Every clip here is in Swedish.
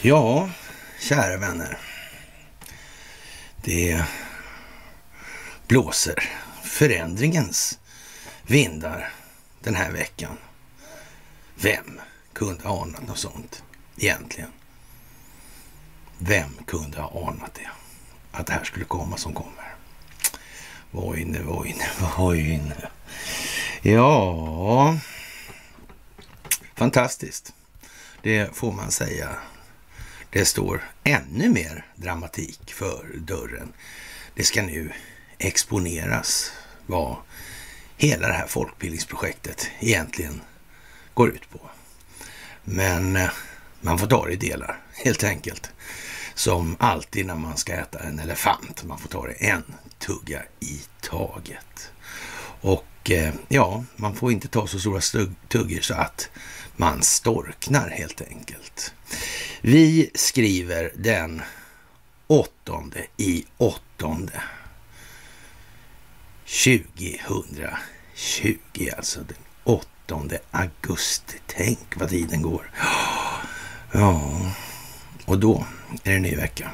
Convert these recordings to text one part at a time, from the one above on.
Ja, kära vänner. Det blåser förändringens vindar den här veckan. Vem kunde ana något sånt egentligen? Vem kunde ha anat det? Att det här skulle komma som kommer. Vojne, vojne, vojne. Ja, fantastiskt. Det får man säga. Det står ännu mer dramatik för dörren. Det ska nu exponeras vad hela det här folkbildningsprojektet egentligen går ut på. Men eh, man får ta det i delar helt enkelt. Som alltid när man ska äta en elefant. Man får ta det en tugga i taget. Och eh, ja, man får inte ta så stora tuggor så att man storknar helt enkelt. Vi skriver den åttonde i åttonde 2020, alltså den 8 augusti. Tänk vad tiden går. Ja, och då är det ny vecka.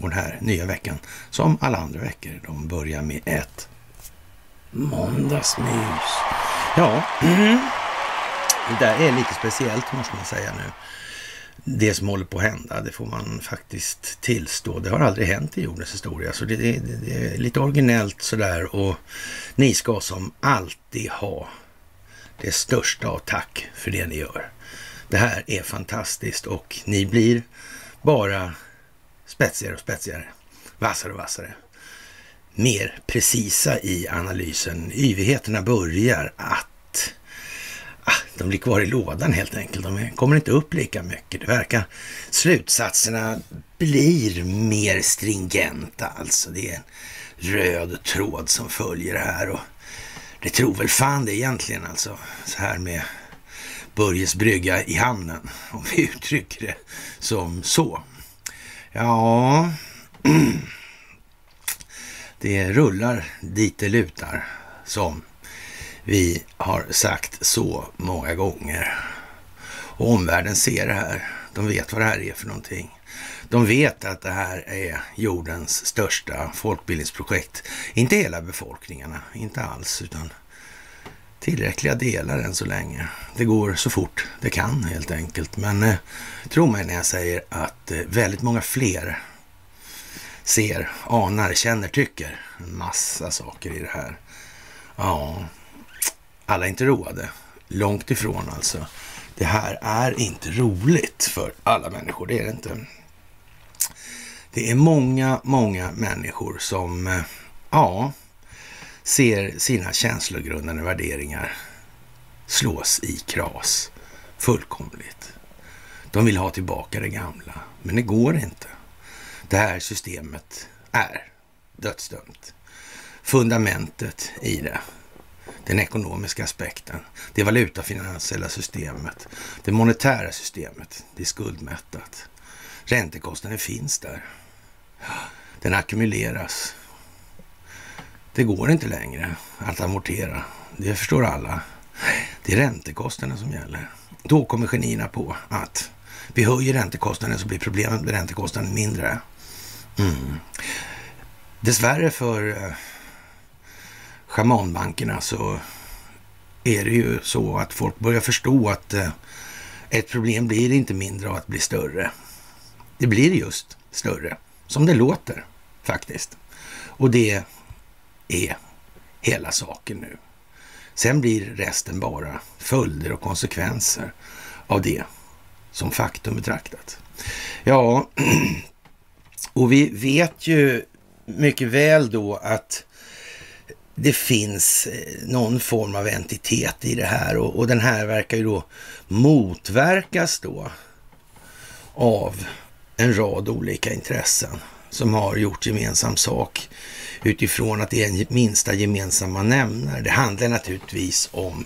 Och den här nya veckan, som alla andra veckor, de börjar med ett måndagsmys. Ja, mm. det där är lite speciellt måste man säga nu det som håller på att hända. Det får man faktiskt tillstå. Det har aldrig hänt i jordens historia. Så det, det, det är lite originellt sådär och ni ska som alltid ha det största av tack för det ni gör. Det här är fantastiskt och ni blir bara spetsigare och spetsigare, vassare och vassare. Mer precisa i analysen. Yvigheterna börjar att ah, de blir kvar i lådan helt enkelt. De kommer inte upp lika mycket. Det verkar slutsatserna blir mer stringenta alltså. Det är en röd tråd som följer här och det tror väl fan det egentligen alltså. Så här med Börjes brygga i hamnen, om vi uttrycker det som så. Ja, det rullar dit det lutar som vi har sagt så många gånger. Och omvärlden ser det här. De vet vad det här är för någonting. De vet att det här är jordens största folkbildningsprojekt. Inte hela befolkningarna, inte alls, utan tillräckliga delar än så länge. Det går så fort det kan helt enkelt. Men eh, tro mig när jag säger att eh, väldigt många fler ser, anar, känner, tycker en massa saker i det här. Ja, alla är inte roade. Långt ifrån alltså. Det här är inte roligt för alla människor, det är det inte. Det är många, många människor som, eh, ja, ser sina känslogrundande värderingar slås i kras fullkomligt. De vill ha tillbaka det gamla, men det går inte. Det här systemet är dödsdömt. Fundamentet i det den ekonomiska aspekten, det valutafinansiella systemet, det monetära systemet, det är skuldmättat. Räntekostnaden finns där. Den ackumuleras. Det går inte längre att amortera. Det förstår alla. Det är räntekostnaden som gäller. Då kommer genierna på att vi höjer räntekostnaden så blir problemet med räntekostnaden mindre. Mm. Dessvärre för eh, schamanbankerna så är det ju så att folk börjar förstå att eh, ett problem blir inte mindre av att bli större. Det blir just större, som det låter faktiskt. Och det är hela saken nu. Sen blir resten bara följder och konsekvenser av det som faktum betraktat. Ja, och vi vet ju mycket väl då att det finns eh, någon form av entitet i det här och, och den här verkar ju då motverkas då av en rad olika intressen som har gjort gemensam sak utifrån att det är en minsta gemensamma nämnare. Det handlar naturligtvis om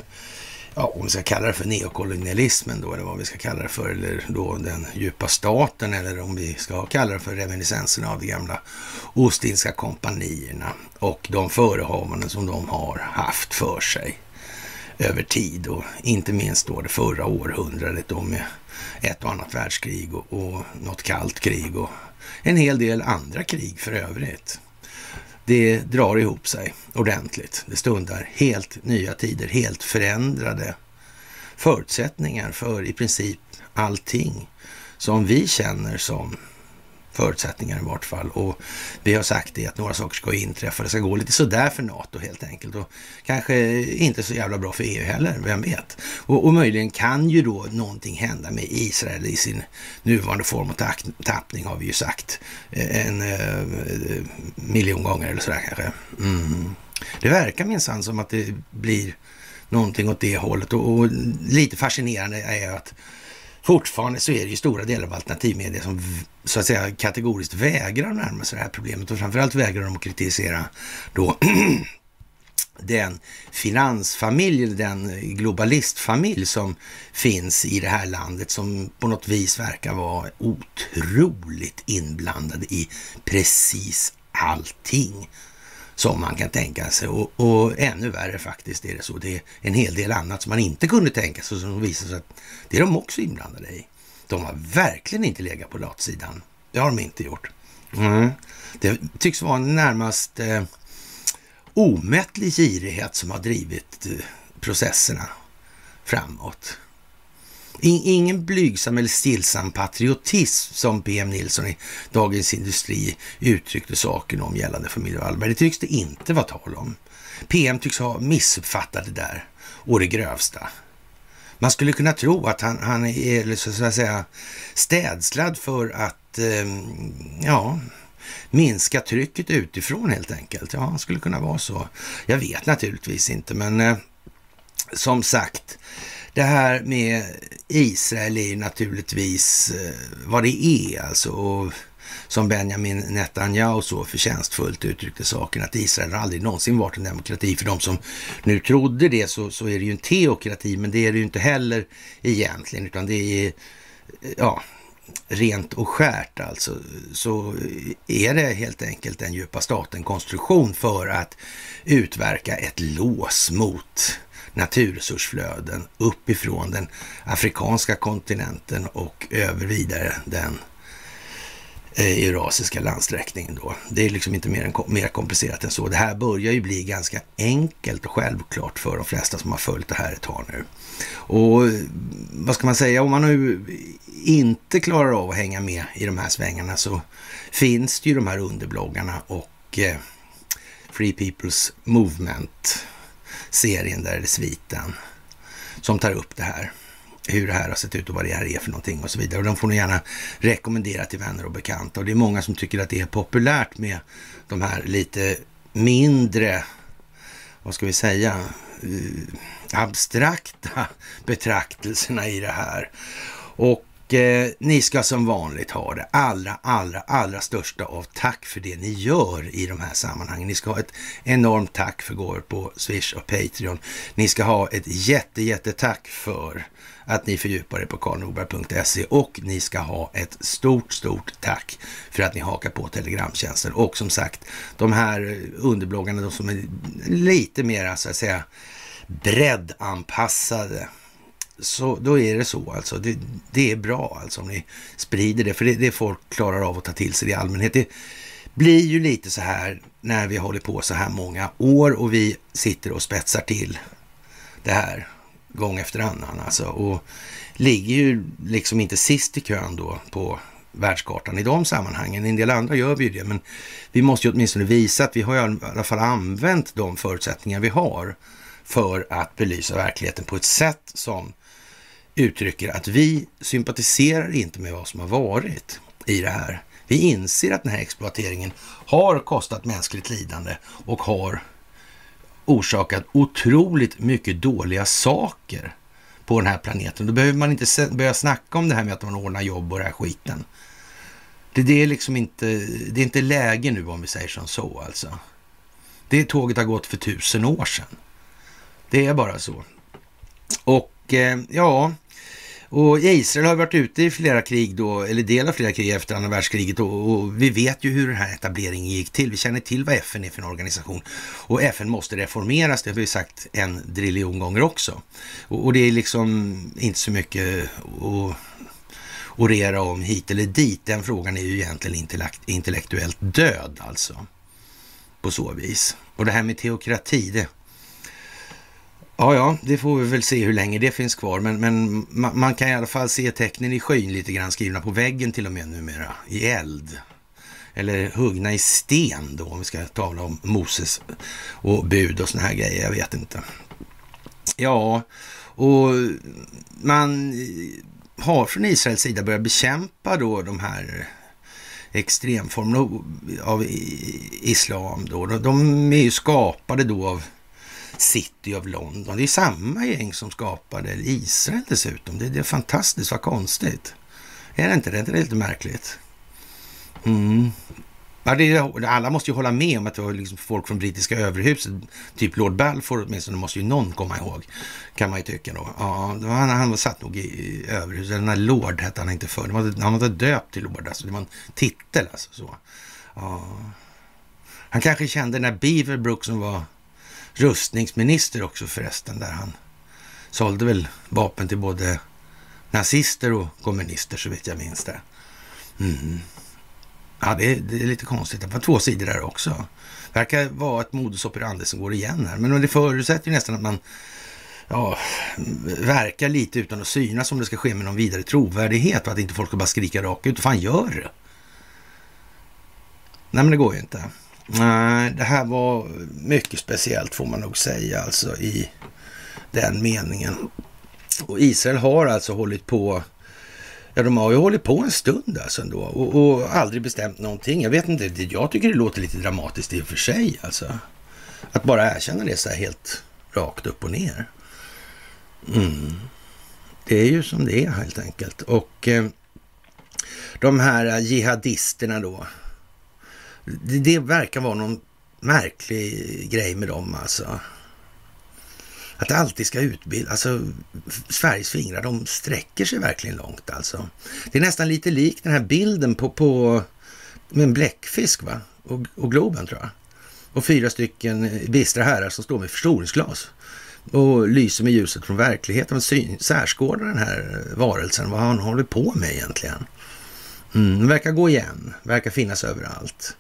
ja, om vi ska kalla det för neokolonialismen då, eller vad vi ska kalla det för, eller då den djupa staten, eller om vi ska kalla det för reminiscenserna av de gamla Ostindiska kompanierna och de förehavanden som de har haft för sig över tid och inte minst då det förra århundradet då med ett och annat världskrig och, och något kallt krig och en hel del andra krig för övrigt. Det drar ihop sig ordentligt. Det stundar helt nya tider, helt förändrade förutsättningar för i princip allting som vi känner som förutsättningar i vart fall. Och vi har sagt det att några saker ska inträffa. Det ska gå lite sådär för NATO helt enkelt. Och kanske inte så jävla bra för EU heller, vem vet? Och, och möjligen kan ju då någonting hända med Israel i sin nuvarande form och tappning har vi ju sagt eh, en eh, miljon gånger eller sådär kanske. Mm. Det verkar minsann som att det blir någonting åt det hållet och, och lite fascinerande är att fortfarande så är det ju stora delar av alternativmedia som så att säga kategoriskt vägrar närma sig det här problemet. Och framförallt vägrar de att kritisera då den finansfamilj, den globalistfamilj som finns i det här landet som på något vis verkar vara otroligt inblandade i precis allting som man kan tänka sig. Och, och, ännu värre faktiskt är det så. Det är en hel del annat som man inte kunde tänka sig som visar sig att det är de också inblandade i. De har verkligen inte legat på latsidan. Det har de inte gjort. Mm. Det tycks vara en närmast eh, omättlig girighet som har drivit eh, processerna framåt. Ingen blygsam eller stillsam patriotism som PM Nilsson i Dagens Industri uttryckte saken om gällande familj Wallberg. Det tycks det inte vara tal om. PM tycks ha missuppfattat det där och det grövsta. Man skulle kunna tro att han, han är så att säga städslad för att eh, ja, minska trycket utifrån helt enkelt. Ja, han skulle kunna vara så. Jag vet naturligtvis inte, men eh, som sagt, det här med Israel är naturligtvis eh, vad det är alltså. Och som Benjamin Netanyahu så förtjänstfullt uttryckte saken, att Israel aldrig någonsin varit en demokrati. För de som nu trodde det så, så är det ju en teokrati, men det är det ju inte heller egentligen, utan det är eh, ja, rent och skärt alltså, så är det helt enkelt en djupa staten-konstruktion för att utverka ett lås mot naturresursflöden uppifrån den afrikanska kontinenten och över vidare den eh, eurasiska landsträckningen då. Det är liksom inte mer, än, mer komplicerat än så. Det här börjar ju bli ganska enkelt och självklart för de flesta som har följt det här ett tag nu. Och vad ska man säga, om man nu inte klarar av att hänga med i de här svängarna så finns det ju de här underbloggarna och eh, Free People's Movement serien där, eller sviten, som tar upp det här. Hur det här har sett ut och vad det här är för någonting och så vidare. Och de får ni gärna rekommendera till vänner och bekanta. Och det är många som tycker att det är populärt med de här lite mindre, vad ska vi säga, eh, abstrakta betraktelserna i det här. Och eh, ni ska som vanligt ha det allra, allra, allra största av tack för det ni gör i de här sammanhangen. Ni ska ha ett enormt tack för gåvor på Swish och Patreon. Ni ska ha ett jätte, jättetack för att ni fördjupar er på karlnorberg.se och ni ska ha ett stort, stort tack för att ni hakar på Telegramtjänsten. Och som sagt, de här underbloggarna, de som är lite mer så att säga breddanpassade så då är det så alltså. Det, det, är bra alltså om ni sprider det, för det, det folk klarar av att ta till sig i allmänhet. Det blir ju lite så här när vi håller på så här många år och vi sitter och spetsar till det här gång efter annan alltså. Och ligger ju liksom inte sist i kön då på världskartan i de sammanhangen. En del andra gör vi ju det, men vi måste ju åtminstone visa att vi har i alla fall använt de förutsättningar vi har för att belysa verkligheten på ett sätt som uttrycker att vi sympatiserar inte med vad som har varit i det här. Vi inser att den här exploateringen har kostat mänskligt lidande och har orsakat otroligt mycket dåliga saker på den här planeten. Då behöver man inte börja snacka om det här med att man ordnar jobb och den här skiten. Det, det, är liksom inte, det är inte läge nu om vi säger som så alltså. Det tåget har gått för tusen år sedan. Det är bara så. Och eh, ja, och Israel har varit ute i flera krig då, eller del av flera krig efter andra världskriget och, och, vi vet ju hur den här etableringen gick till. Vi känner till vad FN är för en organisation och FN måste reformeras, det har vi sagt en driljon gånger också. Och, och det är liksom inte så mycket att orera om hit eller dit. Den frågan är ju egentligen intellektuellt död alltså. På så vis. Och det här med teokrati, det, Ja, ja, det får vi väl se hur länge det finns kvar. Men, men man kan i alla fall se tecknen i skyn lite grann skrivna på väggen till och med numera. I eld. Eller huggna i sten då, om vi ska tala om Moses och bud och såna här grejer. Jag vet inte. Ja, och man har från Israels sida börjat bekämpa då de här extremformerna av islam. Då. De är ju skapade då av City of London. Det är samma gäng som skapade Israel dessutom. Det, det är fantastiskt, vad konstigt. Är det inte det? Det är lite märkligt. Mm. Alla måste ju hålla med om att det var liksom folk från brittiska överhuset, typ Lord Balfour åtminstone, måste ju någon komma ihåg, kan man ju tycka då. Ja, han, han satt nog i överhuset, den här Lord hette han inte förr, han var döpt till Lord, alltså det var en titel alltså. Så. Ja. Han kanske kände den där Beaverbrook som var rustningsminister också förresten, där han sålde väl vapen till både nazister och kommunister så vitt jag minns det. Mm. Ja, det är, det är, lite konstigt. Det var två sidor där också. Det verkar vara ett modus operandi som går igen här. Men det förutsätter ju nästan att man ja, verkar lite utan att synas om det ska ske med någon vidare trovärdighet och att inte folk ska bara skrika rakt ut. Vad Fan, gör det! Nej, men det går ju inte. Nej, det här var mycket speciellt får man nog säga alltså i den meningen. Och Israel har alltså hållit på, ja de har ju hållit på en stund alltså ändå och, och aldrig bestämt någonting. Jag vet inte, jag tycker det låter lite dramatiskt i och för sig alltså. Att bara erkänna det så här helt rakt upp och ner. Mm. Det är ju som det är helt enkelt. Och eh, de här jihadisterna då, det, det verkar vara någon märklig grej med dem alltså. Att det alltid ska utbilda, alltså Sveriges fingrar, de sträcker sig verkligen långt alltså. Det är nästan lite likt den här bilden på, på med en bläckfisk va? Och, och Globen tror jag. Och fyra stycken bistra herrar som står med förstoringsglas och lyser med ljuset från verkligheten. Syn, särskådar den här varelsen, vad han håller på med egentligen. Mm, verkar gå igen, verkar finnas överallt.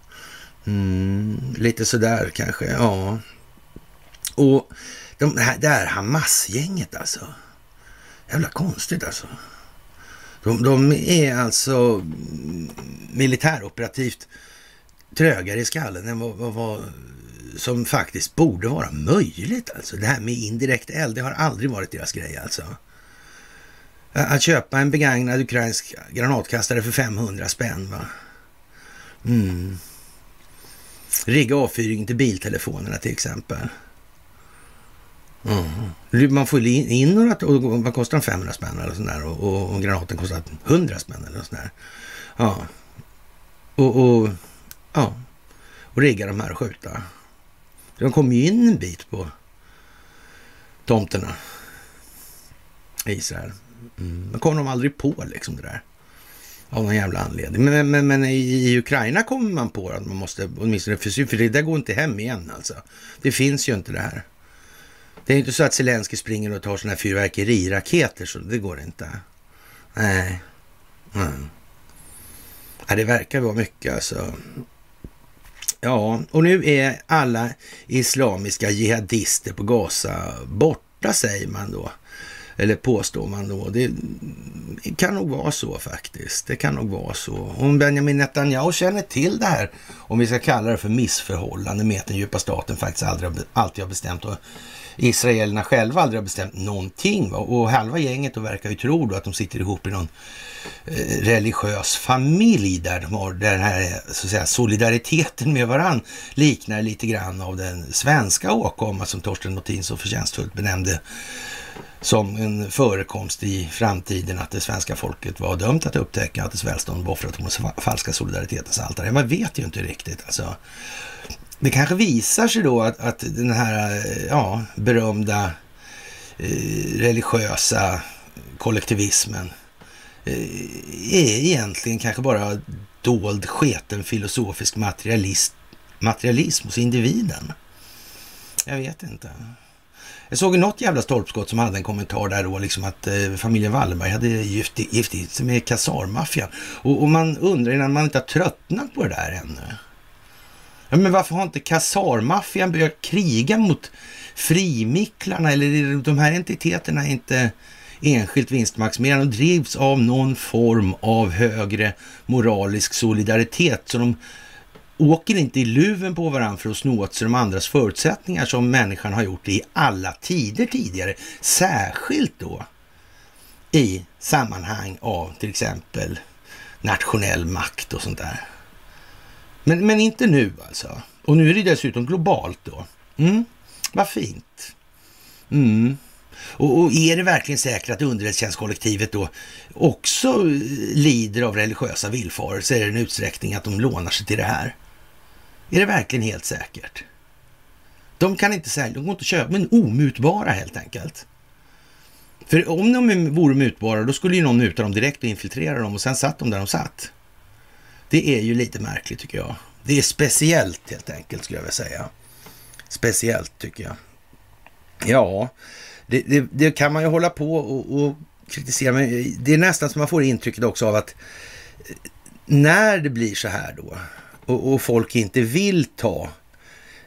Mm, lite sådär kanske, ja. Och de här, det här Hamas-gänget alltså. Jävla konstigt alltså. De, de är alltså militäroperativt trögare i skallen än vad, vad, vad, som faktiskt borde vara möjligt. Alltså. Det här med indirekt eld, det har aldrig varit deras grej alltså. Att köpa en begagnad ukrainsk granatkastare för 500 spänn va. Mm. Rigga avfyringen till biltelefonerna till exempel. Mm. Man får in några, och vad kostar de 500 spänn eller sånt där och, och, och, granaten kostar 100 spänn eller sånt där. Ja. Och, och, ja. och rigga de här och skjuta. De kommer ju in en bit på tomterna i Israel. Mm. Men kommer de aldrig på liksom det där. Av någon jävla anledning. Men, men, men i, Ukraina kommer man på att man måste, åtminstone för, för det där går inte hem igen alltså. Det finns ju inte det här. Det är inte så att Zelensky springer och tar sådana här fyrverkeriraketer, så det går inte. Nej. Mm. Ja, det verkar vara mycket alltså. Ja, och nu är alla islamiska jihadister på Gaza borta, säger man då. Eller påstår man då. Det kan nog vara så faktiskt. Det kan nog vara så. Om Benjamin Netanyahu känner till det här, om vi ska kalla det för missförhållande med att den djupa staten faktiskt aldrig, alltid har bestämt och israelerna själva aldrig har bestämt någonting. Va? Och halva gänget då verkar ju tro då att de sitter ihop i någon eh, religiös familj där de har den här så att säga, solidariteten med varann liknar lite grann av den svenska åkomma som Torsten Nothin så förtjänstfullt benämnde som en förekomst i framtiden att det svenska folket var dömt att upptäcka att dess välstånd var offrat på den falska solidaritetens altare. Man vet ju inte riktigt alltså. Det kanske visar sig då att, att den här eh, ja, berömda eh, religiösa kollektivismen eh, är egentligen kanske bara dold sketen filosofisk materialist, materialism hos individen. Jag vet inte. Jag såg något jävla stolpskott som hade en kommentar där då, liksom att eh, familjen Wallenberg hade gift, gift sig med kasarmaffian. Och, och, man undrar innan man inte har tröttnat på det där ännu. Ja, men varför har inte kasarmaffian börjat kriga mot frimicklarna eller de här entiteterna är inte enskilt vinstmaximerande och drivs av någon form av högre moralisk solidaritet. Så de åker inte i luven på varandra för att sno åt sig de andras förutsättningar som människan har gjort i alla tider tidigare. Särskilt då i sammanhang av till exempel nationell makt och sånt där. Men, men inte nu alltså. Och nu är det dessutom globalt då. Mm, vad fint. Mm. Och, och, är det verkligen säkert att underrättelsetjänstkollektivet då också lider av religiösa villfarelser i den utsträckning att de lånar sig till det här? Är det verkligen helt säkert? De kan inte sälja, de går inte att köpa, men omutbara helt enkelt. För om de vore mutbara, då skulle ju någon muta dem direkt och infiltrera dem och sen satt de där de satt. Det är ju lite märkligt tycker jag. Det är speciellt helt enkelt skulle jag vilja säga. Speciellt tycker jag. Ja, det, det, det kan man ju hålla på och, och kritisera, men det är nästan som man får intrycket också av att eh, när det blir så här då och, och folk inte vill ta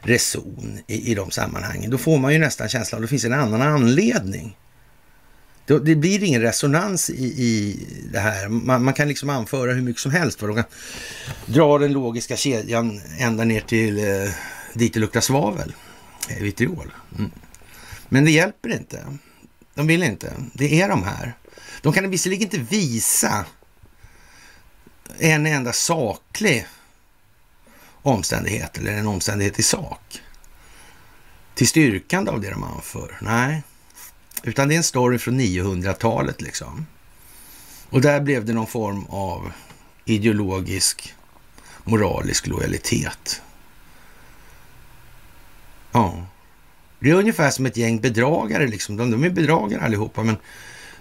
reson i, i de sammanhangen, då får man ju nästan känslan att det finns en annan anledning. Det, det blir ingen resonans i, i det här. Man, man, kan liksom anföra hur mycket som helst. De kan dra den logiska kedjan ända ner till eh, dit det luktar svavel, eh, vitriol. Mm. Men det hjälper inte. De vill inte. Det är de här. De kan visserligen inte visa en enda saklig omständighet eller en omständighet i sak till styrkande av det de anför. Nej, utan det är en story från 900-talet liksom. Och där blev det någon form av ideologisk, moralisk lojalitet. Ja, det är ungefär som ett gäng bedragare liksom. De, de är bedragare allihopa, men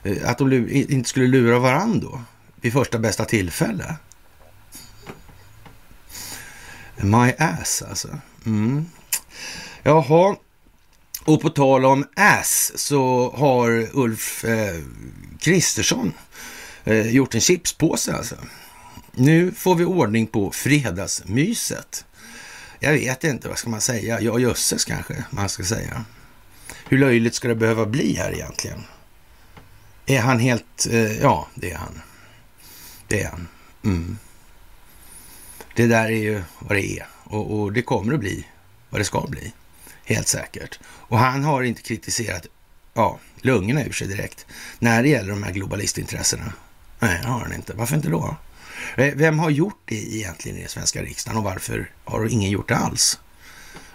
eh, att de inte skulle lura varandra då vid första bästa tillfälle. My ass alltså. Mm. Jaha, och på tal om ass så har Ulf eh, Kristersson eh, gjort en chipspåse alltså. Nu får vi ordning på fredagsmyset. Jag vet inte, vad ska man säga? Ja, jösses kanske man ska säga. Hur löjligt ska det behöva bli här egentligen? Är han helt... Eh, ja, det är han. Det är han. Mm. Det där är ju vad det är och, och det kommer att bli vad det ska bli. Helt säkert. Och han har inte kritiserat ja, lungorna ur sig direkt när det gäller de här globalistintressena. Nej, det har han inte. Varför inte då? Eh, vem har gjort det egentligen i den svenska riksdagen och varför har ingen gjort det alls?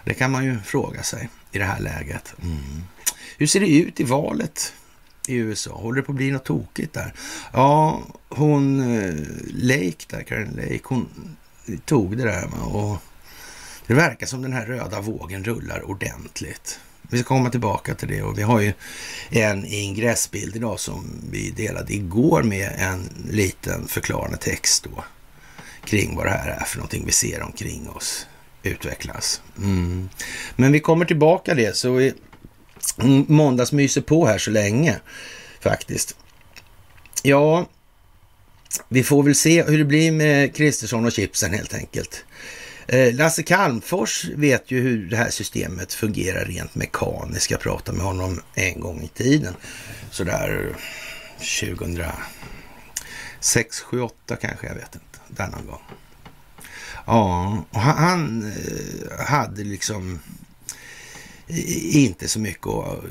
Det kan man ju fråga sig i det här läget. Mm. Hur ser det ut i valet i USA? Håller det på att bli något tokigt där? Ja, hon eh, Lake där, Karen Lake, hon tog det där och det verkar som den här röda vågen rullar ordentligt. Vi ska komma tillbaka till det och vi har ju en ingressbild idag som vi delade igår med en liten förklarande text då kring vad det här är för någonting vi ser omkring oss utvecklas. Mm. Men vi kommer tillbaka det så vi måndagsmyser på här så länge faktiskt. Ja, vi får väl se hur det blir med Kristersson och chipsen helt enkelt. Eh, Lasse Calmfors vet ju hur det här systemet fungerar rent mekaniskt. Jag pratade med honom en gång i tiden. Sådär 2006, 7, 8 kanske, jag vet inte. Där någon gång. Ja, och han, han hade liksom inte så mycket att eh,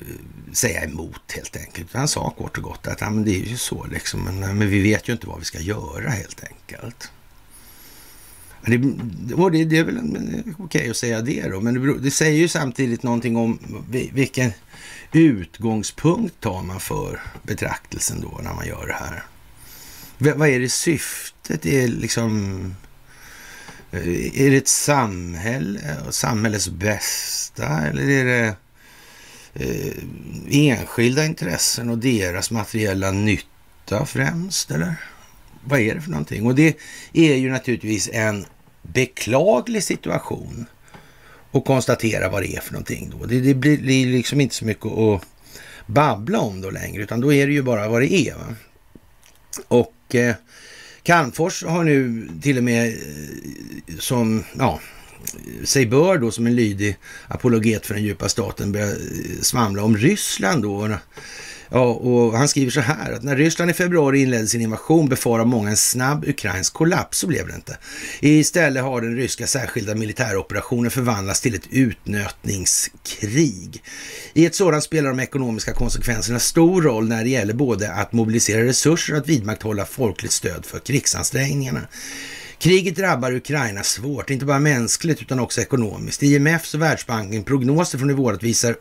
säga emot helt enkelt. Han sa kort och gott att ja, men det är ju så liksom, men, eh, men vi vet ju inte vad vi ska göra helt enkelt. Det, det, det är väl eh, okej okay att säga det då, men det, det, säger ju samtidigt någonting om vilken utgångspunkt tar man för betraktelsen då när man gör det här. V vad är det syftet? Är liksom... Eh, är det ett samhälle, och samhällets bästa eller är det eh, enskilda intressen och deras materiella nytta främst, eller? Vad är det för någonting? Och det är ju naturligtvis en beklaglig situation att konstatera vad det är för någonting då. Det, det blir liksom inte så mycket att babbla om då längre, utan då är det ju bara vad det är. Va? Och eh, Calmfors har nu till och med eh, som, ja, sig bör då som en lydig apologet för den djupa staten börjat eh, svamla om Ryssland då. Ja, och han skriver så här att när Ryssland i februari inledde sin invasion befarar många en snabb ukrainsk kollaps. Så blev det inte. Istället har den ryska särskilda militäroperationen förvandlats till ett utnötningskrig. I ett sådant spelar de ekonomiska konsekvenserna stor roll när det gäller både att mobilisera resurser och att vidmakthålla folkligt stöd för krigsansträngningarna. Kriget drabbar Ukraina svårt, inte bara mänskligt utan också ekonomiskt. IMFs och Världsbanken prognoser från i våras visar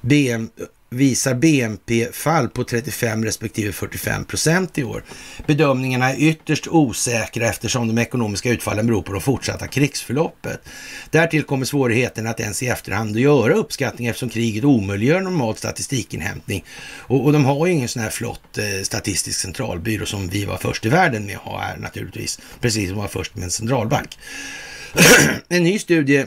BM, visar BNP-fall på 35 respektive 45 procent i år. Bedömningarna är ytterst osäkra eftersom de ekonomiska utfallen beror på det fortsatta krigsförloppet. Därtill kommer svårigheten att ens i efterhand göra uppskattningar eftersom kriget omöjliggör normal statistikinhämtning. Och, och de har ju ingen sån här flott eh, statistisk centralbyrå som vi var först i världen med att ha här naturligtvis, precis som var först med en centralbank. en ny studie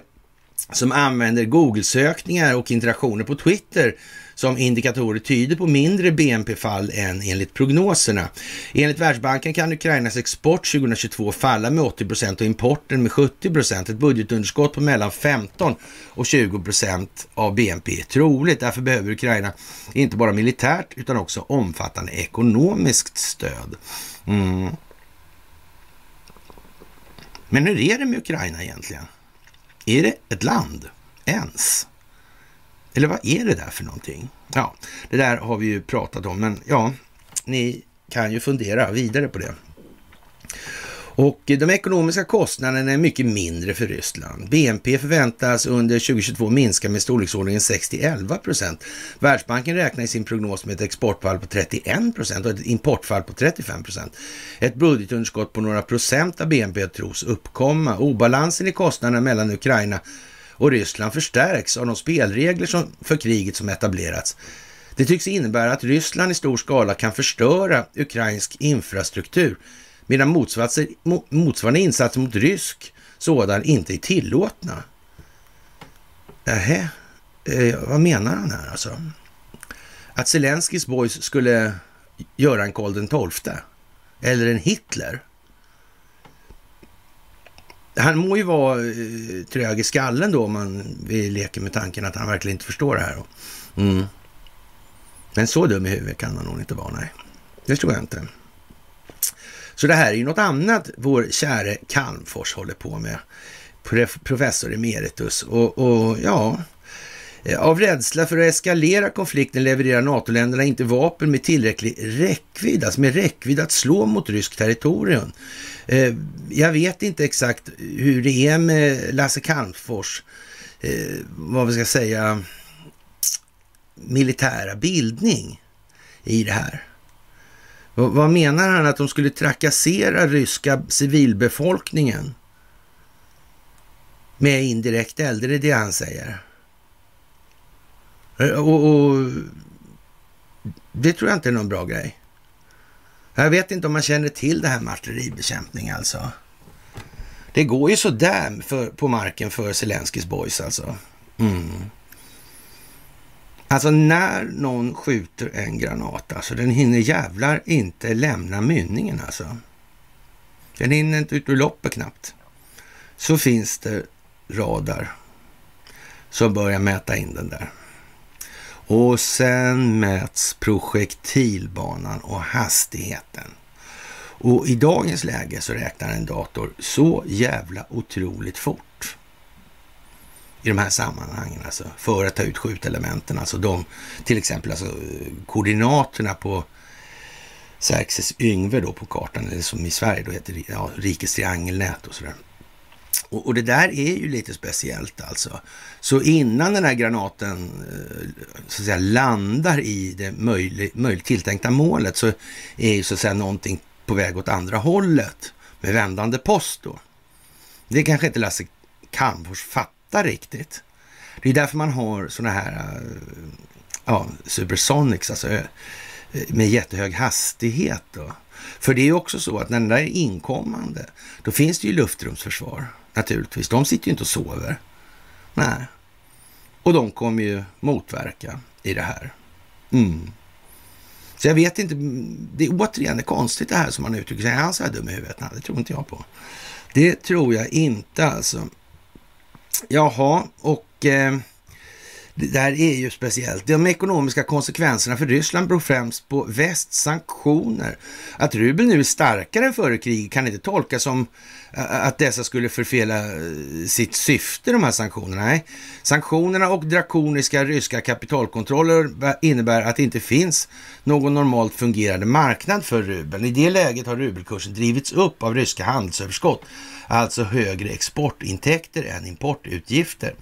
som använder Google-sökningar och interaktioner på Twitter som indikatorer tyder på mindre BNP-fall än enligt prognoserna. Enligt Världsbanken kan Ukrainas export 2022 falla med 80 procent och importen med 70 procent. Ett budgetunderskott på mellan 15 och 20 procent av BNP är troligt. Därför behöver Ukraina inte bara militärt utan också omfattande ekonomiskt stöd. Mm. Men hur är det med Ukraina egentligen? Är det ett land ens? Eller vad är det där för någonting? Ja, det där har vi ju pratat om, men ja, ni kan ju fundera vidare på det. Och de ekonomiska kostnaderna är mycket mindre för Ryssland. BNP förväntas under 2022 minska med storleksordningen 6-11 procent. Världsbanken räknar i sin prognos med ett exportfall på 31 procent och ett importfall på 35 procent. Ett budgetunderskott på några procent av BNP tros uppkomma. Obalansen i kostnaderna mellan Ukraina och Ryssland förstärks av de spelregler som, för kriget som etablerats. Det tycks innebära att Ryssland i stor skala kan förstöra ukrainsk infrastruktur medan motsvarande insatser mot rysk sådan inte är tillåtna. Nähä, eh, vad menar han här alltså? Att Zelenskyjs boys skulle göra en Karl den XII? Eller en Hitler? Han må ju vara eh, trög i skallen då om man vi leker med tanken att han verkligen inte förstår det här. Mm. Men så dum i huvudet kan man nog inte vara, nej. Det tror jag inte. Så det här är ju något annat vår käre Calmfors håller på med. Professor emeritus. Och, och ja, eh, av rädsla för att eskalera konflikten levererar NATO-länderna inte vapen med tillräcklig räckvidd, alltså med räckvidd att slå mot ryskt territorium. Eh, jag vet inte exakt hur det är med Lasse Calmfors, eh, vad vi ska säga, militära bildning i det här. Vad menar han? Att de skulle trakassera ryska civilbefolkningen med indirekt eld? Är det det han säger? Eh, och, och, det tror jag inte är någon bra grej. Jag vet inte om man känner till det här med artilleribekämpning alltså. Det går ju sådär för, på marken för Zelenskyjs boys alltså. Mm. Alltså när någon skjuter en granat, alltså den hinner jävlar inte lämna mynningen alltså. Den hinner inte ut ur loppet knappt. Så finns det radar som börjar mäta in den där. Och sen mäts projektilbanan och hastigheten. Och i dagens läge så räknar en dator så jävla otroligt fort i de här sammanhangen, alltså för att ta ut skjutelementen, alltså de, till exempel alltså koordinaterna på Xerxes Yngve då på kartan, eller som i Sverige då heter ja, rikets triangelnät och sådär. Och, och, det där är ju lite speciellt alltså. Så innan den här granaten eh, så att säga, landar i det möjligt, möjlig, tilltänkta målet så är ju så att säga någonting på väg åt andra hållet med vändande post då. Det kanske inte Lasse Calmfors fattar riktigt. Det är därför man har sådana här eh, ja, supersonics, alltså eh, med jättehög hastighet. Då. För det är ju också så att när den där är inkommande, då finns det ju luftrumsförsvar naturligtvis. De sitter ju inte och sover. Nej. Och de kommer ju motverka i det här. Mm. Så jag vet inte, det är återigen det konstigt det här som man uttrycker sig. Är han så här dum i huvudet? Nej, det tror inte jag på. Det tror jag inte alltså. Jaha, och eh, det där är ju speciellt. De ekonomiska konsekvenserna för Ryssland beror främst på västs sanktioner. Att rubeln nu är starkare än före kriget kan inte tolkas som att dessa skulle förfela eh, sitt syfte, de här sanktionerna. Nej, sanktionerna och drakoniska ryska kapitalkontroller innebär att det inte finns någon normalt fungerande marknad för rubeln. I det läget har rubelkursen drivits upp av ryska handelsöverskott, alltså högre exportintäkter än importutgifter.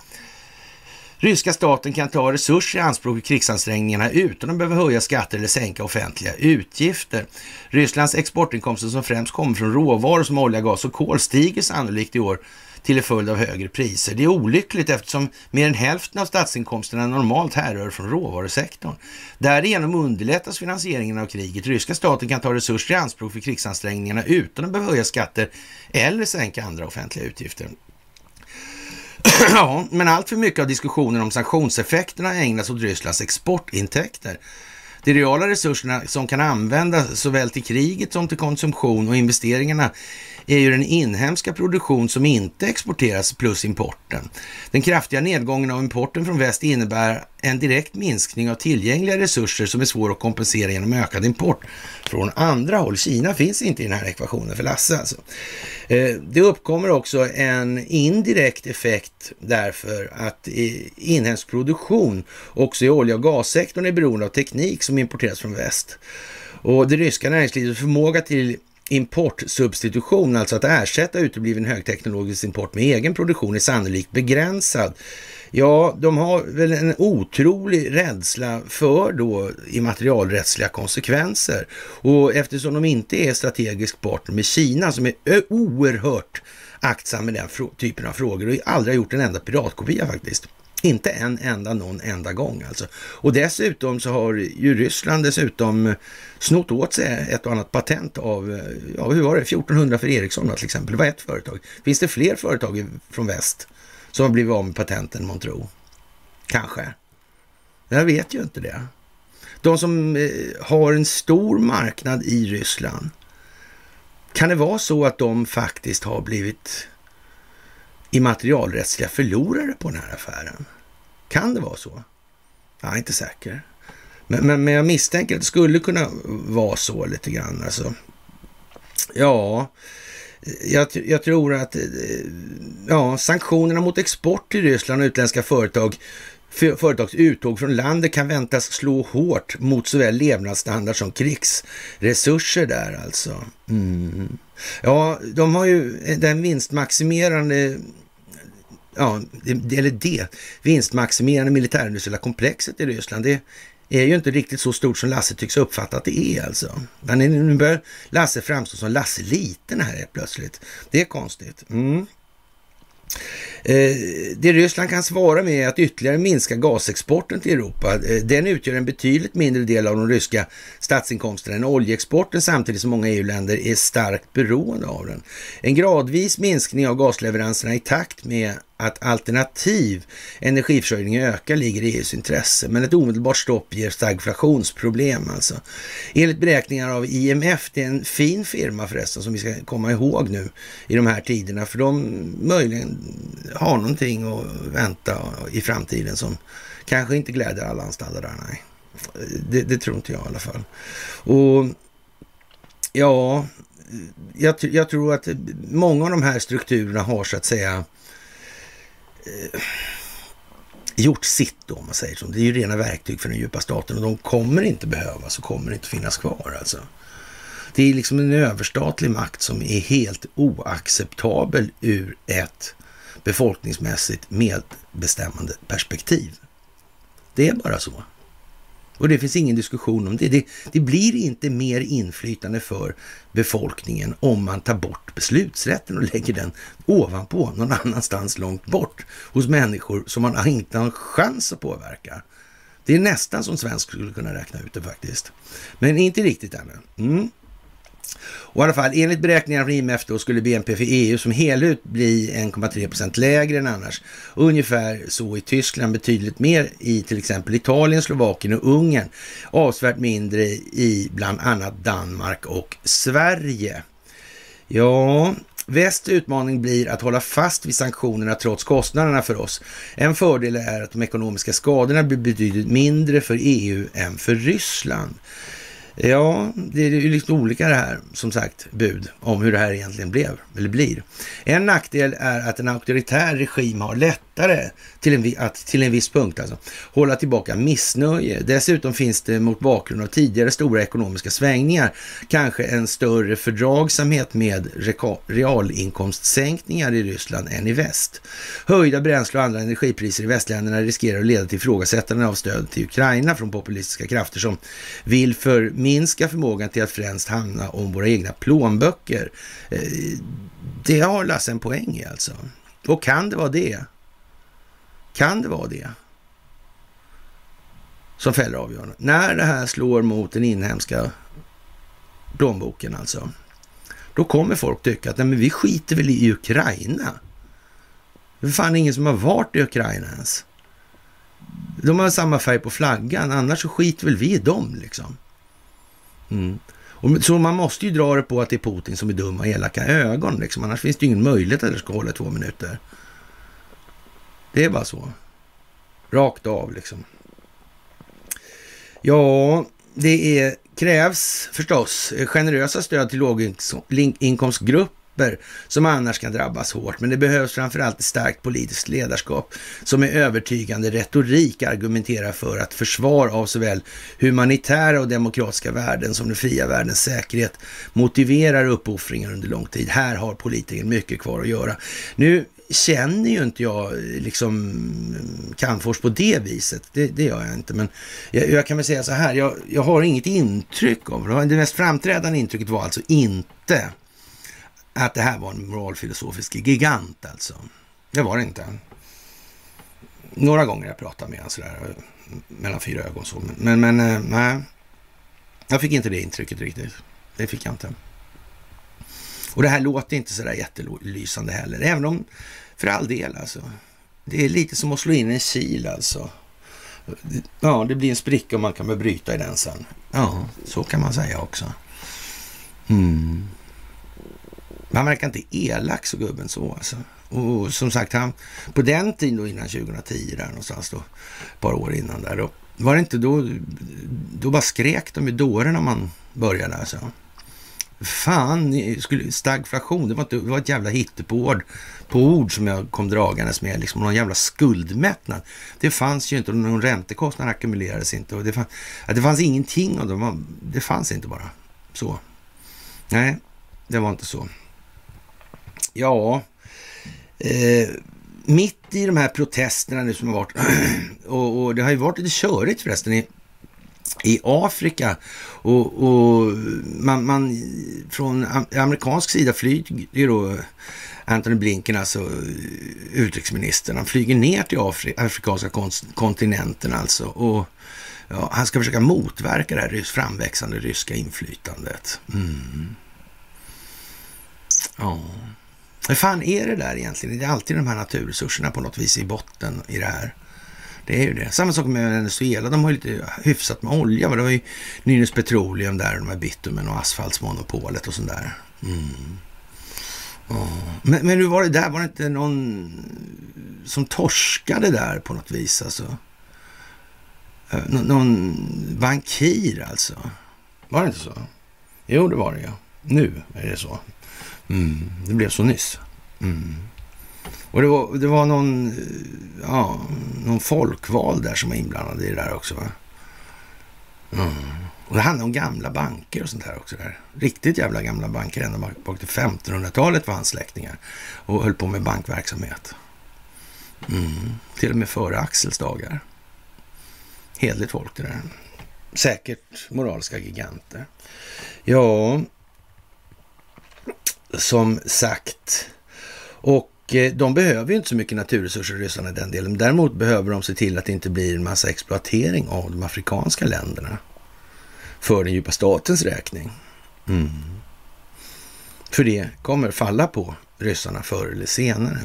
Ryska staten kan ta resurser i anspråk i krigsansträngningarna utan att behöva höja skatter eller sänka offentliga utgifter. Rysslands exportinkomster som främst kommer från råvaror som olja, gas och kol stiger sannolikt i år till följd av högre priser. Det är olyckligt eftersom mer än hälften av statsinkomsterna normalt härrör från råvarusektorn. Därigenom underlättas finansieringen av kriget. Ryska staten kan ta resurser i anspråk för krigsansträngningarna utan att behöva höja skatter eller sänka andra offentliga utgifter. ja, men allt för mycket av diskussionen om sanktionseffekterna ägnas åt Rysslands exportintäkter. De reala resurserna som kan användas såväl till kriget som till konsumtion och investeringarna är ju den inhemska produktion som inte exporteras plus importen. Den kraftiga nedgången av importen från väst innebär en direkt minskning av tillgängliga resurser som är svår att kompensera genom ökad import från andra håll. Kina finns inte i den här ekvationen för Lasse alltså. Eh, det uppkommer också en indirekt effekt därför att eh, inhemsk produktion också i olja och gassektorn är beroende av teknik som importeras från väst. Och det ryska näringslivets förmåga till importsubstitution, alltså att ersätta utebliven högteknologisk import med egen produktion är sannolikt begränsad. Ja, de har väl en otrolig rädsla för då immaterialrättsliga konsekvenser. Och eftersom de inte är strategisk partner med Kina som är oerhört aktsam med den typen av frågor och aldrig har gjort en enda piratkopia faktiskt. Inte en enda någon enda gång alltså. Och dessutom så har ju Ryssland dessutom snott åt sig ett och annat patent av, ja hur var det, 1400 för Ericsson till exempel. Det var ett företag. Finns det fler företag från väst som har blivit av med patenten, månntro? Kanske. Jag vet ju inte det. De som eh, har en stor marknad i Ryssland, kan det vara så att de faktiskt har blivit immaterialrättsliga förlorare på den här affären? Kan det vara så? Jag är inte säker. Men, men, men jag misstänker att det skulle kunna vara så lite grann. Alltså. Ja, jag, jag, tror att eh, ja, sanktionerna mot export till Ryssland och utländska företag företags uttåg från landet kan väntas slå hårt mot såväl levnadsstandard som krigsresurser där alltså. Mm. Ja, de har ju eh, den vinstmaximerande ja, det, eller det vinstmaximerande militärindustriella komplexet i Ryssland, det är ju inte riktigt så stort som Lasse tycks uppfatta att det är alltså. Men nu börjar Lasse framstå som Lasse liten här helt plötsligt. Det är konstigt. Mm. Eh, det Ryssland kan svara med är att ytterligare minska gasexporten till Europa. Eh, den utgör en betydligt mindre del av de ryska statsinkomsterna än oljeexporten samtidigt som många EU-länder är starkt beroende av den. En gradvis minskning av gasleveranserna i takt med att alternativ energiförsörjning ökar ligger i EUs intresse, men ett omedelbart stopp ger stagflationsproblem alltså. Enligt beräkningar av IMF, det är en fin firma förresten som vi ska komma ihåg nu i de här tiderna, för de möjligen ha någonting att vänta i framtiden som kanske inte gläder alla anställda där, nej. Det, det tror inte jag i alla fall. Och ja, jag, jag tror att många av de här strukturerna har så att säga eh, gjort sitt då, om man säger så. Det är ju rena verktyg för den djupa staten och de kommer inte behövas och kommer inte finnas kvar alltså. Det är liksom en överstatlig makt som är helt oacceptabel ur ett befolkningsmässigt medbestämmande perspektiv. Det är bara så. Och det finns ingen diskussion om det. det. det. blir inte mer inflytande för befolkningen om man tar bort beslutsrätten och lägger den ovanpå någon annanstans långt bort hos människor som man inte har en chans att påverka. Det är nästan som svensk skulle kunna räkna ut det faktiskt. Men inte riktigt ännu. Mm. Och i alla fall, enligt beräkningar från IMF då skulle BNP för EU som helhet bli 1,3 procent lägre än annars. Ungefär så i Tyskland, betydligt mer i till exempel Italien, Slovakien och Ungern. Avsevärt mindre i bland annat Danmark och Sverige. Ja, Västs utmaning blir att hålla fast vid sanktionerna trots kostnaderna för oss. En fördel är att de ekonomiska skadorna blir betydligt mindre för EU än för Ryssland. Ja, det är ju lite olika det här, som sagt, bud om hur det här egentligen blev, eller blir. En nackdel är att en auktoritär regim har lättare till en, att till en viss punkt alltså, hålla tillbaka missnöje. Dessutom finns det mot bakgrund av tidigare stora ekonomiska svängningar kanske en större fördragsamhet med realinkomstsänkningar i Ryssland än i väst. Höjda bränsle och andra energipriser i västländerna riskerar att leda till ifrågasättande av stöd till Ukraina från populistiska krafter som vill för minska förmågan till att främst hamna om våra egna plånböcker. Eh, det har Lasse en poäng i alltså. Och kan det vara det? Kan det vara det? Som fäller avgörandet. När det här slår mot den inhemska plånboken alltså. Då kommer folk tycka att nej, men vi skiter väl i Ukraina. Det är fan ingen som har varit i Ukraina ens. De har samma färg på flaggan, annars så skiter väl vi i dem liksom. Mm. Och, så man måste ju dra det på att det är Putin som är dum och elaka ögon liksom. Annars finns det ju ingen möjlighet att det ska hålla två minuter. Det är bara så. Rakt av liksom. Ja, det är, krävs förstås generösa stöd till grupper som annars kan drabbas hårt. Men det behövs framförallt ett starkt politiskt ledarskap som med övertygande retorik argumenterar för att försvar av såväl humanitära och demokratiska värden som den fria världens säkerhet motiverar uppoffringar under lång tid. Här har politiker mycket kvar att göra. Nu känner ju inte jag liksom Canfors på det viset. Det, det gör jag inte. Men jag, jag, kan väl säga så här, jag, jag har inget intryck av det. Det mest framträdande intrycket var alltså inte att det här var en moralfilosofisk gigant alltså. Det var det inte. Några gånger jag pratade med honom sådär mellan fyra ögon så. Men, men eh, nej, jag fick inte det intrycket riktigt. Det fick jag inte. Och det här låter inte sådär jättelysande heller, även om för all del alltså. Det är lite som att slå in en kil alltså. Ja, det blir en spricka och man kan bryta i den sen. Ja, så kan man säga också. Mm. Man verkar inte elak så gubben så alltså. Och som sagt, han, på den tiden då innan 2010 där någonstans då, ett par år innan där, då var det inte då, då bara skrek de ju dåren när man började alltså. Fan, skulle, stagflation, det var, inte, det var ett jävla hittepåord på ord som jag kom dragandes med. Liksom, någon jävla skuldmättnad. Det fanns ju inte, och någon räntekostnad ackumulerades inte. Och det, fann, det fanns ingenting av det. Det fanns inte bara. Så. Nej, det var inte så. Ja, eh, mitt i de här protesterna nu som har varit, och, och det har ju varit lite körigt förresten i i Afrika och, och man, man, från amerikansk sida flyger då Anthony Blinken, alltså eh, utrikesministern, han flyger ner till Afri afrikanska kontinenten alltså och ja, han ska försöka motverka det här framväxande ryska inflytandet. Mm. Ja. Hur fan är det där egentligen? Det är alltid de här naturresurserna på något vis i botten i det här. Det är ju det. Samma sak med Venezuela. De har ju lite hyfsat med olja. Det var ju Nynäs Petroleum där, de här bitumen och asfaltsmonopolet och sånt där. Mm. Oh. Men, men hur var det där? Var det inte någon som torskade där på något vis? Alltså? Eh, nå någon bankir alltså? Var det inte så? Jo, det var det ja. Nu är det så. Mm. Det blev så nyss. Mm. Och det var, det var någon, ja, någon folkval där som var inblandad i det där också. Va? Mm. Och det handlade om gamla banker och sånt här också. Där. Riktigt jävla gamla banker ända bak till 1500-talet var hans släktingar och höll på med bankverksamhet. Mm. Till och med före Axels dagar. Hedligt folk det där. Säkert moraliska giganter. Ja, som sagt. Och eh, de behöver ju inte så mycket naturresurser, ryssarna, i den delen. Däremot behöver de se till att det inte blir en massa exploatering av de afrikanska länderna för den djupa statens räkning. Mm. För det kommer falla på ryssarna förr eller senare.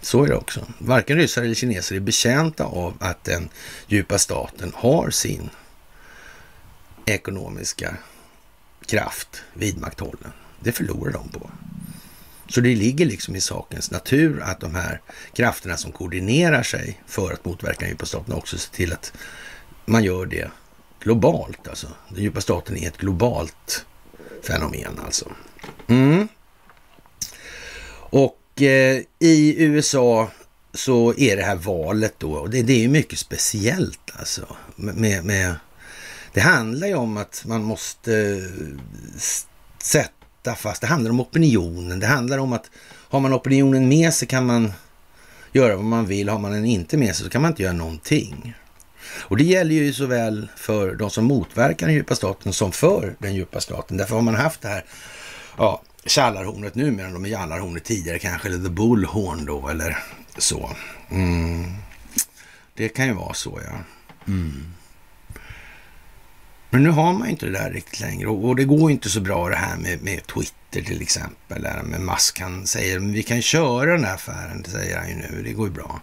Så är det också. Varken ryssar eller kineser är betjänta av att den djupa staten har sin ekonomiska kraft vidmakthållen. Det förlorar de på. Så det ligger liksom i sakens natur att de här krafterna som koordinerar sig för att motverka den djupa staten också ser till att man gör det globalt. Alltså. Den djupa staten är ett globalt fenomen alltså. Mm. Och eh, i USA så är det här valet då, och det, det är ju mycket speciellt alltså. Med, med, det handlar ju om att man måste eh, sätta fast, det handlar om opinionen, det handlar om att har man opinionen med sig kan man göra vad man vill, har man den inte med sig så kan man inte göra någonting. Och det gäller ju såväl för de som motverkar den djupa staten som för den djupa staten. Därför har man haft det här ja, tjallarhornet nu medan de är jallarhornet tidigare kanske, eller the bullhorn då, eller så. Mm. Det kan ju vara så, ja. Mm. Men nu har man ju inte det där riktigt längre och, det går inte så bra det här med, med Twitter till exempel. Där med Musk, han säger vi kan köra den här affären, det säger han ju nu, det går ju bra.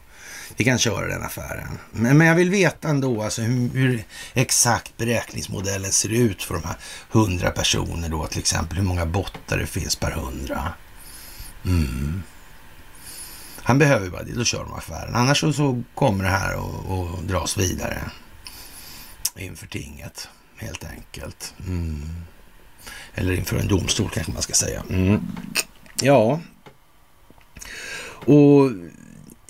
Vi kan köra den affären. Men, men jag vill veta ändå alltså hur, hur, exakt beräkningsmodellen ser ut för de här hundra personer då till exempel. Hur många bottar det finns per hundra. Mm. Han behöver bara det, då kör de affären. Annars så, så kommer det här att dras vidare inför tinget helt enkelt. Mm. Eller inför en domstol kanske man ska säga. Mm. Ja, och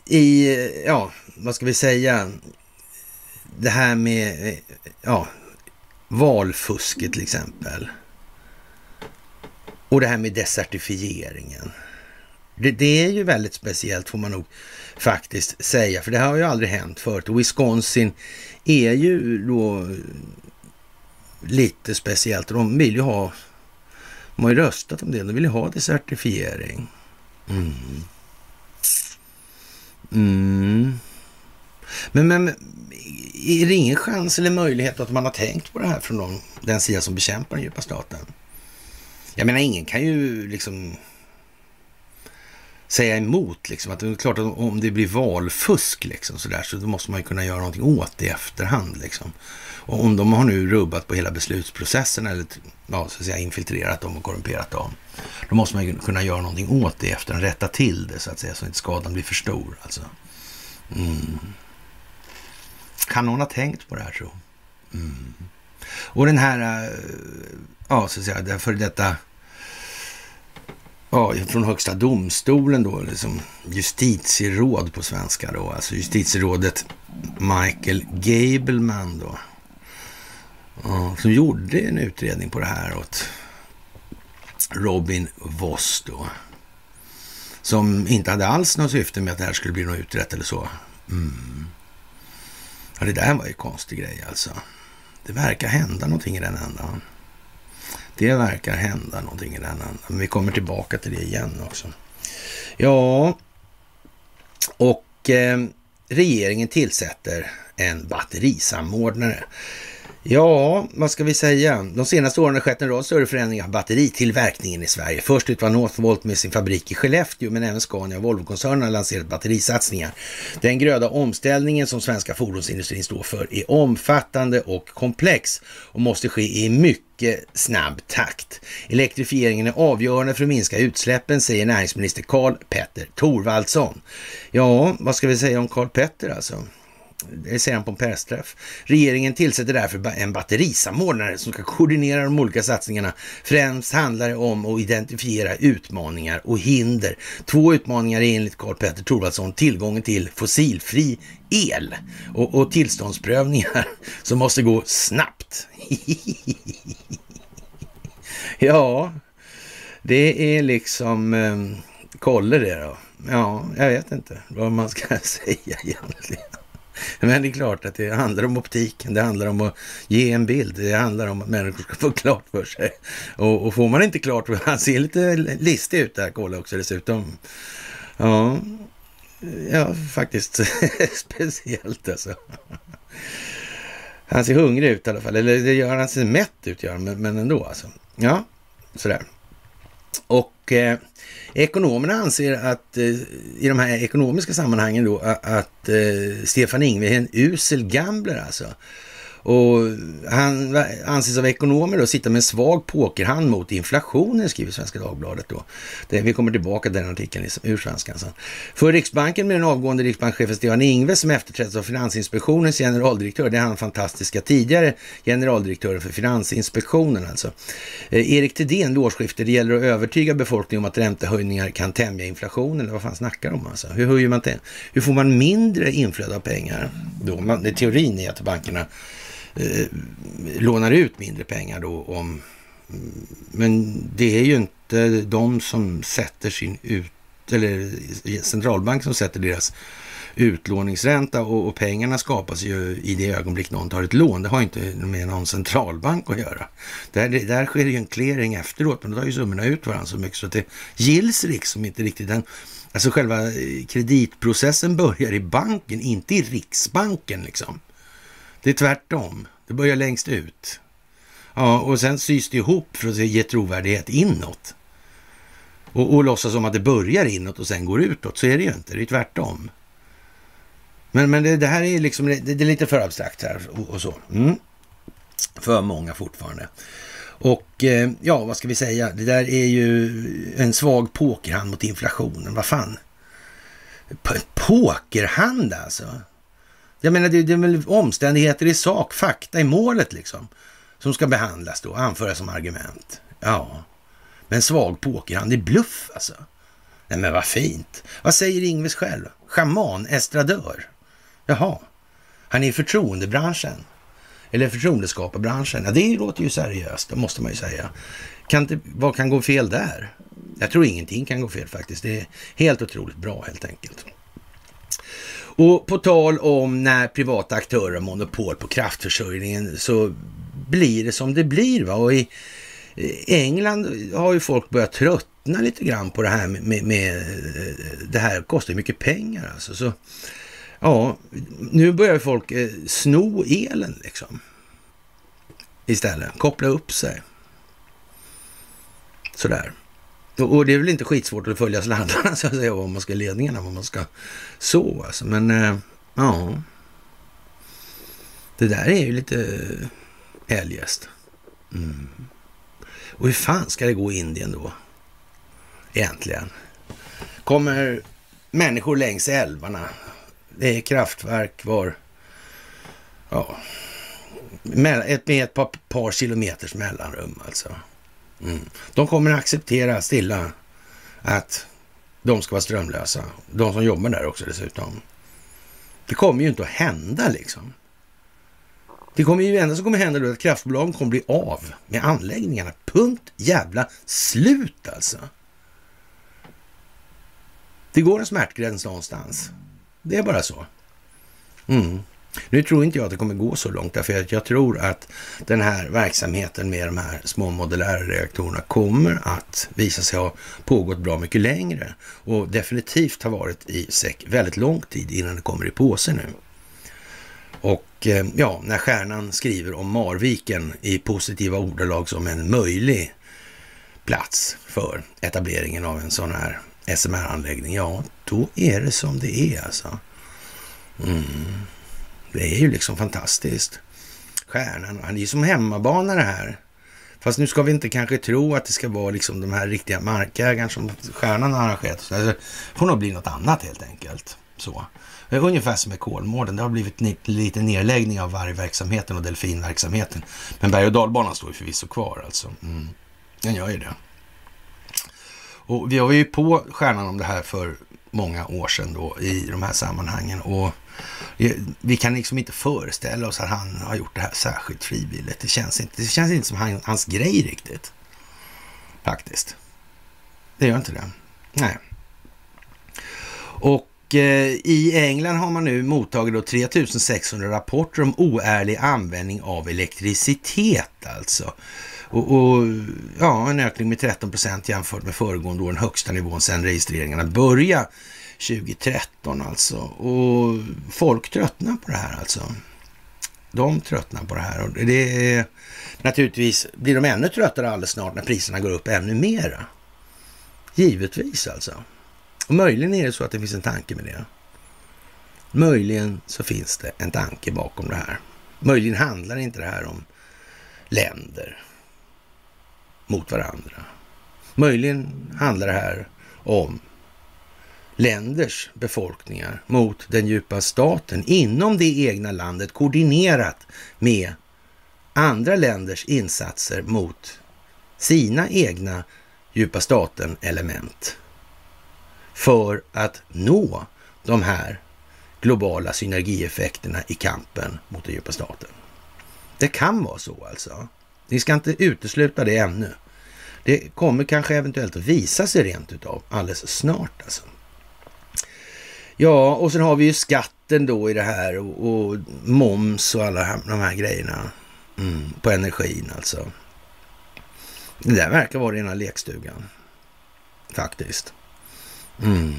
i, ja, vad ska vi säga, det här med, ja, valfusket till exempel. Och det här med desertifieringen. Det, det, är ju väldigt speciellt får man nog faktiskt säga, för det har ju aldrig hänt förut. Och Wisconsin är ju då lite speciellt. De vill ju ha, de har ju röstat om det, de vill ju ha desertifiering. Mm. Mm. Men, men är det ingen chans eller möjlighet att man har tänkt på det här från de, den sida som bekämpar den djupa staten? Jag menar, ingen kan ju liksom säga emot. Liksom. Att det är klart att om det blir valfusk liksom, så, där, så då måste man ju kunna göra någonting åt det i efterhand. Liksom. Och om de har nu rubbat på hela beslutsprocessen eller ja, så att säga, infiltrerat dem och korrumperat dem, då måste man ju kunna göra någonting åt det efter rätta till det så att säga, så att inte skadan blir för stor. Alltså. Mm. Kan någon ha tänkt på det här tro? Mm. Och den här, eh, ja så att säga, den för detta ja, från högsta domstolen då, liksom justitieråd på svenska då, alltså justitierådet Michael Gableman då, ja, som gjorde en utredning på det här åt Robin Voss då, som inte hade alls något syfte med att det här skulle bli något utrett eller så. Mm. Ja, det där var ju konstig grej alltså. Det verkar hända någonting i den ändan. Det verkar hända någonting i den andan. Men vi kommer tillbaka till det igen också. Ja, och eh, regeringen tillsätter en batterisamordnare. Ja, vad ska vi säga? De senaste åren har skett en rad större förändringar av batteritillverkningen i Sverige. Först ut var Northvolt med sin fabrik i Skellefteå, men även Scania och Volvo-koncernen har lanserat batterisatsningar. Den gröda omställningen som svenska fordonsindustrin står för är omfattande och komplex och måste ske i mycket snabb takt. Elektrifieringen är avgörande för att minska utsläppen, säger näringsminister Karl Petter Thorvaldsson. Ja, vad ska vi säga om Karl Petter alltså? Det säger han på en pressträff. Regeringen tillsätter därför en batterisamordnare som ska koordinera de olika satsningarna. Främst handlar det om att identifiera utmaningar och hinder. Två utmaningar är enligt Karl Petter Thorwaldsson. tillgången till fossilfri el och, och tillståndsprövningar som måste gå snabbt. ja, det är liksom eh, kolla det då. Ja, jag vet inte vad man ska säga egentligen. Men det är klart att det handlar om optiken, det handlar om att ge en bild, det handlar om att människor ska få klart för sig. Och, och får man inte klart för sig, han ser lite listig ut där, Kolla också dessutom. Ja, ja faktiskt speciellt alltså. Han ser hungrig ut i alla fall, eller det gör han ser mätt ut, gör han, men, men ändå alltså. Ja, sådär. Och eh, ekonomerna anser att eh, i de här ekonomiska sammanhangen då att eh, Stefan Ingve är en usel gambler alltså. Och han anses av ekonomer då sitta med en svag pokerhand mot inflationen, skriver Svenska Dagbladet då. Det, vi kommer tillbaka till den artikeln ur svenskan sen. För Riksbanken med den avgående riksbankschefen Stefan Ingves som efterträds av Finansinspektionens generaldirektör, det är han fantastiska tidigare generaldirektören för Finansinspektionen alltså. Eh, Erik Thedéen vid årsskiftet, det gäller att övertyga befolkningen om att räntehöjningar kan tämja inflationen, eller vad fan snackar de om alltså? Hur, höjer man hur får man mindre inflöde av pengar då? Man, det, teorin är att bankerna eh, lånar ut mindre pengar då om... Mm, men det är ju inte de som sätter sin ut... Eller centralbank som sätter deras utlåningsränta och, och, pengarna skapas ju i det ögonblick någon tar ett lån. Det har inte med någon centralbank att göra. Där, där sker ju en clearing efteråt, men då tar ju summorna ut varandra så mycket så att det gills liksom inte riktigt. Den, alltså själva eh, kreditprocessen börjar i banken, inte i Riksbanken liksom. Det är tvärtom. Det börjar längst ut. Ja, och sen sys det ihop för att ge trovärdighet inåt. Och, och låtsas som att det börjar inåt och sen går utåt. Så är det ju inte. Det är tvärtom. Men, men det, det här är liksom, det, det, är lite för abstrakt här och, och så. Mm. För många fortfarande. Och eh, ja, vad ska vi säga? Det där är ju en svag pokerhand mot inflationen. Vad fan? P pokerhand alltså? Jag menar, det, det är väl omständigheter i sak, fakta i målet liksom, som ska behandlas då, anföras som argument. Ja, men svag pokerhand, det är bluff alltså. Nej men vad fint. Vad säger Ingves själv? Schaman, estradör. Jaha, han är i förtroendebranschen. Eller förtroendeskaparbranschen. Ja, det låter ju seriöst, det måste man ju säga. Kan inte, vad kan gå fel där? Jag tror ingenting kan gå fel faktiskt. Det är helt otroligt bra helt enkelt. Och på tal om när privata aktörer har monopol på kraftförsörjningen så blir det som det blir. Va? Och i England har ju folk börjat tröttna lite grann på det här med, med, med eh, det här kostar mycket pengar alltså. Så, ja, nu börjar folk eh, sno elen liksom. Istället, koppla upp sig. Sådär. Och det är väl inte skitsvårt att följa sladdarna så att säga, vad man ska ledningarna, vad man ska så alltså. Men eh, ja, det där är ju lite eh, eljest. Mm. Och hur fan ska det gå i Indien då? Egentligen. Kommer människor längs älvarna. Det är kraftverk var... Ja, med ett, med ett par, par kilometers mellanrum alltså. Mm. De kommer att acceptera stilla att de ska vara strömlösa. De som jobbar där också dessutom. Det kommer ju inte att hända liksom. Det kommer ju enda som kommer hända då att kraftbolagen kommer bli av med anläggningarna. Punkt jävla slut alltså. Det går en smärtgräns någonstans. Det är bara så. Mm. Nu tror inte jag att det kommer gå så långt, därför att jag tror att den här verksamheten med de här små modulära reaktorerna kommer att visa sig ha pågått bra mycket längre och definitivt ha varit i säck väldigt lång tid innan det kommer i påse nu. Och eh, ja, när Stjärnan skriver om Marviken i positiva ordalag som en möjlig plats för etableringen av en sån här SMR-anläggning, ja, då är det som det är alltså. Mm. Det är ju liksom fantastiskt. Stjärnan, han är ju som hemmabana det här. Fast nu ska vi inte kanske tro att det ska vara liksom de här riktiga markägarna som stjärnan har arrangerat. Så det får nog bli något annat helt enkelt. Så. Ungefär som med Kolmården. Det har blivit lite nedläggning av vargverksamheten och delfinverksamheten. Men berg och dalbanan står ju förvisso kvar alltså. Mm. Den gör ju det. Och vi var ju på stjärnan om det här för många år sedan då i de här sammanhangen. Och vi kan liksom inte föreställa oss att han har gjort det här särskilt frivilligt. Det känns inte, det känns inte som han, hans grej riktigt. Faktiskt. Det gör inte det. Nej. Och eh, i England har man nu mottagit då 3600 rapporter om oärlig användning av elektricitet alltså. Och, och, ja, en ökning med 13 procent jämfört med föregående år, den högsta nivån sedan registreringarna började 2013 alltså. Och folk tröttnar på det här alltså. De tröttnar på det här och det är naturligtvis blir de ännu tröttare alldeles snart när priserna går upp ännu mera. Givetvis alltså. Och möjligen är det så att det finns en tanke med det. Möjligen så finns det en tanke bakom det här. Möjligen handlar inte det här om länder mot varandra. Möjligen handlar det här om länders befolkningar mot den djupa staten inom det egna landet koordinerat med andra länders insatser mot sina egna djupa staten-element för att nå de här globala synergieffekterna i kampen mot den djupa staten. Det kan vara så alltså. Ni ska inte utesluta det ännu. Det kommer kanske eventuellt att visa sig rent utav alldeles snart alltså. Ja, och sen har vi ju skatten då i det här och, och moms och alla de här grejerna mm, på energin alltså. Det där verkar vara rena lekstugan faktiskt. Mm.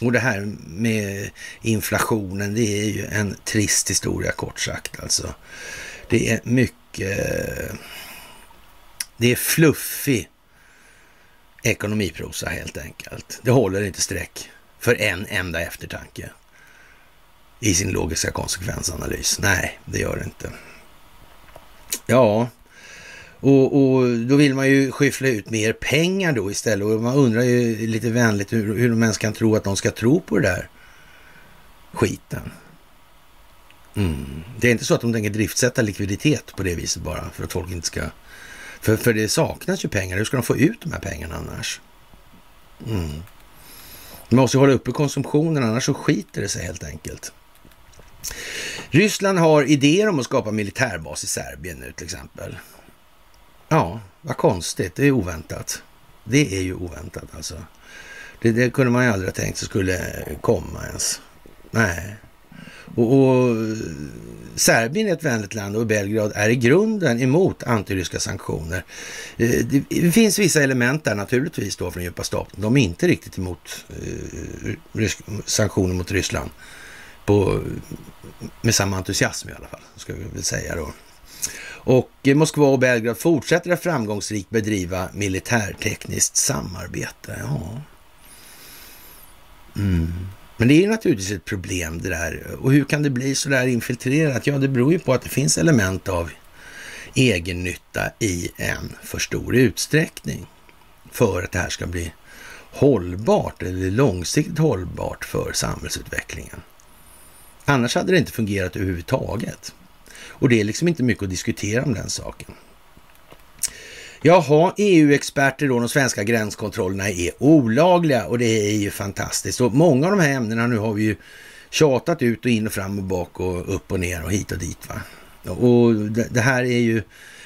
Och det här med inflationen, det är ju en trist historia kort sagt alltså. Det är mycket, det är fluffig ekonomiprosa helt enkelt. Det håller inte streck för en enda eftertanke i sin logiska konsekvensanalys. Nej, det gör det inte. Ja, och, och, då vill man ju skyffla ut mer pengar då istället. Och man undrar ju lite vänligt hur, hur de ens kan tro att de ska tro på det där skiten. Mm. Det är inte så att de tänker driftsätta likviditet på det viset bara för att folk inte ska... För, för det saknas ju pengar. Hur ska de få ut de här pengarna annars? Mm. Man måste hålla uppe konsumtionen, annars så skiter det sig helt enkelt. Ryssland har idéer om att skapa militärbas i Serbien nu till exempel. Ja, vad konstigt. Det är oväntat. Det är ju oväntat alltså. Det, det kunde man ju aldrig ha tänkt sig skulle komma ens. Nej. Och, och, Serbien är ett vänligt land och Belgrad är i grunden emot antiryska sanktioner. Eh, det finns vissa element där naturligtvis då från djupa staten. De är inte riktigt emot eh, sanktioner mot Ryssland på, med samma entusiasm i alla fall, ska vi väl säga då. Och eh, Moskva och Belgrad fortsätter att framgångsrikt bedriva militärtekniskt samarbete. Ja. Mm. Men det är naturligtvis ett problem det där. Och hur kan det bli så där infiltrerat? Ja, det beror ju på att det finns element av egennytta i en för stor utsträckning för att det här ska bli hållbart eller långsiktigt hållbart för samhällsutvecklingen. Annars hade det inte fungerat överhuvudtaget. Och det är liksom inte mycket att diskutera om den saken. Jaha, EU-experter då, de svenska gränskontrollerna är olagliga och det är ju fantastiskt. Och många av de här ämnena nu har vi ju tjatat ut och in och fram och bak och upp och ner och hit och dit. Va? Och det, här är ju,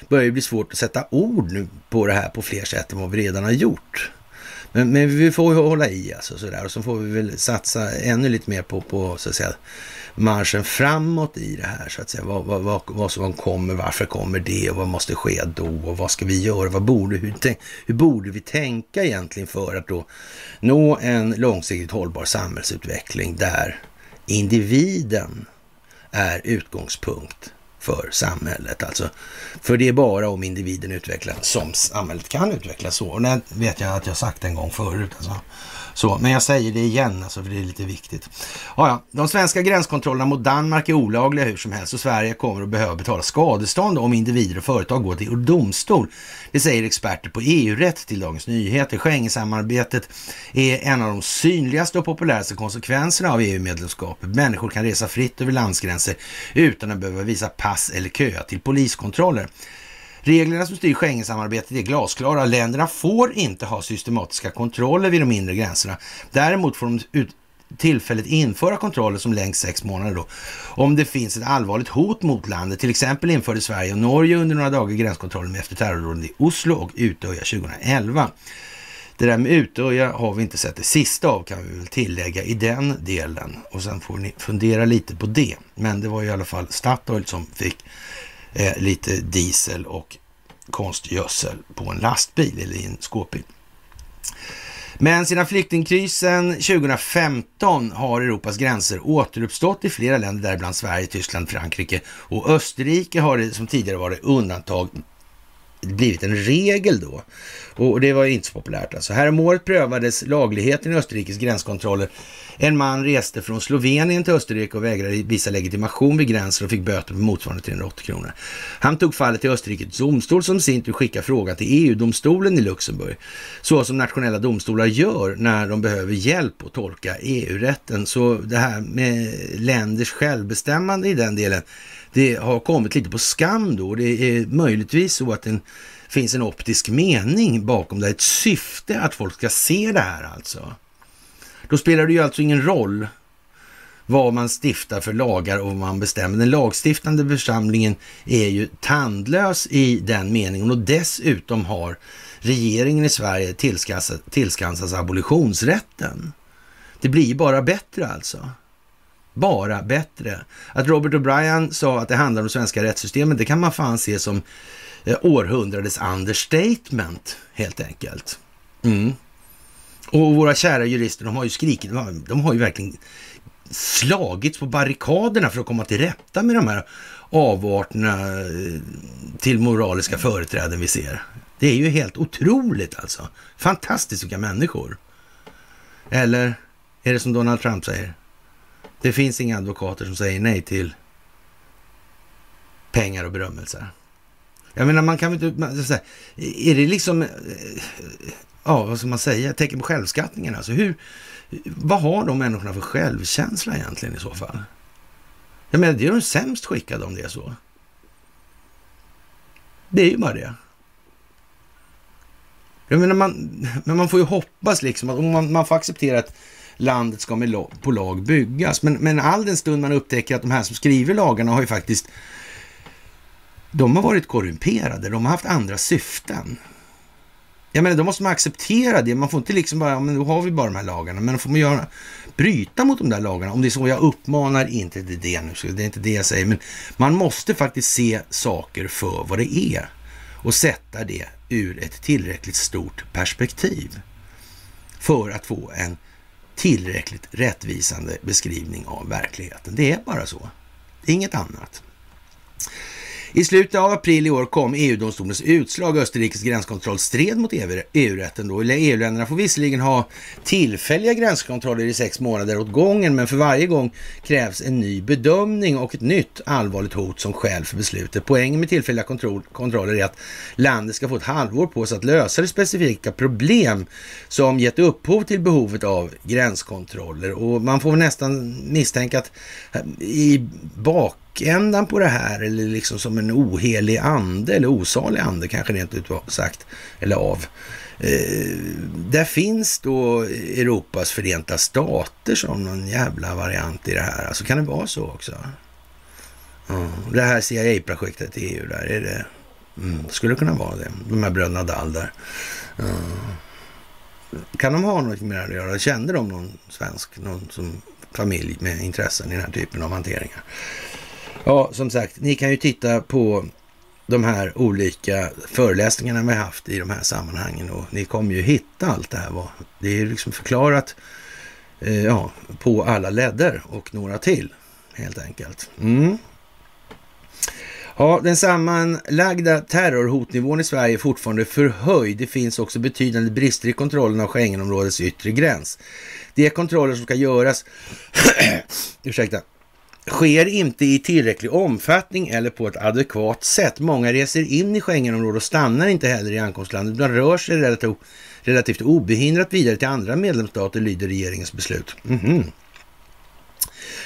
börjar ju bli svårt att sätta ord nu på det här på fler sätt än vad vi redan har gjort. Men, men vi får ju hålla i alltså sådär och så får vi väl satsa ännu lite mer på, på så att säga marschen framåt i det här så att säga. Vad, vad, vad, vad som kommer, varför kommer det och vad måste ske då och vad ska vi göra? Vad borde, hur, hur borde vi tänka egentligen för att då nå en långsiktigt hållbar samhällsutveckling där individen är utgångspunkt för samhället. Alltså, för det är bara om individen utvecklas som samhället kan utvecklas så. Och det vet jag att jag sagt en gång förut. Alltså. Så, men jag säger det igen, alltså, för det är lite viktigt. Ja, ja. De svenska gränskontrollerna mot Danmark är olagliga hur som helst och Sverige kommer att behöva betala skadestånd om individer och företag går till domstol. Det säger experter på EU-rätt till Dagens Nyheter. Schengensamarbetet är en av de synligaste och populäraste konsekvenserna av EU-medlemskapet. Människor kan resa fritt över landsgränser utan att behöva visa pass eller köa till poliskontroller. Reglerna som styr Schengensamarbetet är glasklara. Länderna får inte ha systematiska kontroller vid de inre gränserna. Däremot får de ut tillfälligt införa kontroller som längst sex månader då. Om det finns ett allvarligt hot mot landet. Till exempel införde Sverige och Norge under några dagar gränskontroller med efter terrordåden i Oslo och Utöja 2011. Det där med Utöja har vi inte sett det sista av kan vi väl tillägga i den delen. Och sen får ni fundera lite på det. Men det var i alla fall Statoil som fick eh, lite diesel och konstgödsel på en lastbil eller i en skåpbil. Men sedan flyktingkrisen 2015 har Europas gränser återuppstått i flera länder, däribland Sverige, Tyskland, Frankrike och Österrike har det som tidigare varit undantag blivit en regel då. Och det var inte så populärt alltså. Häromåret prövades lagligheten i Österrikes gränskontroller. En man reste från Slovenien till Österrike och vägrade visa legitimation vid gränsen och fick böter på motsvarande 380 kronor. Han tog fallet till Österrikes domstol som sin tur skickade frågan till EU-domstolen i Luxemburg. Så som nationella domstolar gör när de behöver hjälp att tolka EU-rätten. Så det här med länders självbestämmande i den delen det har kommit lite på skam då. Det är möjligtvis så att det finns en optisk mening bakom det, ett syfte att folk ska se det här alltså. Då spelar det ju alltså ingen roll vad man stiftar för lagar och vad man bestämmer. Den lagstiftande församlingen är ju tandlös i den meningen och dessutom har regeringen i Sverige tillskansats abolitionsrätten. Det blir bara bättre alltså bara bättre. Att Robert O'Brien sa att det handlar om svenska rättssystemet, det kan man fan se som eh, århundradets understatement helt enkelt. Mm. Och våra kära jurister, de har ju skrikit, de har ju verkligen slagits på barrikaderna för att komma till rätta med de här avarterna eh, till moraliska företräden vi ser. Det är ju helt otroligt alltså. Fantastiskt vilka människor. Eller är det som Donald Trump säger? Det finns inga advokater som säger nej till pengar och berömmelse. Jag menar, man kan väl inte... Är det liksom... Eh, ja, vad ska man säga? Tecken på självskattningen alltså. Hur, vad har de människorna för självkänsla egentligen i så fall? Jag menar, det är de sämst skickade om det är så. Det är ju bara det. Jag menar, man, men man får ju hoppas liksom att om man, man får acceptera att landet ska med lag, på lag byggas. Men, men all den stund man upptäcker att de här som skriver lagarna har ju faktiskt de har varit korrumperade, de har haft andra syften. Jag menar, då måste man acceptera det. Man får inte liksom bara, ja, men då har vi bara de här lagarna. Men då får man göra, bryta mot de där lagarna. Om det är så jag uppmanar inte till det nu, det är inte det jag säger. Men man måste faktiskt se saker för vad det är och sätta det ur ett tillräckligt stort perspektiv för att få en tillräckligt rättvisande beskrivning av verkligheten. Det är bara så. Inget annat. I slutet av april i år kom EU-domstolens utslag. Österrikes gränskontroll stred mot EU-rätten. E EU-länderna e får visserligen ha tillfälliga gränskontroller i sex månader åt gången, men för varje gång krävs en ny bedömning och ett nytt allvarligt hot som skäl för beslutet. Poängen med tillfälliga kontroll kontroller är att landet ska få ett halvår på sig att lösa det specifika problem som gett upphov till behovet av gränskontroller. Och man får nästan misstänka att i bak slutändan på det här eller liksom som en ohelig ande eller osalig ande kanske rent ut sagt eller av. Eh, där finns då Europas förenta stater som någon jävla variant i det här. Alltså kan det vara så också? Mm. Det här CIA-projektet i EU där, är det? Mm. Skulle det kunna vara det? De här bröderna Dahl där. Mm. Kan de ha något med det att göra? Kände de någon svensk, någon som familj med intressen i den här typen av hanteringar? Ja, som sagt, ni kan ju titta på de här olika föreläsningarna vi har haft i de här sammanhangen och ni kommer ju hitta allt det här. Det är ju liksom förklarat eh, ja, på alla ledder och några till helt enkelt. Mm. Ja, den sammanlagda terrorhotnivån i Sverige är fortfarande förhöjd. Det finns också betydande brister i kontrollen av Schengenområdets yttre gräns. De kontroller som ska göras ursäkta, sker inte i tillräcklig omfattning eller på ett adekvat sätt. Många reser in i Schengenområdet och stannar inte heller i ankomstlandet utan rör sig relativt, relativt obehindrat vidare till andra medlemsstater, lyder regeringens beslut. Mm -hmm.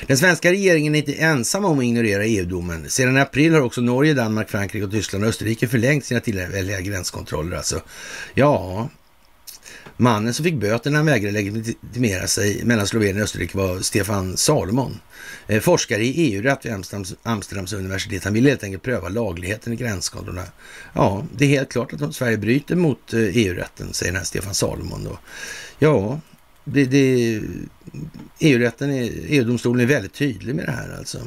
Den svenska regeringen är inte ensam om att ignorera EU-domen. Sedan i april har också Norge, Danmark, Frankrike, och Tyskland och Österrike förlängt sina tillfälliga gränskontroller. Alltså, ja, Mannen som fick böter när han vägrade legitimera sig mellan Slovenien och Österrike var Stefan Salomon. Eh, forskare i EU-rätt vid Amsterdams, Amsterdams universitet. Han ville helt enkelt pröva lagligheten i gränskontrollerna. Ja, det är helt klart att om Sverige bryter mot eh, e EU-rätten, säger den här Stefan Salomon då. Ja, det, det, EU-rätten, EU-domstolen är väldigt tydlig med det här alltså.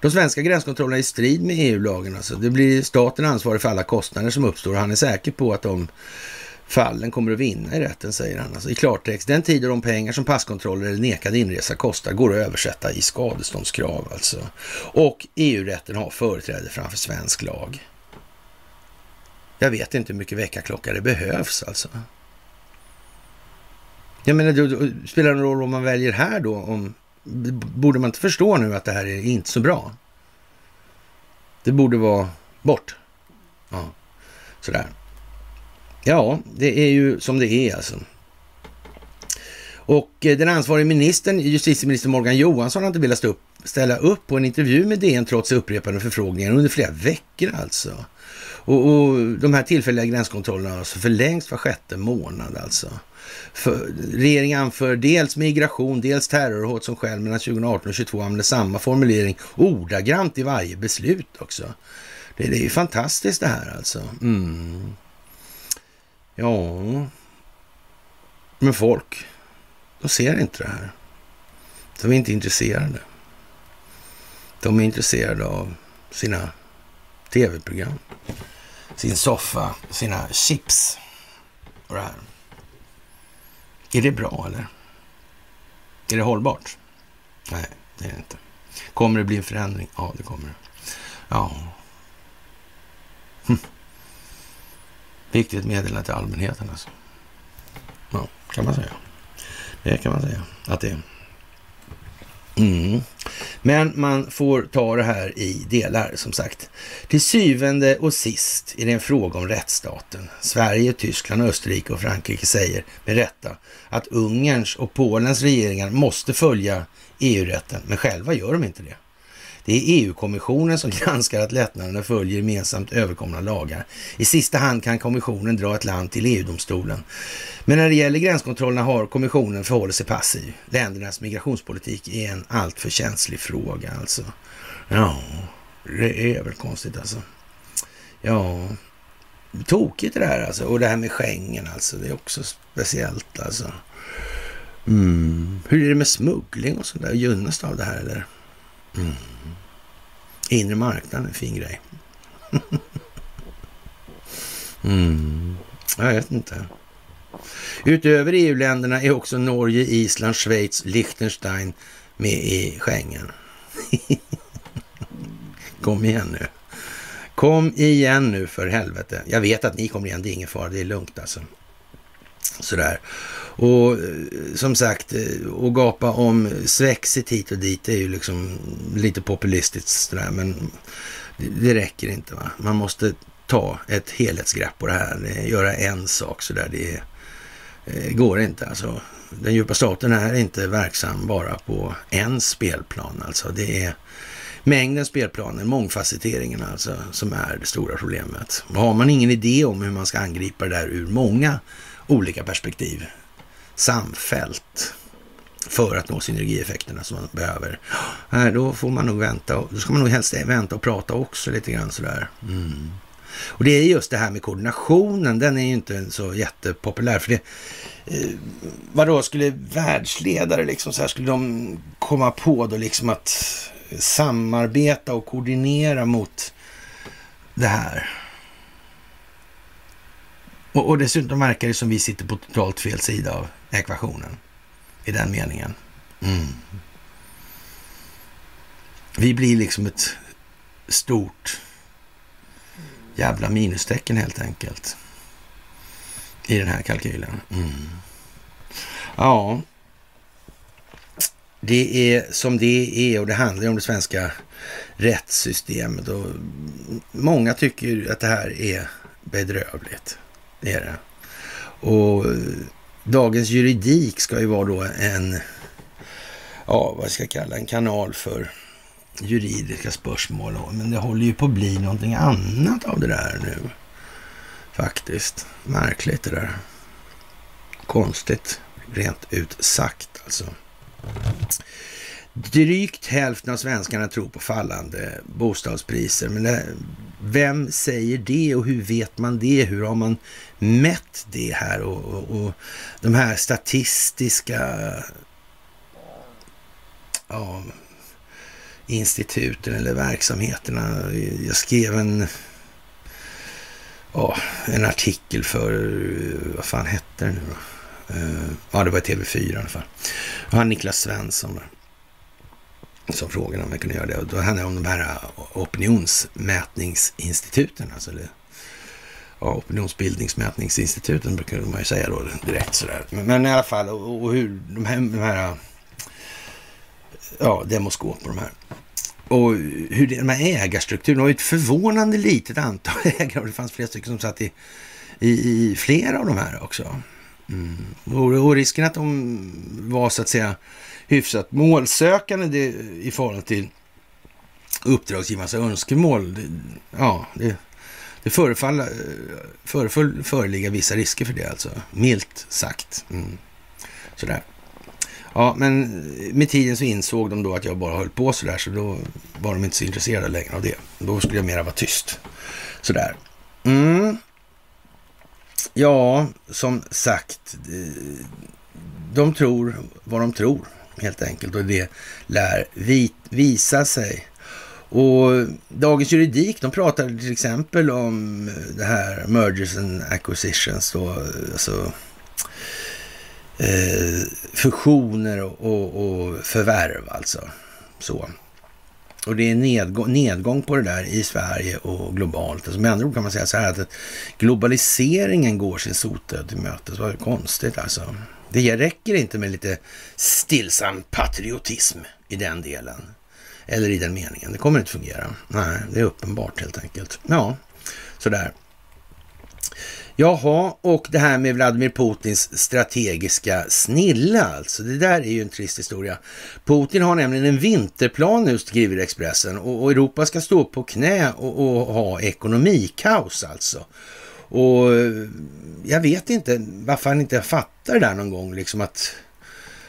De svenska gränskontrollerna är i strid med EU-lagen. Alltså. Det blir staten ansvarig för alla kostnader som uppstår och han är säker på att de fallen kommer att vinna i rätten, säger han. Alltså, I klartext, den tid och de pengar som passkontroller eller nekad inresa kostar går att översätta i skadeståndskrav alltså. Och EU-rätten har företräde framför svensk lag. Jag vet inte hur mycket väckarklocka det behövs alltså. Jag menar, då, då, spelar det någon roll om man väljer här då? Om, borde man inte förstå nu att det här är inte så bra? Det borde vara bort. Ja, sådär. Ja, det är ju som det är alltså. Och eh, den ansvarige ministern, justitieminister Morgan Johansson, har inte velat upp, ställa upp på en intervju med DN trots upprepade förfrågningar under flera veckor alltså. Och, och de här tillfälliga gränskontrollerna har alltså förlängts var sjätte månad alltså. För, regeringen anför dels migration, dels terrorhot som skäl mellan 2018 och 2022 använder samma formulering ordagrant i varje beslut också. Det, det är ju fantastiskt det här alltså. Mm. Ja, men folk, de ser inte det här. De är inte intresserade. De är intresserade av sina tv-program, sin soffa, sina chips och det här. Är det bra eller? Är det hållbart? Nej, det är det inte. Kommer det bli en förändring? Ja, det kommer det. Ja. Viktigt meddelande till allmänheten alltså. Ja, kan man säga. Det kan man säga att det är. Mm. Men man får ta det här i delar som sagt. Till syvende och sist är det en fråga om rättsstaten. Sverige, Tyskland, Österrike och Frankrike säger med rätta att Ungerns och Polens regeringar måste följa EU-rätten, men själva gör de inte det. Det är EU-kommissionen som granskar att lättnaderna följer gemensamt överkomna lagar. I sista hand kan kommissionen dra ett land till EU-domstolen. Men när det gäller gränskontrollerna har kommissionen förhållit sig passiv. Ländernas migrationspolitik är en alltför känslig fråga alltså. Ja, det är väl konstigt alltså. Ja, tokigt det här alltså. Och det här med Schengen alltså, det är också speciellt alltså. Mm. Hur är det med smuggling och sådär? Gynnas det av det här eller? Mm. Inre marknaden en fin grej. mm. Jag vet inte. Utöver EU-länderna är också Norge, Island, Schweiz, Liechtenstein med i Schengen. Kom igen nu. Kom igen nu för helvete. Jag vet att ni kommer igen, det är ingen fara, det är lugnt alltså. Sådär. Och eh, som sagt, eh, att gapa om svexit hit och dit är ju liksom lite populistiskt sådär, men det, räcker inte. Va? Man måste ta ett helhetsgrepp på det här, göra en sak sådär. Det eh, går inte alltså. Den djupa staten är inte verksam bara på en spelplan alltså. Det är mängden spelplaner, mångfacetteringen, alltså, som är det stora problemet. har man ingen idé om hur man ska angripa det där ur många olika perspektiv, samfällt för att nå synergieffekterna som man behöver. Här, då får man nog vänta. Då ska man nog helst vänta och prata också lite grann sådär. Mm. Och det är just det här med koordinationen, den är ju inte så jättepopulär. För det, eh, vadå, skulle världsledare liksom så här, skulle de komma på då liksom att samarbeta och koordinera mot det här? Och, och dessutom verkar det som vi sitter på totalt fel sida av ekvationen i den meningen. Mm. Vi blir liksom ett stort jävla minustecken helt enkelt i den här kalkylen. Mm. Ja, det är som det är och det handlar om det svenska rättssystemet och många tycker att det här är bedrövligt. Det är det. Och eh, dagens juridik ska ju vara då en, ja vad ska jag kalla en kanal för juridiska spörsmål. Men det håller ju på att bli någonting annat av det där nu. Faktiskt. Märkligt det där. Konstigt, rent ut sagt alltså. Drygt hälften av svenskarna tror på fallande bostadspriser. Men det, vem säger det och hur vet man det? Hur har man mätt det här? Och, och, och de här statistiska ja, instituten eller verksamheterna. Jag skrev en, ja, en artikel för, vad fan hette det nu då? Eh, ja, det var TV4 i alla fall. Och han Niklas Svensson där, som frågade om jag kunde göra det. Och då handlade det om de här äh, opinionsmätningsinstituten. Alltså det, ja, opinionsbildningsmätningsinstituten brukar man ju säga då direkt sådär. Men, men i alla fall, och, och hur de här, de här äh, ja, demoskop och de här. Och hur det, de här ägarstrukturerna, det var ett förvånande litet antal ägare och det fanns flera stycken som satt i, i, i flera av de här också. Mm. Och, och, risken att de var så att säga hyfsat målsökande det, i förhållande till uppdragsgivarens önskemål, det, ja, det, det förefall, föreföll föreligga vissa risker för det alltså, milt sagt. Mm. Sådär. Ja, men med tiden så insåg de då att jag bara höll på sådär, så då var de inte så intresserade längre av det. Då skulle jag mera vara tyst. Sådär. Mm. Ja, som sagt, de tror vad de tror helt enkelt och det lär visa sig. Och Dagens Juridik, de pratade till exempel om det här mergers and acquisitions då, alltså eh, fusioner och, och, och, förvärv alltså. Så. Och det är nedgång, nedgång på det där i Sverige och globalt. Alltså med andra ord kan man säga så här att globaliseringen går sin sotdöd till mötes. Vad konstigt alltså. Det räcker inte med lite stillsam patriotism i den delen. Eller i den meningen. Det kommer inte fungera. Nej, det är uppenbart helt enkelt. Ja, sådär. Jaha, och det här med Vladimir Putins strategiska snilla alltså. Det där är ju en trist historia. Putin har nämligen en vinterplan nu, skriver Expressen. Och, och Europa ska stå på knä och, och ha ekonomikaos alltså. Och eh, jag vet inte varför han inte fattar det där någon gång, liksom att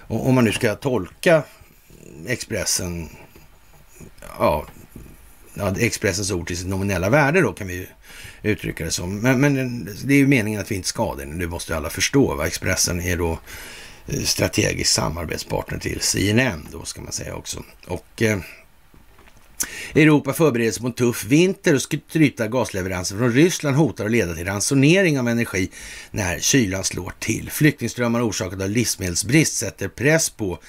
om man nu ska tolka Expressen, ja, ja Expressens ord till sitt nominella värde då kan vi ju uttrycka det som. Men, men det är ju meningen att vi inte ska det. Det måste ju alla förstå. Va? Expressen är då eh, strategisk samarbetspartner till CNN då ska man säga också. Och eh, Europa förbereder sig på en tuff vinter och strypta gasleveranser från Ryssland hotar att leda till ransonering av energi när kylan slår till. Flyktingströmmar orsakade av livsmedelsbrist sätter press på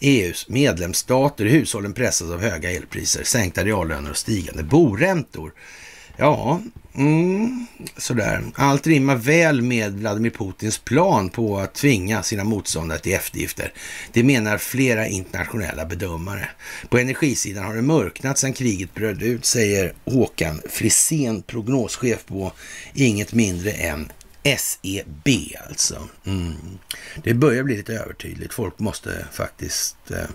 EUs medlemsstater. Hushållen pressas av höga elpriser, sänkta reallöner och stigande boräntor. Ja, mm, sådär. Allt rimmar väl med Vladimir Putins plan på att tvinga sina motståndare till eftergifter. Det menar flera internationella bedömare. På energisidan har det mörknat sedan kriget bröt ut, säger Håkan Frisén, prognoschef på inget mindre än SEB alltså. Mm. Det börjar bli lite övertydligt. Folk måste faktiskt eh,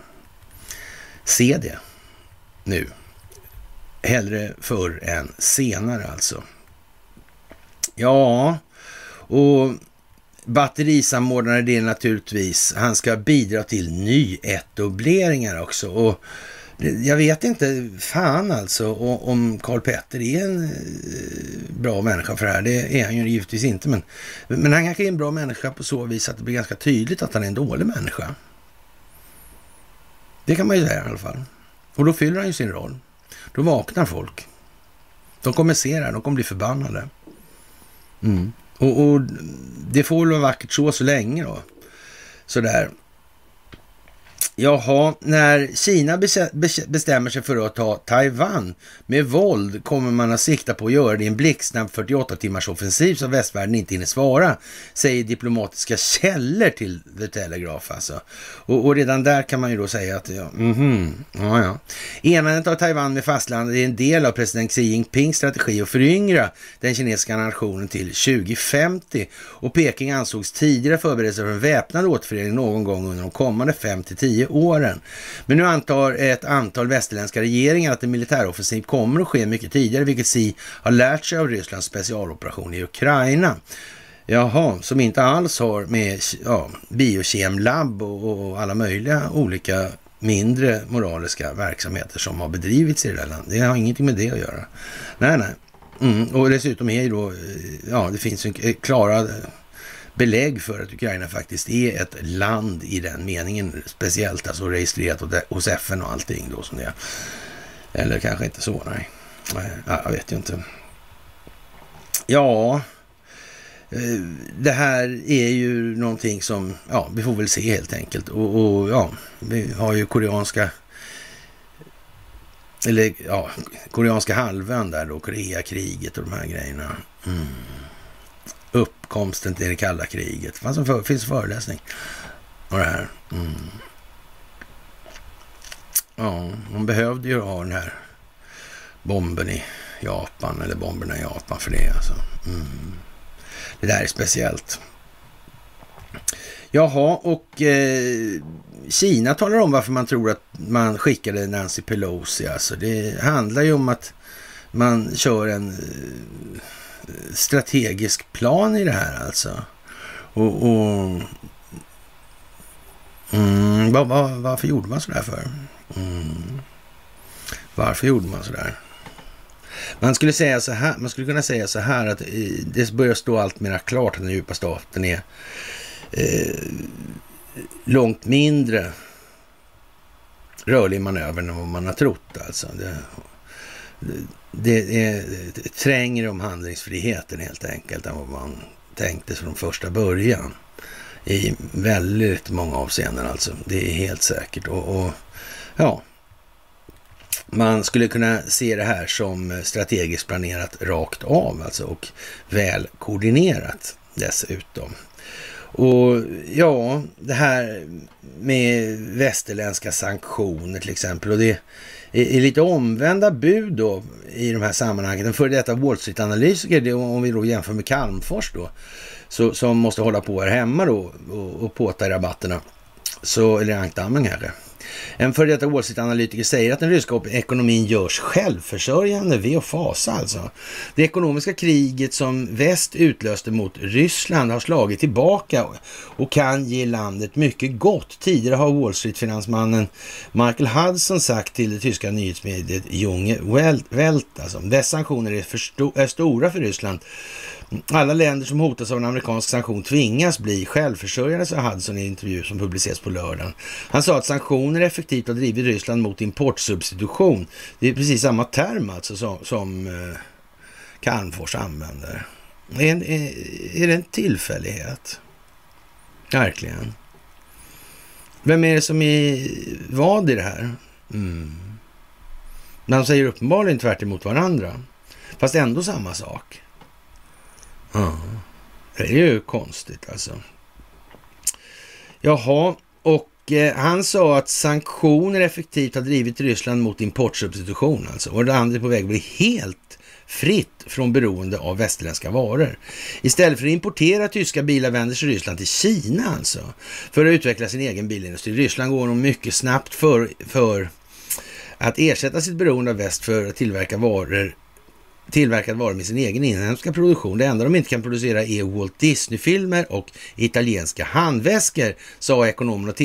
se det nu. Hellre förr än senare alltså. Ja, och batterisamordnare det är naturligtvis, han ska bidra till nyetableringar också. Och jag vet inte, fan alltså, om Karl Petter är en eh, bra människa för det här. Det är han ju givetvis inte, men, men han kanske är en bra människa på så vis att det blir ganska tydligt att han är en dålig människa. Det kan man ju säga i alla fall. Och då fyller han ju sin roll. Då vaknar folk. De kommer se det här, de kommer bli förbannade. Mm. Och, och, det får väl vara vackert så, så länge då. Sådär. Jaha, när Kina bestämmer sig för att ta Taiwan med våld kommer man att sikta på att göra det i en blixtsnabb 48 timmars offensiv som västvärlden inte hinner svara, säger diplomatiska källor till The Telegraph alltså. Och, och redan där kan man ju då säga att, ja, mm -hmm, ja, ja. Enandet av Taiwan med fastlandet är en del av president Xi Jinpings strategi att föryngra den kinesiska nationen till 2050 och Peking ansågs tidigare förbereda sig för en väpnad återförening någon gång under de kommande 5 till 10 åren. Men nu antar ett antal västerländska regeringar att en militäroffensiv kommer att ske mycket tidigare, vilket Xi har lärt sig av Rysslands specialoperation i Ukraina. Jaha, som inte alls har med ja, biokemlabb och, och alla möjliga olika mindre moraliska verksamheter som har bedrivits i det där landet. Det har ingenting med det att göra. Nej, nej. Mm, och dessutom är ju då, eh, ja, det finns ju klara belägg för att Ukraina faktiskt är ett land i den meningen, speciellt alltså registrerat hos FN och allting då som det är. Eller kanske inte så, nej. Ja, jag vet ju inte. Ja, eh, det här är ju någonting som, ja, vi får väl se helt enkelt. Och, och ja, vi har ju koreanska, eller ja, koreanska halvön där då, Koreakriget och de här grejerna. Mm. Uppkomsten till det kalla kriget. Det fanns en för, finns föreläsning om det här. Mm. Ja, man behövde ju ha den här bomben i Japan, eller bomberna i Japan för det alltså. Mm. Det där är speciellt. Jaha, och eh, Kina talar om varför man tror att man skickade Nancy Pelosi. Alltså det handlar ju om att man kör en eh, strategisk plan i det här alltså. Och, och mm, var, var, varför gjorde man sådär för? Mm. Varför gjorde man sådär? Man skulle, säga så här, man skulle kunna säga så här att eh, det börjar stå allt mer klart att den djupa staten är eh, långt mindre rörlig manöver än vad man har trott. Alltså. Det, det, det är, trängre tränger om handlingsfriheten helt enkelt än vad man tänkte från första början. I väldigt många avseenden alltså. Det är helt säkert. Och, och ja, man skulle kunna se det här som strategiskt planerat rakt av alltså och väl koordinerat dessutom. Och ja, det här med västerländska sanktioner till exempel och det i lite omvända bud då i de här sammanhangen. En före detta Wall Street-analytiker, om vi då jämför med Calmfors då, så, som måste hålla på här hemma då och, och påta i rabatterna. Så, eller ankdammen kanske. En före detta Wall Street-analytiker säger att den ryska ekonomin görs självförsörjande, ve och fasa alltså. Det ekonomiska kriget som väst utlöste mot Ryssland har slagit tillbaka och kan ge landet mycket gott. Tidigare har Wall Street-finansmannen Michael Hudson sagt till det tyska nyhetsmediet Junge Welt, alltså, dessa sanktioner är, för sto är stora för Ryssland alla länder som hotas av en amerikansk sanktion tvingas bli självförsörjande, sa Hudson i en intervju som publiceras på lördagen. Han sa att sanktioner effektivt har drivit Ryssland mot importsubstitution. Det är precis samma term alltså som, som eh, Calmfors använder. Är, är, eh, är det en tillfällighet? Verkligen. Vem är det som är vad i det här? Mm. De säger uppenbarligen tvärt emot varandra. Fast ändå samma sak. Ja, det är ju konstigt alltså. Jaha, och eh, han sa att sanktioner effektivt har drivit Ryssland mot importsubstitution alltså. Och landet är på väg att bli helt fritt från beroende av västerländska varor. Istället för att importera tyska bilar vänder sig Ryssland till Kina alltså. För att utveckla sin egen bilindustri. Ryssland går nog mycket snabbt för, för att ersätta sitt beroende av väst för att tillverka varor tillverkad vara med sin egen inhemska produktion. Det enda de inte kan producera är Walt Disney-filmer och italienska handväskor, sa ekonomen och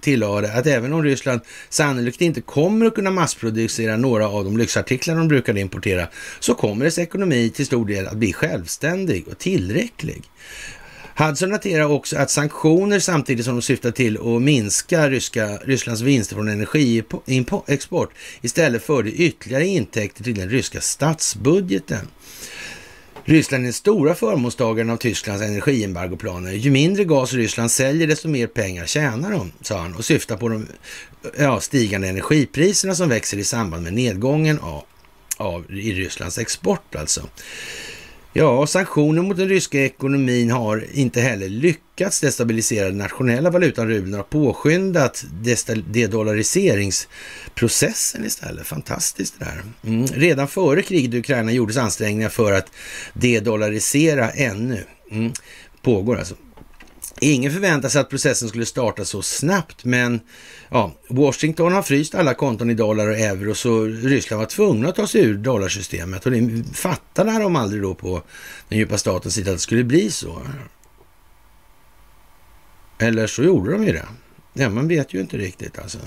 tillade att även om Ryssland sannolikt inte kommer att kunna massproducera några av de lyxartiklar de brukade importera, så kommer dess ekonomi till stor del att bli självständig och tillräcklig. Hudson noterar också att sanktioner samtidigt som de syftar till att minska ryska, Rysslands vinster från energiexport istället förde ytterligare intäkter till den ryska statsbudgeten. Ryssland är den stora förmånstagaren av Tysklands energiembargoplaner. Ju mindre gas Ryssland säljer, desto mer pengar tjänar de, sa han och syftar på de ja, stigande energipriserna som växer i samband med nedgången av, av i Rysslands export alltså. Ja, sanktioner mot den ryska ekonomin har inte heller lyckats destabilisera den nationella valutan rubeln och påskyndat dedollariseringsprocessen istället. Fantastiskt det där. Mm. Redan före kriget i Ukraina gjordes ansträngningar för att dedollarisera ännu. Mm. Pågår alltså. Ingen förväntade sig att processen skulle starta så snabbt, men ja, Washington har fryst alla konton i dollar och euro, så Ryssland var tvungna att ta sig ur dollarsystemet. Och det fattade de aldrig då på den djupa statens sida att det skulle bli så. Eller så gjorde de ju det. Ja, man vet ju inte riktigt alltså.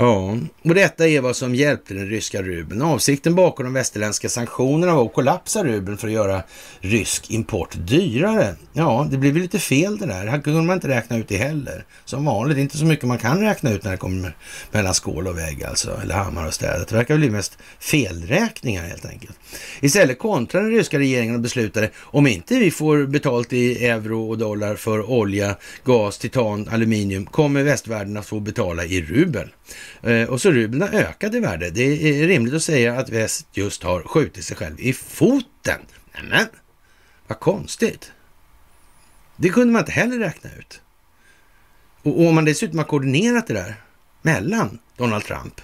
Ja, och detta är vad som hjälpte den ryska rubeln. Avsikten bakom de västerländska sanktionerna var att kollapsa rubeln för att göra rysk import dyrare. Ja, det blev lite fel det där. Här kunde man inte räkna ut det heller. Som vanligt, inte så mycket man kan räkna ut när det kommer mellan skål och vägg alltså, eller hammar och städet. Det verkar bli mest felräkningar helt enkelt. Istället kontrade den ryska regeringen och beslutade om inte vi får betalt i euro och dollar för olja, gas, titan, aluminium kommer västvärlden att få betala i rubel. Eh, och så rublarna ökade i värde. Det är rimligt att säga att väst just har skjutit sig själv i foten. Nämen, vad konstigt. Det kunde man inte heller räkna ut. Och, om man dessutom har koordinerat det där mellan Donald Trump,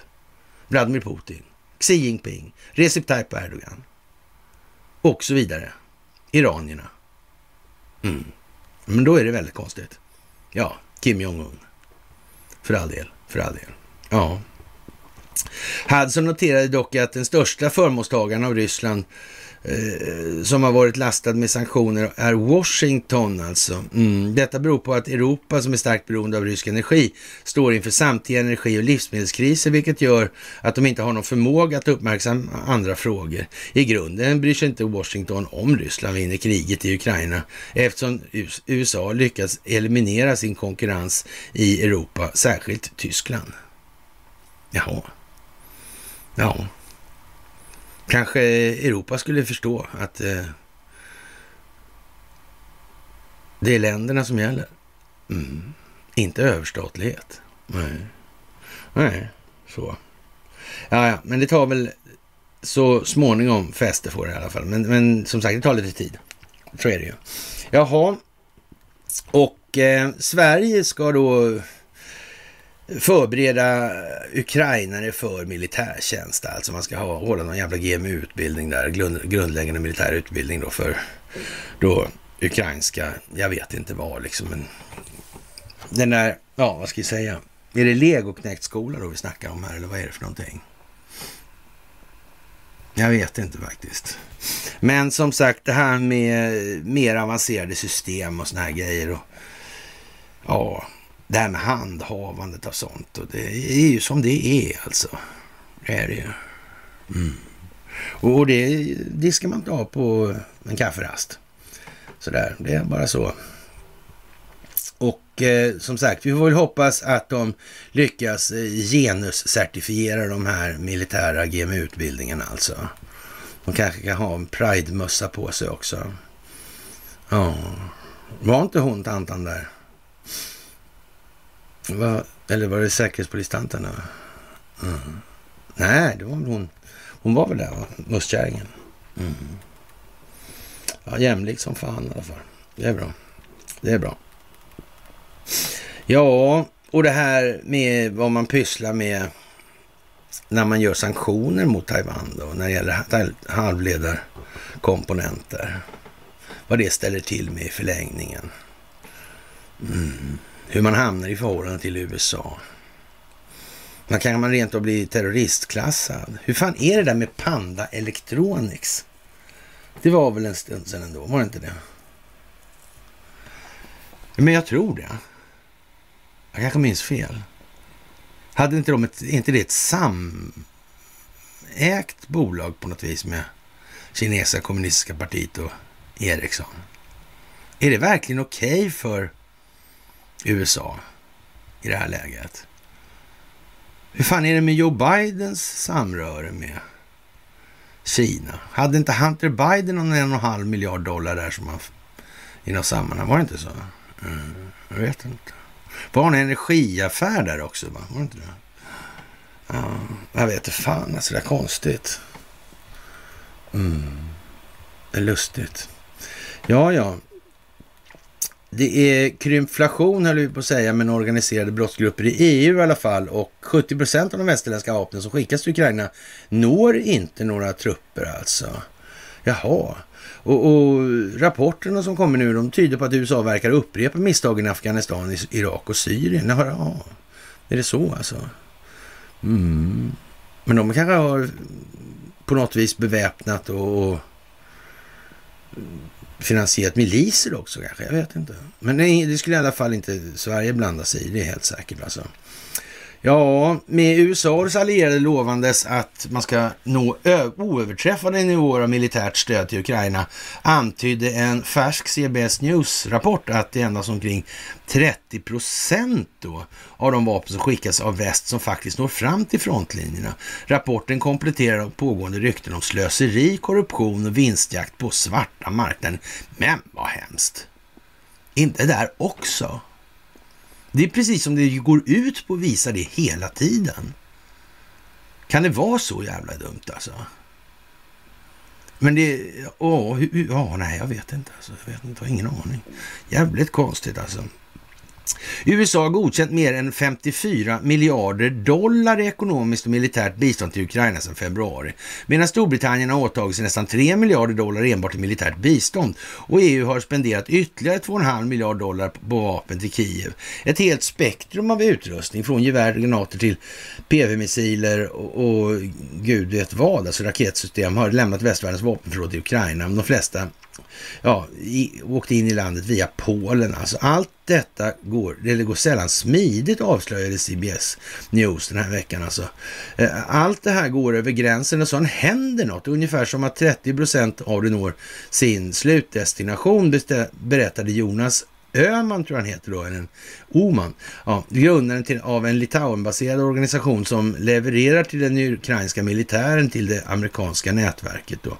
Vladimir Putin, Xi Jinping, Recep Tayyip Erdogan och så vidare. Iranierna. Mm. Men då är det väldigt konstigt. Ja, Kim Jong-Un. För all del, för all del. Ja. Hudson noterade dock att den största förmånstagaren av Ryssland eh, som har varit lastad med sanktioner är Washington alltså. Mm. Detta beror på att Europa som är starkt beroende av rysk energi står inför samtliga energi och livsmedelskriser vilket gör att de inte har någon förmåga att uppmärksamma andra frågor. I grunden bryr sig inte Washington om Ryssland vinner kriget i Ukraina eftersom USA lyckats eliminera sin konkurrens i Europa, särskilt Tyskland. Jaha. Ja. Kanske Europa skulle förstå att eh, det är länderna som gäller. Mm. Inte överstatlighet. Nej. Nej, så. Ja, ja, men det tar väl så småningom fäste får det i alla fall. Men, men som sagt, det tar lite tid. Så är det ju. Jaha, och eh, Sverige ska då förbereda ukrainare för militärtjänst. Alltså man ska ha, hålla någon jävla GMU-utbildning där, grundläggande militär utbildning då för då ukrainska, jag vet inte vad liksom, men den där, ja vad ska jag säga, är det legoknäktskola då vi snackar om här eller vad är det för någonting? Jag vet inte faktiskt. Men som sagt, det här med mer avancerade system och såna här grejer och ja, det här med handhavandet av sånt. Och det är ju som det är alltså. Det är det ju. Mm. Och det, diskar man inte av på en kafferast. Sådär, det är bara så. Och eh, som sagt, vi får väl hoppas att de lyckas eh, genuscertifiera de här militära GMU-utbildningarna alltså. De kanske kan ha en Pride-mössa på sig också. Ja, var inte hon tantan där? Va, eller var det säkerhetspolistanterna? Mm. Nej, det var väl hon. Hon var väl där, va? Mustkärringen. Mm. Ja, jämlik som fan i alla fall. Det är bra. Det är bra. Ja, och det här med vad man pysslar med när man gör sanktioner mot Taiwan då, när det gäller halvledarkomponenter. Vad det ställer till med i förlängningen. Mm hur man hamnar i förhållande till USA. Man kan man rent av bli terroristklassad. Hur fan är det där med Panda Electronics? Det var väl en stund sedan ändå, var det inte det? Men jag tror det. Jag kanske minns fel. Hade inte de ett, inte det ett samägt bolag på något vis med kinesiska kommunistiska partiet och Ericsson? Är det verkligen okej okay för USA i det här läget. Hur fan är det med Joe Bidens samröre med Kina? Hade inte Hunter Biden någon en och en halv miljard dollar där som han, i något sammanhang? Var det inte så? Mm, jag vet inte. Var det en energiaffär där också? Va? Var det inte det? Ja, jag vet inte fan, alltså det är konstigt. Mm. Det är lustigt. Ja, ja. Det är krympflation höll vi på att säga, men organiserade brottsgrupper i EU i alla fall. Och 70 procent av de västerländska vapnen som skickas till Ukraina når inte några trupper alltså. Jaha. Och, och rapporterna som kommer nu, de tyder på att USA verkar upprepa misstagen i Afghanistan, Irak och Syrien. Jaha, är det så alltså? Mm. Men de kanske har på något vis beväpnat och, och finansierat miliser också kanske, jag vet inte. Men det, det skulle i alla fall inte Sverige blanda sig i, det är helt säkert alltså. Ja, med USAs allierade lovandes att man ska nå oöverträffade nivåer av militärt stöd till Ukraina antydde en färsk CBS News-rapport att det är endast omkring 30 procent av de vapen som skickas av väst som faktiskt når fram till frontlinjerna. Rapporten kompletterar pågående rykten om slöseri, korruption och vinstjakt på svarta marknaden. Men vad hemskt! Inte där också. Det är precis som det går ut på att visa det hela tiden. Kan det vara så jävla dumt alltså? Men det, åh, ja, nej, jag vet inte. Alltså, jag vet inte, jag har ingen aning. Jävligt konstigt alltså. USA har godkänt mer än 54 miljarder dollar i ekonomiskt och militärt bistånd till Ukraina sedan februari, medan Storbritannien har åtagit sig nästan 3 miljarder dollar enbart i militärt bistånd och EU har spenderat ytterligare 2,5 miljarder dollar på vapen till Kiev. Ett helt spektrum av utrustning, från gevär, granater till PV-missiler och, och gud vet vad, alltså raketsystem, har lämnat västvärldens vapenförråd till Ukraina. De flesta ja, i, åkte in i landet via Polen. Alltså allt detta går, det går sällan smidigt avslöjade CBS News den här veckan. Alltså. Eh, allt det här går över gränsen och sen händer något. Ungefär som att 30 procent av det når sin slutdestination, berättade Jonas Öman tror han heter då, eller Oman. Ja, grundaren till, av en Litauen-baserad organisation som levererar till den ukrainska militären till det amerikanska nätverket då.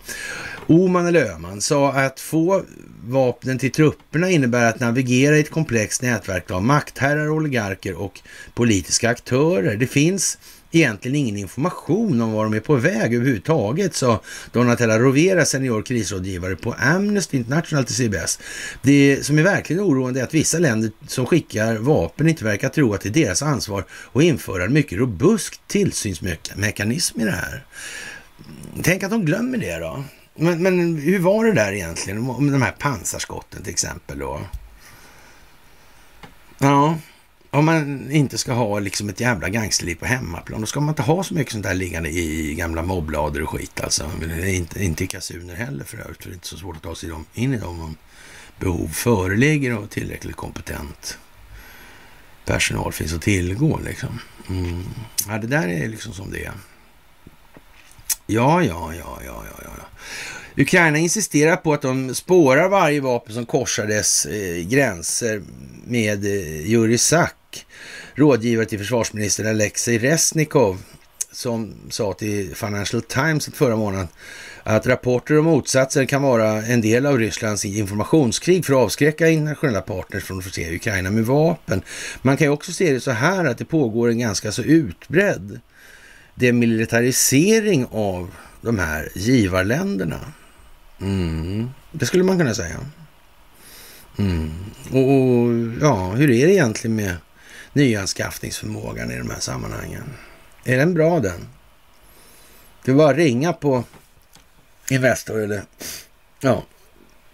Oman eller Öman sa att få vapnen till trupperna innebär att navigera i ett komplext nätverk av maktherrar, oligarker och politiska aktörer. Det finns egentligen ingen information om var de är på väg överhuvudtaget, sa Donatella Rovera, senior krisrådgivare på Amnesty International till CBS. Det som är verkligen oroande är att vissa länder som skickar vapen inte verkar tro att det är deras ansvar att införa en mycket robust tillsynsmekanism i det här. Tänk att de glömmer det då. Men, men hur var det där egentligen om de här pansarskotten till exempel då? Ja, om man inte ska ha liksom ett jävla gangsterliv på hemmaplan, då ska man inte ha så mycket sånt där liggande i gamla mobblader och skit alltså. Inte, inte i kasuner heller för övrigt, för det är inte så svårt att ta sig in i dem om behov föreligger och tillräckligt kompetent personal finns att tillgå liksom. Mm. Ja, det där är liksom som det är. Ja, ja, ja, ja, ja, ja. Ukraina insisterar på att de spårar varje vapen som korsar dess eh, gränser med eh, Jurij Sack, rådgivare till försvarsminister Alexej Resnikov, som sa till Financial Times förra månaden att rapporter om motsatser kan vara en del av Rysslands informationskrig för att avskräcka internationella partners från att förse Ukraina med vapen. Man kan ju också se det så här att det pågår en ganska så utbredd demilitarisering av de här givarländerna. Mm, det skulle man kunna säga. Mm. Och, och, ja, hur är det egentligen med nyanskaffningsförmågan i de här sammanhangen? Är den bra den? Det är bara att ringa på Investor eller ja,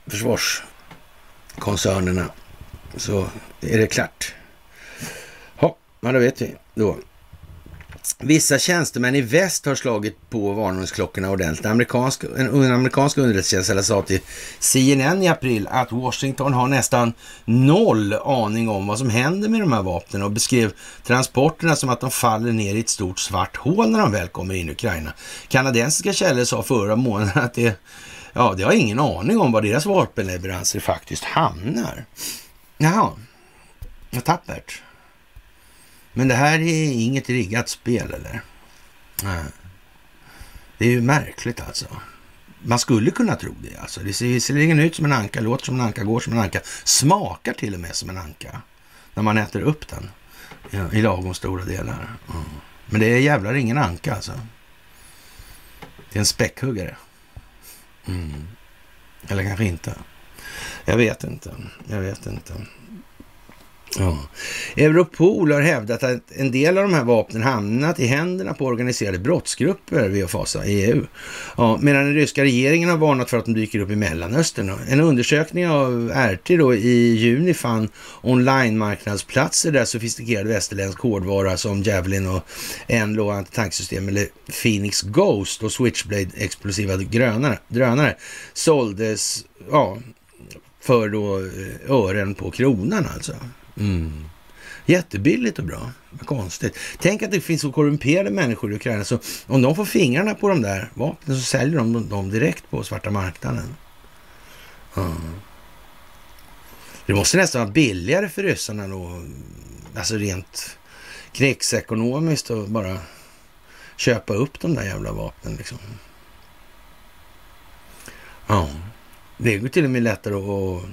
försvarskoncernerna så är det klart. Ja, men då vet vi då. Vissa tjänstemän i väst har slagit på varningsklockorna ordentligt. Amerikansk, en, amerikansk underrättelsetjänst sa till CNN i april att Washington har nästan noll aning om vad som händer med de här vapnen och beskrev transporterna som att de faller ner i ett stort svart hål när de väl kommer in i Ukraina. Kanadensiska källor sa förra månaden att det, ja, det har ingen aning om var deras vapenleveranser faktiskt hamnar. Jaha, vad tappert. Men det här är inget riggat spel eller? Nej. Det är ju märkligt alltså. Man skulle kunna tro det alltså. Det ser visserligen ut som en anka, låter som en anka, går som en anka, smakar till och med som en anka när man äter upp den ja, i lagom stora delar. Mm. Men det är jävlar ingen anka alltså. Det är en späckhuggare. Mm. Eller kanske inte. Jag vet inte. Jag vet inte. Ja. Europol har hävdat att en del av de här vapnen hamnat i händerna på organiserade brottsgrupper via FASA i EU. Ja, medan den ryska regeringen har varnat för att de dyker upp i Mellanöstern. En undersökning av RT då i juni fann online-marknadsplatser där sofistikerad västerländsk hårdvara som Javelin och Enlo antitanksystem eller Phoenix Ghost och Switchblade explosiva drönare, drönare såldes ja, för då eh, ören på kronan alltså. Mm. Jättebilligt och bra. Vad konstigt. Tänk att det finns så korrumperade människor i Ukraina så om de får fingrarna på de där vapnen så säljer de dem direkt på svarta marknaden. Mm. Det måste nästan vara billigare för ryssarna då, alltså rent krigsekonomiskt och bara köpa upp de där jävla vapnen liksom. Ja, det går till och med lättare att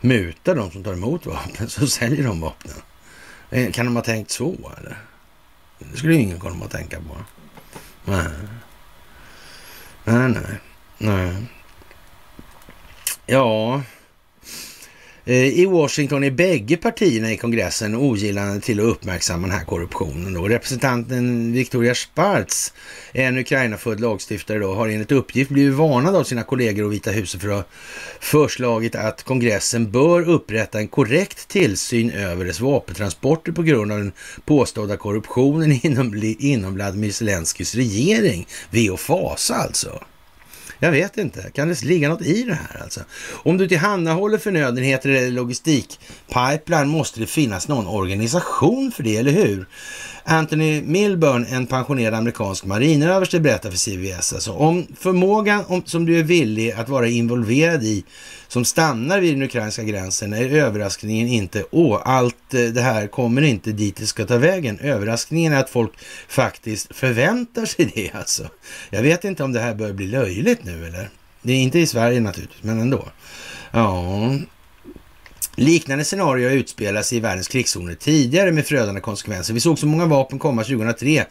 muta de som tar emot vapen, så säljer de vapnen. Eh, kan de ha tänkt så eller? Det skulle ingen komma att tänka på. Nej. Nej, nej. nej. Ja, Eh, I Washington är bägge partierna i kongressen ogillande till att uppmärksamma den här korruptionen. Då. Representanten Victoria Spartz, en Ukraina-född lagstiftare, då, har enligt uppgift blivit varnad av sina kollegor och Vita huset för att ha förslagit att kongressen bör upprätta en korrekt tillsyn över dess vapentransporter på grund av den påstådda korruptionen inom, inom Vladimir Zelenskyjs regering. Ve och fasa alltså. Jag vet inte. Kan det ligga något i det här alltså? Om du tillhandahåller förnödenheter eller logistikpipeline måste det finnas någon organisation för det, eller hur? Anthony Milburn, en pensionerad amerikansk marinöverste, berättar för CBS. Alltså, om förmågan om, som du är villig att vara involverad i som stannar vid den ukrainska gränsen är överraskningen inte åh, allt eh, det här kommer inte dit det ska ta vägen. Överraskningen är att folk faktiskt förväntar sig det alltså. Jag vet inte om det här börjar bli löjligt nu eller? Det är inte i Sverige naturligtvis, men ändå. Ja, Liknande scenarier har utspelats i världens krigszoner tidigare med förödande konsekvenser. Vi såg så många vapen komma 2003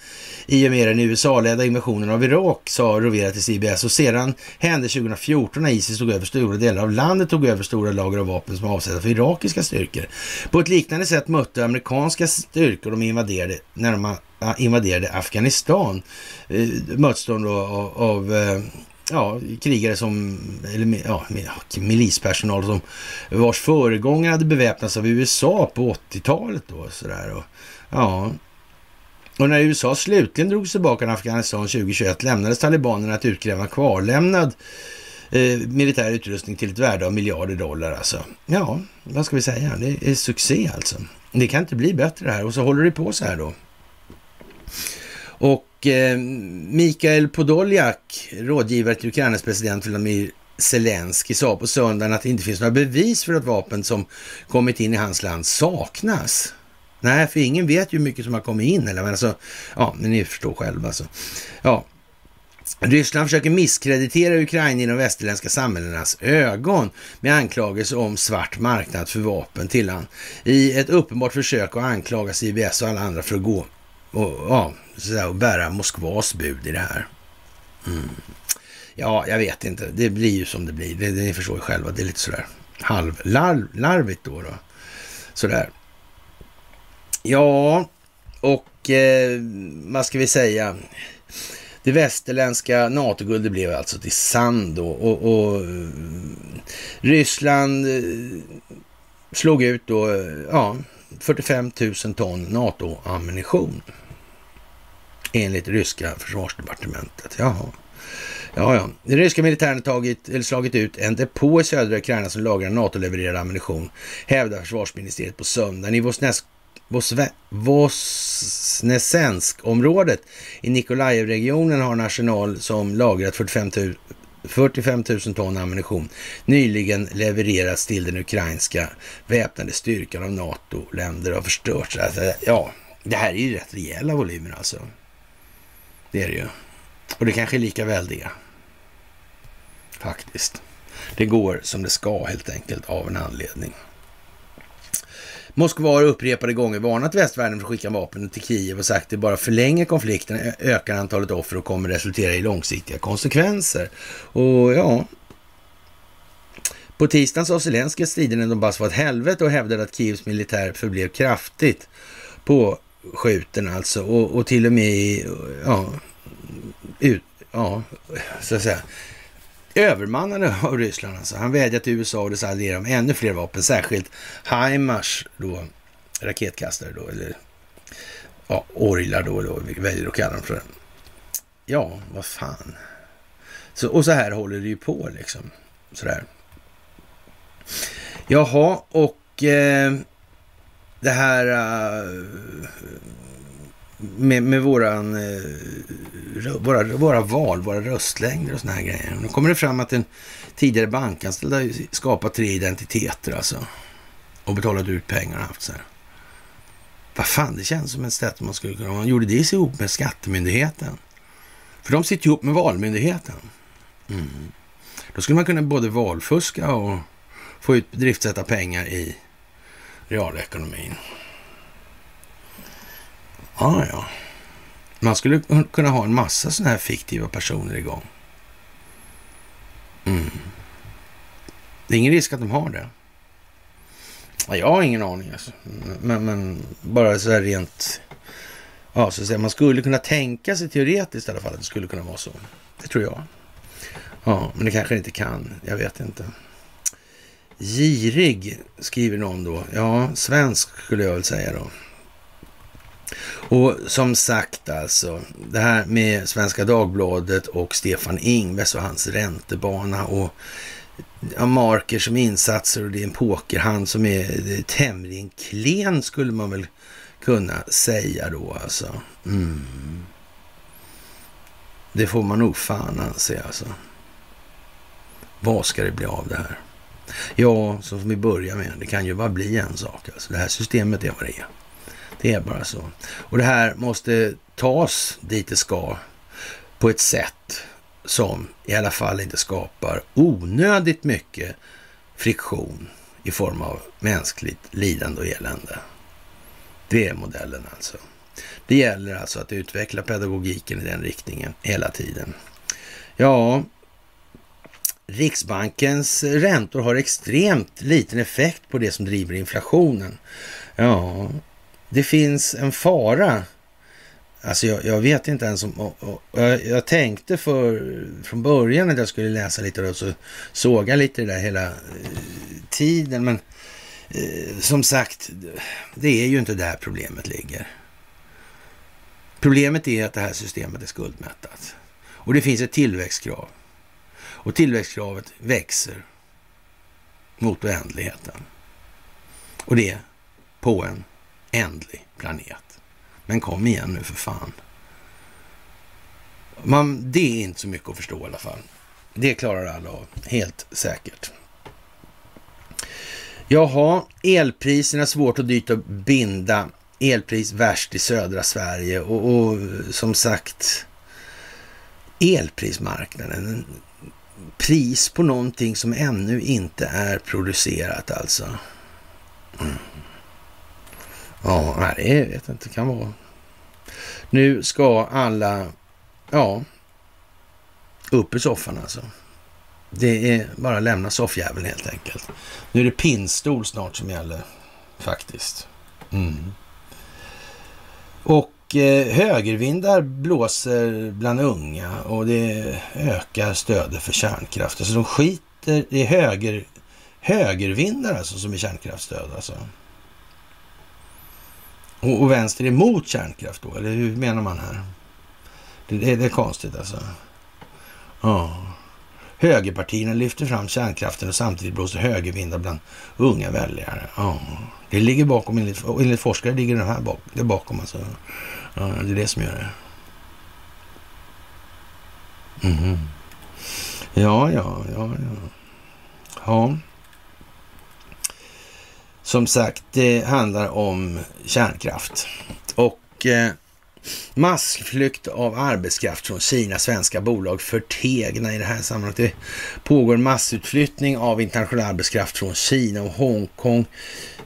i och med den USA-ledda invasionen av Irak, sa Rovera till CBS. Och sedan hände 2014 när Isis tog över stora delar av landet, tog över stora lager av vapen som var avsedda för irakiska styrkor. På ett liknande sätt mötte amerikanska styrkor de invaderade, när de ah, invaderade Afghanistan, eh, möttes de då av, av eh, ja, krigare som, eller ja, milispersonal som vars föregångare hade beväpnats av USA på 80-talet då sådär. Och, ja. Och när USA slutligen drog sig tillbaka från Afghanistan 2021 lämnades talibanerna att utkräva kvarlämnad eh, militär utrustning till ett värde av miljarder dollar alltså. Ja, vad ska vi säga? Det är succé alltså. Det kan inte bli bättre det här och så håller det på så här då. Och och eh, Mikael Podoljak, rådgivare till Ukrainas president Vladimir Zelensky, sa på söndagen att det inte finns några bevis för att vapen som kommit in i hans land saknas. Nej, för ingen vet ju hur mycket som har kommit in. Eller, men alltså, ja, men ni förstår själva. Alltså. Ja. Ryssland försöker misskreditera Ukraina i de västerländska samhällenas ögon med anklagelser om svart marknad för vapen till han. I ett uppenbart försök att anklaga CBS och alla andra för att gå och, ja, så och bära Moskvas bud i det här. Mm. Ja, jag vet inte. Det blir ju som det blir. Det, det, ni förstår ju själva. Det är lite sådär halvlarvigt då. då. Sådär. Ja, och eh, vad ska vi säga? Det västerländska NATO-guldet blev alltså till sand då och, och eh, Ryssland eh, slog ut då, eh, ja, 45 000 ton NATO-ammunition enligt ryska försvarsdepartementet. Jaha. Ja, ja. Den ryska militären har tagit, eller slagit ut en depå i södra Ukraina som lagrar NATO-levererad ammunition, hävdar försvarsministeriet på söndagen. I Vosnesensk-området i Nikolajev-regionen har en arsenal som lagrat 45 000 45 000 ton ammunition nyligen levererats till den ukrainska väpnade styrkan av NATO-länder och förstörts. Alltså, ja, det här är ju rätt rejäla volymer alltså. Det är det ju. Och det kanske är lika väl det. Faktiskt. Det går som det ska helt enkelt av en anledning. Moskva har upprepade gånger varnat västvärlden för att skicka vapen till Kiev och sagt att det bara förlänger konflikten, ökar antalet offer och kommer resultera i långsiktiga konsekvenser. Och ja, På tisdagen sa Zelenskyj att striderna i Donbass var ett helvete och hävdade att Kievs militär förblev kraftigt skjuten alltså och, och till och med i, ja, ut, ja, så att säga, övermannade av Ryssland. Alltså. Han vädjade till USA och dess allierade om ännu fler vapen, särskilt HIMARS då, raketkastare då, eller ja, orglar då, då vi väljer att kalla dem för. Ja, vad fan. Så, och så här håller det ju på liksom. Sådär. Jaha, och eh, det här uh, med, med våran, uh, våra, våra val, våra röstlängder och såna här grejer. Nu kommer det fram att en tidigare bankanställd har skapat tre identiteter alltså. Och betalat ut pengar och haft så här. Vad fan, det känns som ett sätt man skulle kunna... Man gjorde det ihop med Skattemyndigheten. För de sitter ihop med Valmyndigheten. Mm. Då skulle man kunna både valfuska och få ut driftsätta pengar i realekonomin. Ja, ah, ja. Man skulle kunna ha en massa sådana här fiktiva personer igång. Mm. Det är ingen risk att de har det. Jag har ingen aning alltså. Men, men bara så här rent... Ja, så att säga, man skulle kunna tänka sig teoretiskt i alla fall att det skulle kunna vara så. Det tror jag. Ja, men det kanske inte kan. Jag vet inte. Girig skriver någon då. Ja, svensk skulle jag väl säga då. Och som sagt alltså, det här med Svenska Dagbladet och Stefan Ingves och hans räntebana och marker som insatser och det är en pokerhand som är tämligen klen skulle man väl kunna säga då alltså. Mm. Det får man nog fan anse alltså. Vad ska det bli av det här? Ja, som vi börjar med, det kan ju bara bli en sak. Alltså, det här systemet är vad det är. Det är bara så. Och det här måste tas dit det ska på ett sätt som i alla fall inte skapar onödigt mycket friktion i form av mänskligt lidande och elände. Det är modellen alltså. Det gäller alltså att utveckla pedagogiken i den riktningen hela tiden. Ja, Riksbankens räntor har extremt liten effekt på det som driver inflationen. Ja, det finns en fara. Alltså jag, jag vet inte ens om... Och, och, jag, jag, tänkte för, från början att jag skulle läsa lite och så såga lite det där hela eh, tiden. Men eh, som sagt, det är ju inte där problemet ligger. Problemet är att det här systemet är skuldmättat. Och det finns ett tillväxtkrav. Och tillväxtkravet växer mot oändligheten. Och det på en ändlig planet. Men kom igen nu för fan. Man, det är inte så mycket att förstå i alla fall. Det klarar alla av, helt säkert. Jaha, elpriserna svårt och dyrt att binda. Elpris värst i södra Sverige och, och som sagt elprismarknaden pris på någonting som ännu inte är producerat alltså. Mm. Ja, nej, det vet jag inte. Det kan vara. Nu ska alla, ja, upp i soffan alltså. Det är bara att lämna soffjäveln helt enkelt. Nu är det pinnstol snart som gäller faktiskt. Mm. Och Eh, högervindar blåser bland unga och det ökar stödet för kärnkraft. Alltså de skiter, det är höger, högervindar alltså som är kärnkraftsstöd alltså. Och, och vänster är emot kärnkraft då, eller hur menar man här? Det, det, det är konstigt alltså. Ja. Högerpartierna lyfter fram kärnkraften och samtidigt blåser högervindar bland unga väljare. Ja. Det ligger bakom, enligt, enligt forskare ligger det här bak, det bakom alltså. Ja, det är det som gör det. Mm. Ja, ja, ja, ja. Ja. Som sagt, det handlar om kärnkraft. Och eh, Massflykt av arbetskraft från Kina. Svenska bolag förtegna i det här sammanhanget. Det pågår massutflyttning av internationell arbetskraft från Kina och Hongkong.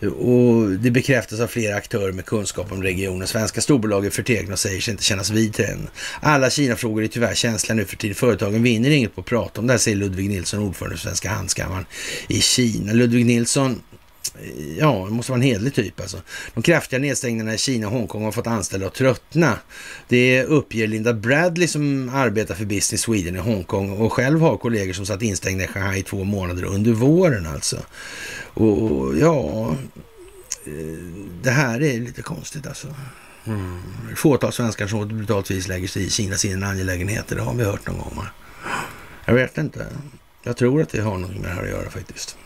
Och det bekräftas av flera aktörer med kunskap om regionen. Svenska storbolag är förtegna och säger sig inte kännas vid trenden. Alla Kina-frågor är tyvärr känsliga nu för tiden. Företagen vinner inget på att prata om det här, säger Ludvig Nilsson, ordförande för Svenska Handelskammaren i Kina. Ludvig Nilsson Ja, det måste vara en hedlig typ alltså. De kraftiga nedstängningarna i Kina och Hongkong har fått anställda att tröttna. Det uppger Linda Bradley som arbetar för Business Sweden i Hongkong och själv har kollegor som satt instängda i Shanghai i två månader under våren alltså. Och ja, det här är lite konstigt alltså. Mm. Fåtal svenskar som på ett brutalt vis lägger sig i Kinas inre angelägenheter, det har vi hört någon gång. Jag vet inte. Jag tror att det har något med det här att göra faktiskt.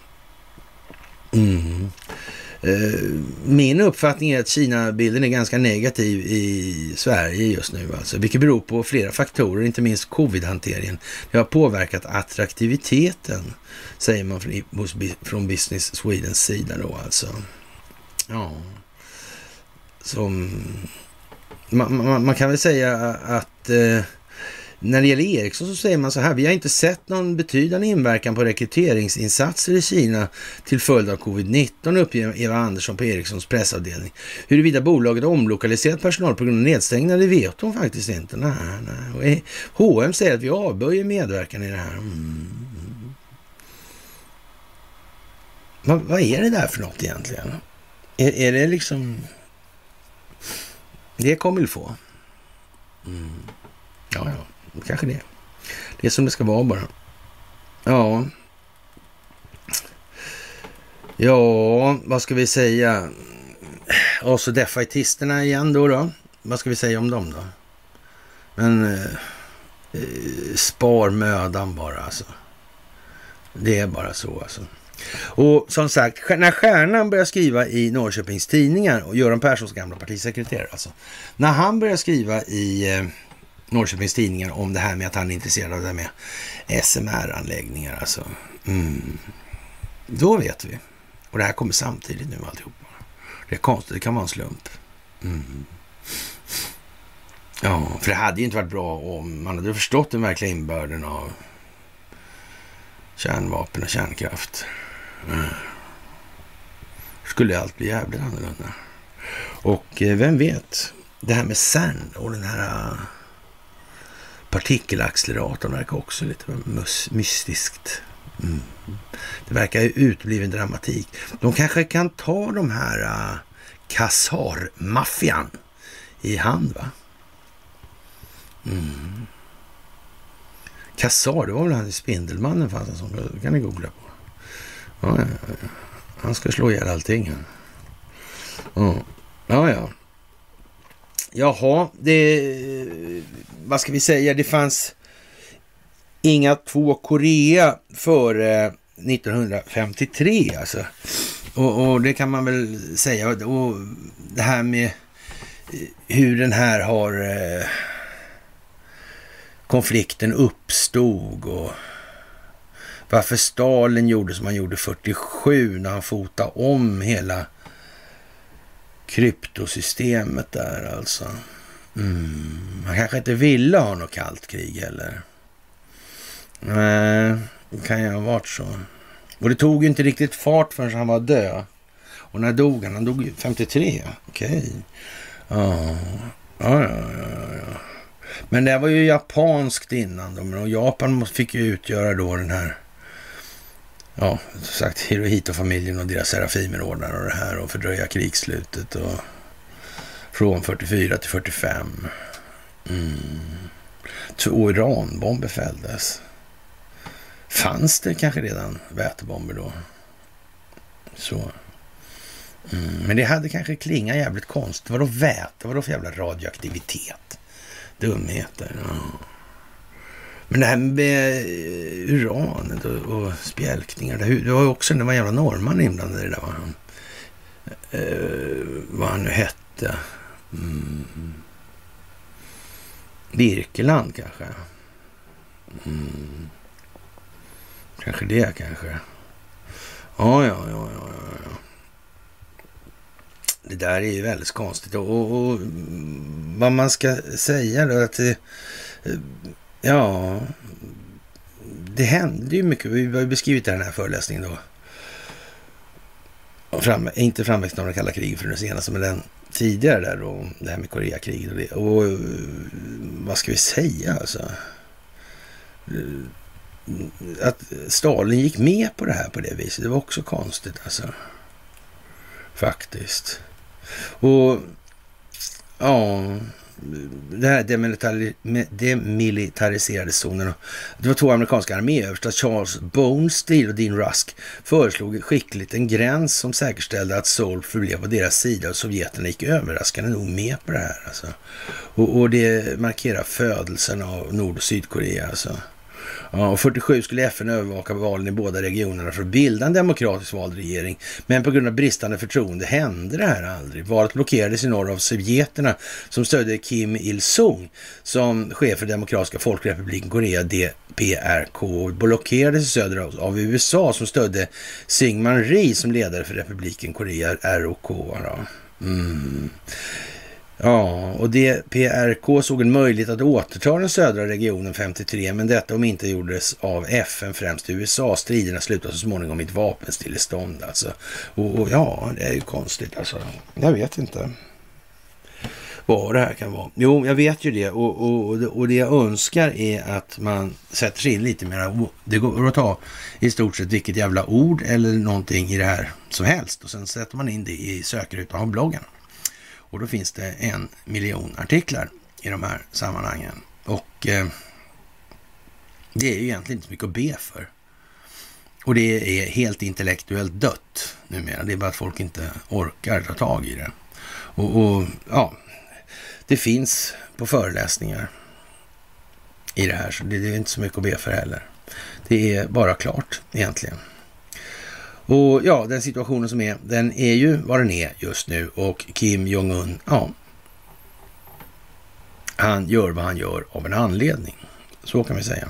Mm. Min uppfattning är att Kina-bilden är ganska negativ i Sverige just nu, alltså, vilket beror på flera faktorer, inte minst covid-hanteringen. Det har påverkat attraktiviteten, säger man från Business Swedens sida då alltså. Ja, som... Man, man, man kan väl säga att eh, när det gäller Ericsson så säger man så här, vi har inte sett någon betydande inverkan på rekryteringsinsatser i Kina till följd av covid-19, uppger Eva Andersson på Ericssons pressavdelning. Huruvida bolaget har omlokaliserat personal på grund av nedstängningar, det vet hon faktiskt inte. Nej, nej. H&M säger att vi avböjer medverkan i det här. Mm. Vad, vad, är det där för något egentligen? Är, är det liksom... Det kommer vi få. Mm. Ja, ja. Kanske det. Det är som det ska vara bara. Ja. Ja, vad ska vi säga? Och så defaitisterna igen då, då. Vad ska vi säga om dem då? Men eh, eh, spar mödan bara alltså. Det är bara så alltså. Och som sagt, när Stjärnan börjar skriva i Norrköpings Tidningar, och Göran Perssons gamla partisekreterare alltså. När han börjar skriva i eh, Norrköpings Tidningar om det här med att han är intresserad av det här med SMR-anläggningar. Alltså. Mm. Då vet vi. Och det här kommer samtidigt nu alltihop. Det är konstigt, det kan vara en slump. Mm. Ja, för det hade ju inte varit bra om man hade förstått den verkliga inbörden av kärnvapen och kärnkraft. Mm. Skulle allt bli jävligt annorlunda. Och eh, vem vet, det här med CERN och den här Partikelacceleratorn verkar också lite mystiskt. Mm. Det verkar ju utbliven dramatik. De kanske kan ta de här äh, uh, Kassar-maffian i hand, va? Mm. Kassar, det var väl han i Spindelmannen fanns en sån. Det kan ni googla på. Ja, ja, ja. Han ska slå ihjäl allting. Ja, ja. ja. Jaha, det... Vad ska vi säga? Det fanns inga två Korea före 1953 alltså. Och, och, det kan man väl säga. Och det här med eh, hur den här har... Eh, konflikten uppstod och varför Stalin gjorde som han gjorde 47 när han fotade om hela kryptosystemet där alltså. Mm. Han kanske inte ville ha något kallt krig heller. Nej, det kan ju ha varit så. Och det tog inte riktigt fart förrän han var död. Och när dog han? Han dog 53. Okej. Okay. Ja. Ja, ja, ja, ja. Men det var ju japanskt innan då. Och Japan fick ju utgöra då den här ja, som sagt Hirohito-familjen och deras serafimer ordnar och det här och fördröja krigsslutet och från 44 till 45. Mm. Två Iranbomber fälldes. Fanns det kanske redan vätebomber då? Så. Mm. Men det hade kanske klingat jävligt konstigt. Vadå väte? Vadå för jävla radioaktivitet? Dumheter. Mm. Men det här med eh, uranet och, och spjälkningar. Det, det var ju också, det var en jävla norrman inblandad i det där. Vad han, eh, vad han nu hette. Mm. Birkeland kanske. Mm. Kanske det kanske. Ja, ja, ja, ja, ja. det där är ju väldigt konstigt. Och, och, och vad man ska säga då, att det, eh, ja, det hände ju mycket. Vi har ju beskrivit det den här föreläsningen då. Fram, inte framväxten av det kalla kriget för den senaste, men den tidigare där då, det här med Koreakriget och det. Och vad ska vi säga alltså? Att Stalin gick med på det här på det viset, det var också konstigt alltså. Faktiskt. Och ja, den här demilitariserade zonen. Det var två amerikanska arméöverstar, Charles Bonesteel och Dean Rusk, föreslog skickligt en gräns som säkerställde att Seoul förblev på deras sida och sovjeterna gick överraskande nog med på det här. Alltså. Och, och det markerar födelsen av Nord och Sydkorea. Alltså. Ja, och 47 skulle FN övervaka valen i båda regionerna för att bilda en demokratiskt vald regering. Men på grund av bristande förtroende hände det här aldrig. Valet blockerades i norr av sovjeterna som stödde Kim Il-Sung som chef för Demokratiska folkrepubliken Korea, DPRK, och blockerades i söder av USA som stödde Syngman Rhee som ledare för republiken Korea, ROK. Mm. Ja, och DPRK såg en möjlighet att återta den södra regionen 53, men detta om inte gjordes av FN, främst USA. Striderna slutade så småningom i ett vapenstillestånd alltså. Och, och, ja, det är ju konstigt alltså. Jag vet inte vad det här kan vara. Jo, jag vet ju det och, och, och det jag önskar är att man sätter sig in lite mer. Det går att ta i stort sett vilket jävla ord eller någonting i det här som helst och sen sätter man in det i sökrutan av bloggen. Och då finns det en miljon artiklar i de här sammanhangen. Och eh, det är ju egentligen inte så mycket att be för. Och det är helt intellektuellt dött numera. Det är bara att folk inte orkar ta tag i det. Och, och ja, det finns på föreläsningar i det här, så det är inte så mycket att be för heller. Det är bara klart egentligen. Och ja, den situationen som är, den är ju vad den är just nu och Kim Jong-Un, ja, han gör vad han gör av en anledning. Så kan vi säga.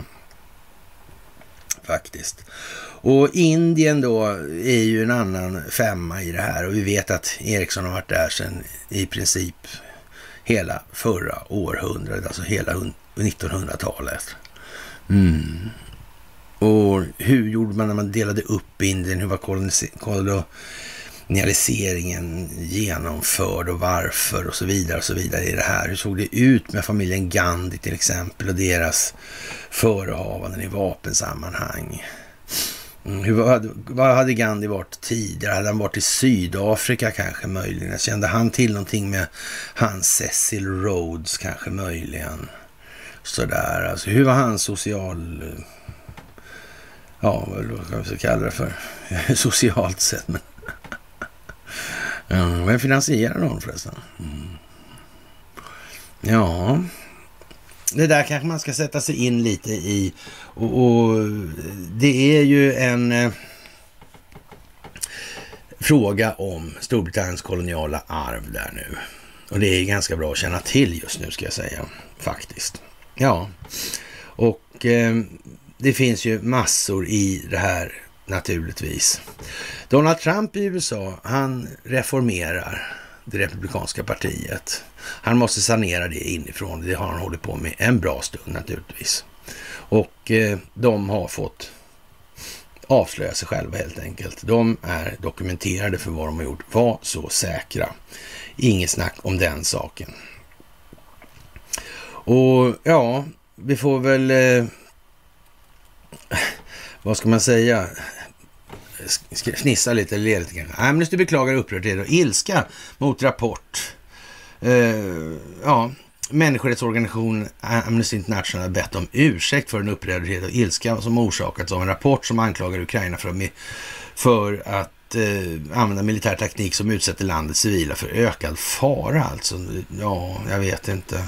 Faktiskt. Och Indien då är ju en annan femma i det här och vi vet att Ericsson har varit där sedan i princip hela förra århundradet, alltså hela 1900-talet. Mm. Och hur gjorde man när man delade upp Indien? Hur var kolonialiseringen genomförd och varför och så vidare och så vidare i det här. Hur såg det ut med familjen Gandhi till exempel och deras förehavanden i vapensammanhang? Mm, hur, vad, vad hade Gandhi varit tidigare? Hade han varit i Sydafrika kanske möjligen? Kände han till någonting med hans Cecil Rhodes kanske möjligen? Sådär, alltså hur var hans social eh, ja, vad ska vi kalla det för, socialt sett. Men ja, vem finansierar dem förresten? Mm. Ja, det där kanske man ska sätta sig in lite i. Och, och det är ju en eh, fråga om Storbritanniens koloniala arv där nu. Och det är ganska bra att känna till just nu ska jag säga, faktiskt. Ja, och eh, det finns ju massor i det här naturligtvis. Donald Trump i USA, han reformerar det republikanska partiet. Han måste sanera det inifrån. Det har han hållit på med en bra stund naturligtvis. Och eh, de har fått avslöja sig själva helt enkelt. De är dokumenterade för vad de har gjort. Var så säkra. Inget snack om den saken. Och ja, vi får väl eh, vad ska man säga, fnissa lite eller le lite grann. Amnesty beklagar upprördhet och ilska mot rapport. Uh, ja, människorättsorganisationen Amnesty International har bett om ursäkt för en upprördhet och ilska som orsakats av en rapport som anklagar Ukraina för, för att eh, använda militär teknik som utsätter landets civila för ökad fara. Alltså, ja, jag vet inte.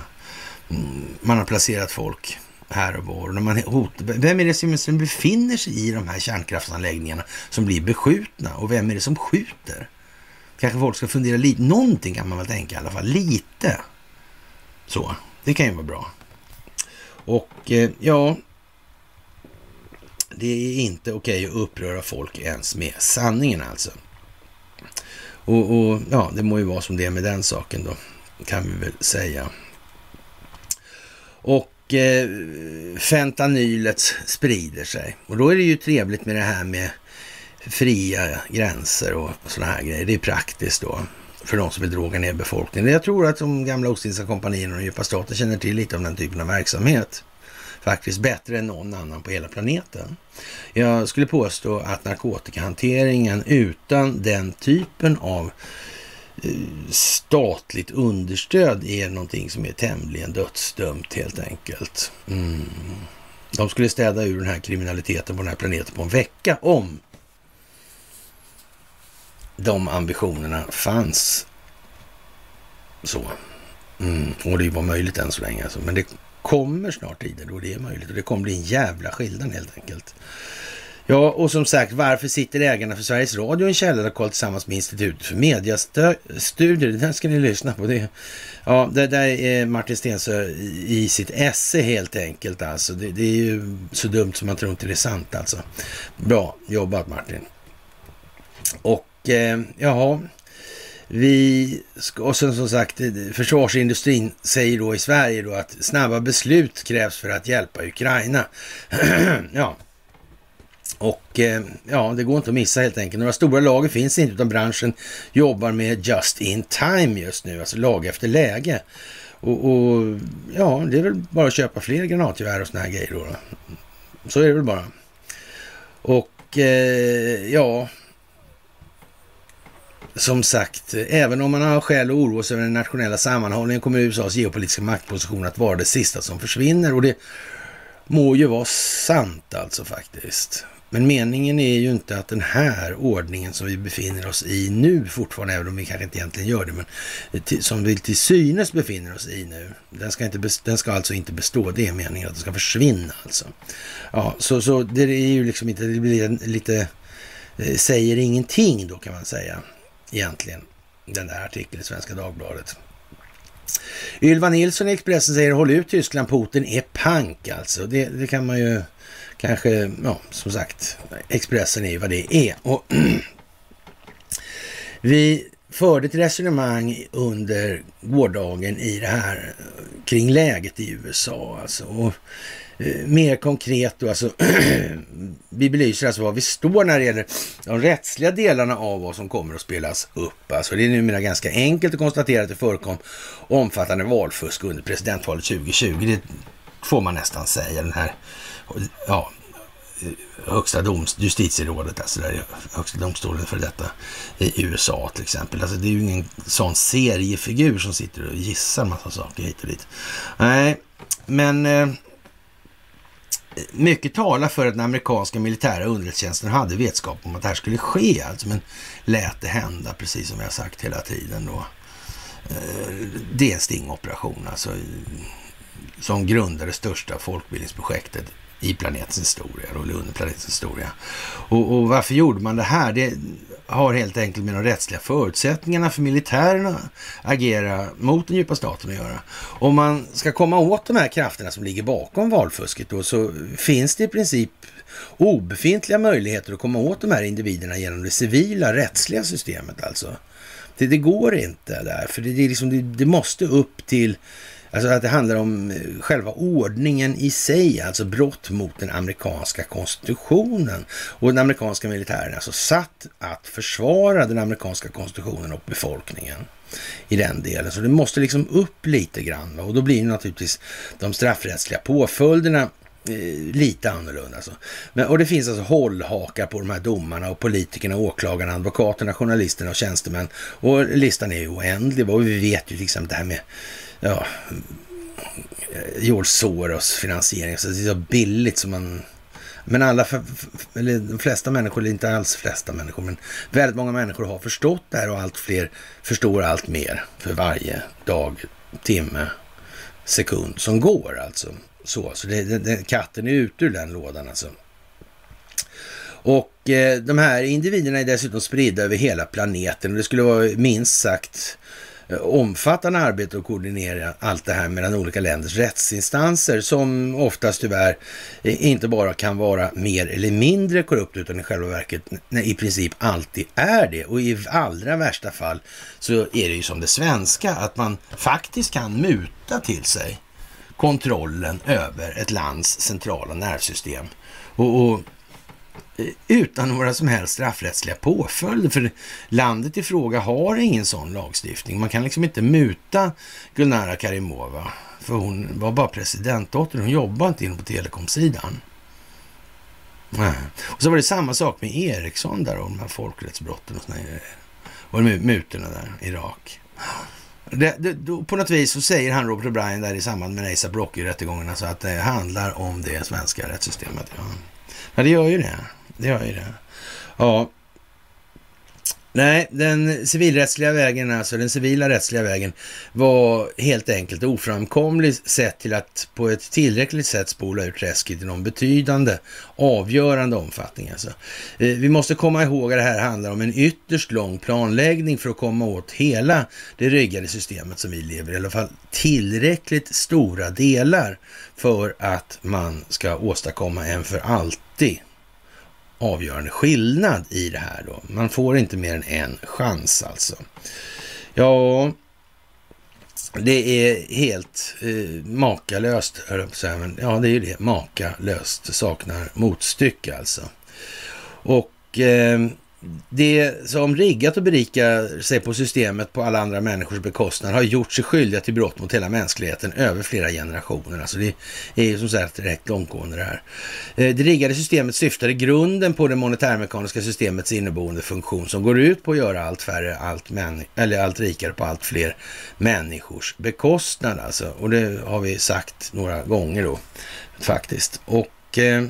Mm, man har placerat folk här och var. När man hotar, vem är det som befinner sig i de här kärnkraftsanläggningarna som blir beskjutna och vem är det som skjuter? Kanske folk ska fundera lite. Någonting kan man väl tänka i alla fall. Lite. Så, det kan ju vara bra. Och eh, ja, det är inte okej att uppröra folk ens med sanningen alltså. Och, och, ja, det må ju vara som det är med den saken då, kan vi väl säga. Och eh, fentanylet sprider sig. Och då är det ju trevligt med det här med fria gränser och sådana här grejer. Det är praktiskt då för de som vill droga ner befolkningen. Jag tror att de gamla Ostindiska kompanierna och de djupa staten känner till lite om den typen av verksamhet. Faktiskt bättre än någon annan på hela planeten. Jag skulle påstå att narkotikahanteringen utan den typen av Eh, statligt understöd är någonting som är tämligen dödsdömt helt enkelt. Mm. De skulle städa ur den här kriminaliteten på den här planeten på en vecka om de ambitionerna fanns så. Mm. Och det var möjligt än så länge. Alltså. Men det kommer snart tider då det är möjligt och det kommer bli en jävla skillnad helt enkelt. Ja, och som sagt, varför sitter ägarna för Sveriges Radio i en källarlokal tillsammans med Institutet för mediestudier? Det där ska ni lyssna på. Det, ja, det där är Martin Stensö i sitt esse helt enkelt alltså. Det, det, är ju så dumt som man tror inte det är sant alltså. Bra jobbat Martin. Och eh, jaha, vi, och sen som sagt, eh, försvarsindustrin säger då i Sverige då att snabba beslut krävs för att hjälpa Ukraina. ja, och eh, ja, det går inte att missa helt enkelt. Några stora lager finns inte utan branschen jobbar med just in time just nu, alltså lag efter läge. Och, och ja, det är väl bara att köpa fler granatgevär och såna här grejer då. Så är det väl bara. Och eh, ja, som sagt, även om man har skäl att oroa sig över den nationella sammanhållningen kommer USAs geopolitiska maktposition att vara det sista som försvinner. Och det må ju vara sant alltså faktiskt. Men meningen är ju inte att den här ordningen som vi befinner oss i nu fortfarande, även om vi kanske inte egentligen gör det, men som vi till synes befinner oss i nu, den ska, inte den ska alltså inte bestå. Det är meningen att den ska försvinna alltså. Ja, så, så det är ju liksom inte, det blir lite, eh, säger ingenting då kan man säga egentligen, den där artikeln i Svenska Dagbladet. Ylva Nilsson i Expressen säger håll ut Tyskland, Putin är pank alltså. Det, det kan man ju kanske, ja som sagt, Expressen är ju vad det är. Och vi förde ett resonemang under gårdagen i det här kring läget i USA alltså. Och Eh, mer konkret då, alltså vi belyser alltså var vi står när det gäller de rättsliga delarna av vad som kommer att spelas upp. Alltså det är numera ganska enkelt att konstatera att det förekom omfattande valfusk under presidentvalet 2020. Det får man nästan säga. Den här, ja, högsta doms, justitierådet, alltså där högsta domstolen för detta i USA till exempel. Alltså det är ju ingen sån seriefigur som sitter och gissar massa saker hit och dit. Nej, men eh, mycket talar för att den amerikanska militära underrättelsetjänsten hade vetskap om att det här skulle ske, alltså, men lät det hända, precis som vi har sagt hela tiden då. Eh, det är en stingoperation, alltså, som grundade det största folkbildningsprojektet i planetens historia, eller under planetens historia. Och, och, varför gjorde man det här? Det har helt enkelt med de rättsliga förutsättningarna för militärerna att agera mot den djupa staten att göra. Om man ska komma åt de här krafterna som ligger bakom valfusket då, så finns det i princip obefintliga möjligheter att komma åt de här individerna genom det civila rättsliga systemet alltså. Det, det går inte där, för det, det, liksom, det, det måste upp till Alltså att det handlar om eh, själva ordningen i sig, alltså brott mot den amerikanska konstitutionen. Och den amerikanska militären är alltså satt att försvara den amerikanska konstitutionen och befolkningen i den delen. Så det måste liksom upp lite grann. Och då blir naturligtvis de straffrättsliga påföljderna eh, lite annorlunda. Alltså. Men, och det finns alltså hållhakar på de här domarna och politikerna, åklagarna, advokaterna, journalisterna och tjänstemän. Och listan är ju oändlig. Och vi vet ju till exempel det här med ja, George Soros finansiering. Så det är så billigt som man... Men alla, eller de flesta människor, eller inte alls flesta människor, men väldigt många människor har förstått det här och allt fler förstår allt mer för varje dag, timme, sekund som går alltså. Så, så det, det, katten är ute ur den lådan alltså. Och eh, de här individerna är dessutom spridda över hela planeten och det skulle vara minst sagt eh, Eh, omfattande arbete att koordinera allt det här mellan olika länders rättsinstanser som oftast tyvärr eh, inte bara kan vara mer eller mindre korrupt utan i själva verket i princip alltid är det. Och i allra värsta fall så är det ju som det svenska att man faktiskt kan muta till sig kontrollen över ett lands centrala nervsystem. Och, och utan några som helst straffrättsliga påföljder. För landet i fråga har ingen sån lagstiftning. Man kan liksom inte muta Gulnara Karimova. För hon var bara presidentdotter. Hon jobbade inte inne på telekomsidan. Nej. Och så var det samma sak med Ericsson där och de här folkrättsbrotten och såna grejer. Och mutorna där, Irak. Det, det, då, på något vis så säger han Robert O'Brien där i samband med ASAP Rocky-rättegångarna så att det handlar om det svenska rättssystemet. Ja. ja, det gör ju det det gör ju det. Ja. Nej, den civilrättsliga vägen, alltså den civila rättsliga vägen, var helt enkelt oframkomlig sett till att på ett tillräckligt sätt spola ut träsket i någon betydande, avgörande omfattning. Alltså. Eh, vi måste komma ihåg att det här handlar om en ytterst lång planläggning för att komma åt hela det ryggade systemet som vi lever i, i alla fall tillräckligt stora delar för att man ska åstadkomma en för alltid avgörande skillnad i det här då. Man får inte mer än en chans alltså. Ja, det är helt eh, makalöst, men ja det är ju det, makalöst, saknar motstycke alltså. Och eh, det som riggat och berikar sig på systemet på alla andra människors bekostnad har gjort sig skyldiga till brott mot hela mänskligheten över flera generationer. Alltså det är ju som sagt direkt långtgående det här. Eh, det riggade systemet syftar i grunden på det monetärmekaniska systemets inneboende funktion som går ut på att göra allt färre, allt, män, eller allt rikare på allt fler människors bekostnad. Alltså. Och det har vi sagt några gånger då faktiskt. Och eh,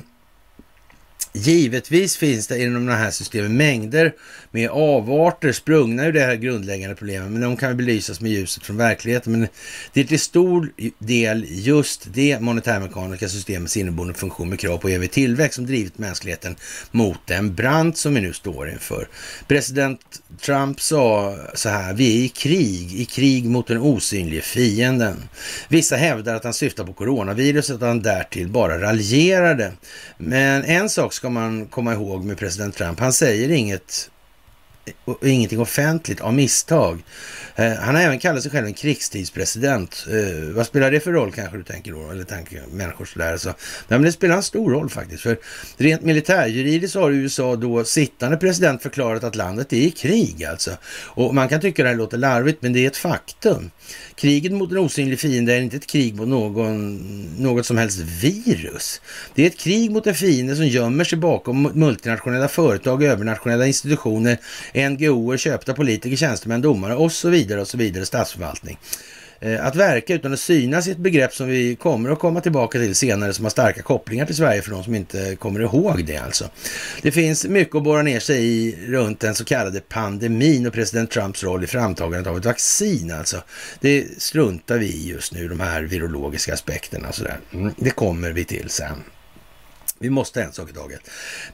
Givetvis finns det inom de här systemen mängder med avarter sprungna ur det här grundläggande problemet, men de kan belysas med ljuset från verkligheten. Men det är till stor del just det monetärmekaniska systemets inneboende funktion med krav på evig tillväxt som drivit mänskligheten mot den brant som vi nu står inför. President Trump sa så här, vi är i krig, i krig mot den osynlige fienden. Vissa hävdar att han syftar på coronaviruset och att han därtill bara raljerade. Men en sak ska man komma ihåg med president Trump, han säger inget ingenting offentligt av misstag. Eh, han har även kallat sig själv en krigstidspresident. Eh, vad spelar det för roll kanske du tänker då? Eller tänker människor sådär. alltså. Nej, men det spelar en stor roll faktiskt. För rent militärjuridiskt har USA då sittande president förklarat att landet är i krig alltså. Och man kan tycka det här låter larvigt, men det är ett faktum. Kriget mot en osynlig fiende är inte ett krig mot någon, något som helst virus. Det är ett krig mot en fiende som gömmer sig bakom multinationella företag, övernationella institutioner, NGOer, köpta politiker, tjänstemän, domare och så vidare och så vidare, statsförvaltning. Eh, att verka utan att synas i ett begrepp som vi kommer att komma tillbaka till senare som har starka kopplingar till Sverige för de som inte kommer ihåg det alltså. Det finns mycket att borra ner sig i runt den så kallade pandemin och president Trumps roll i framtagandet av ett vaccin alltså. Det struntar vi i just nu, de här virologiska aspekterna och sådär. Mm, det kommer vi till sen. Vi måste en sak i taget.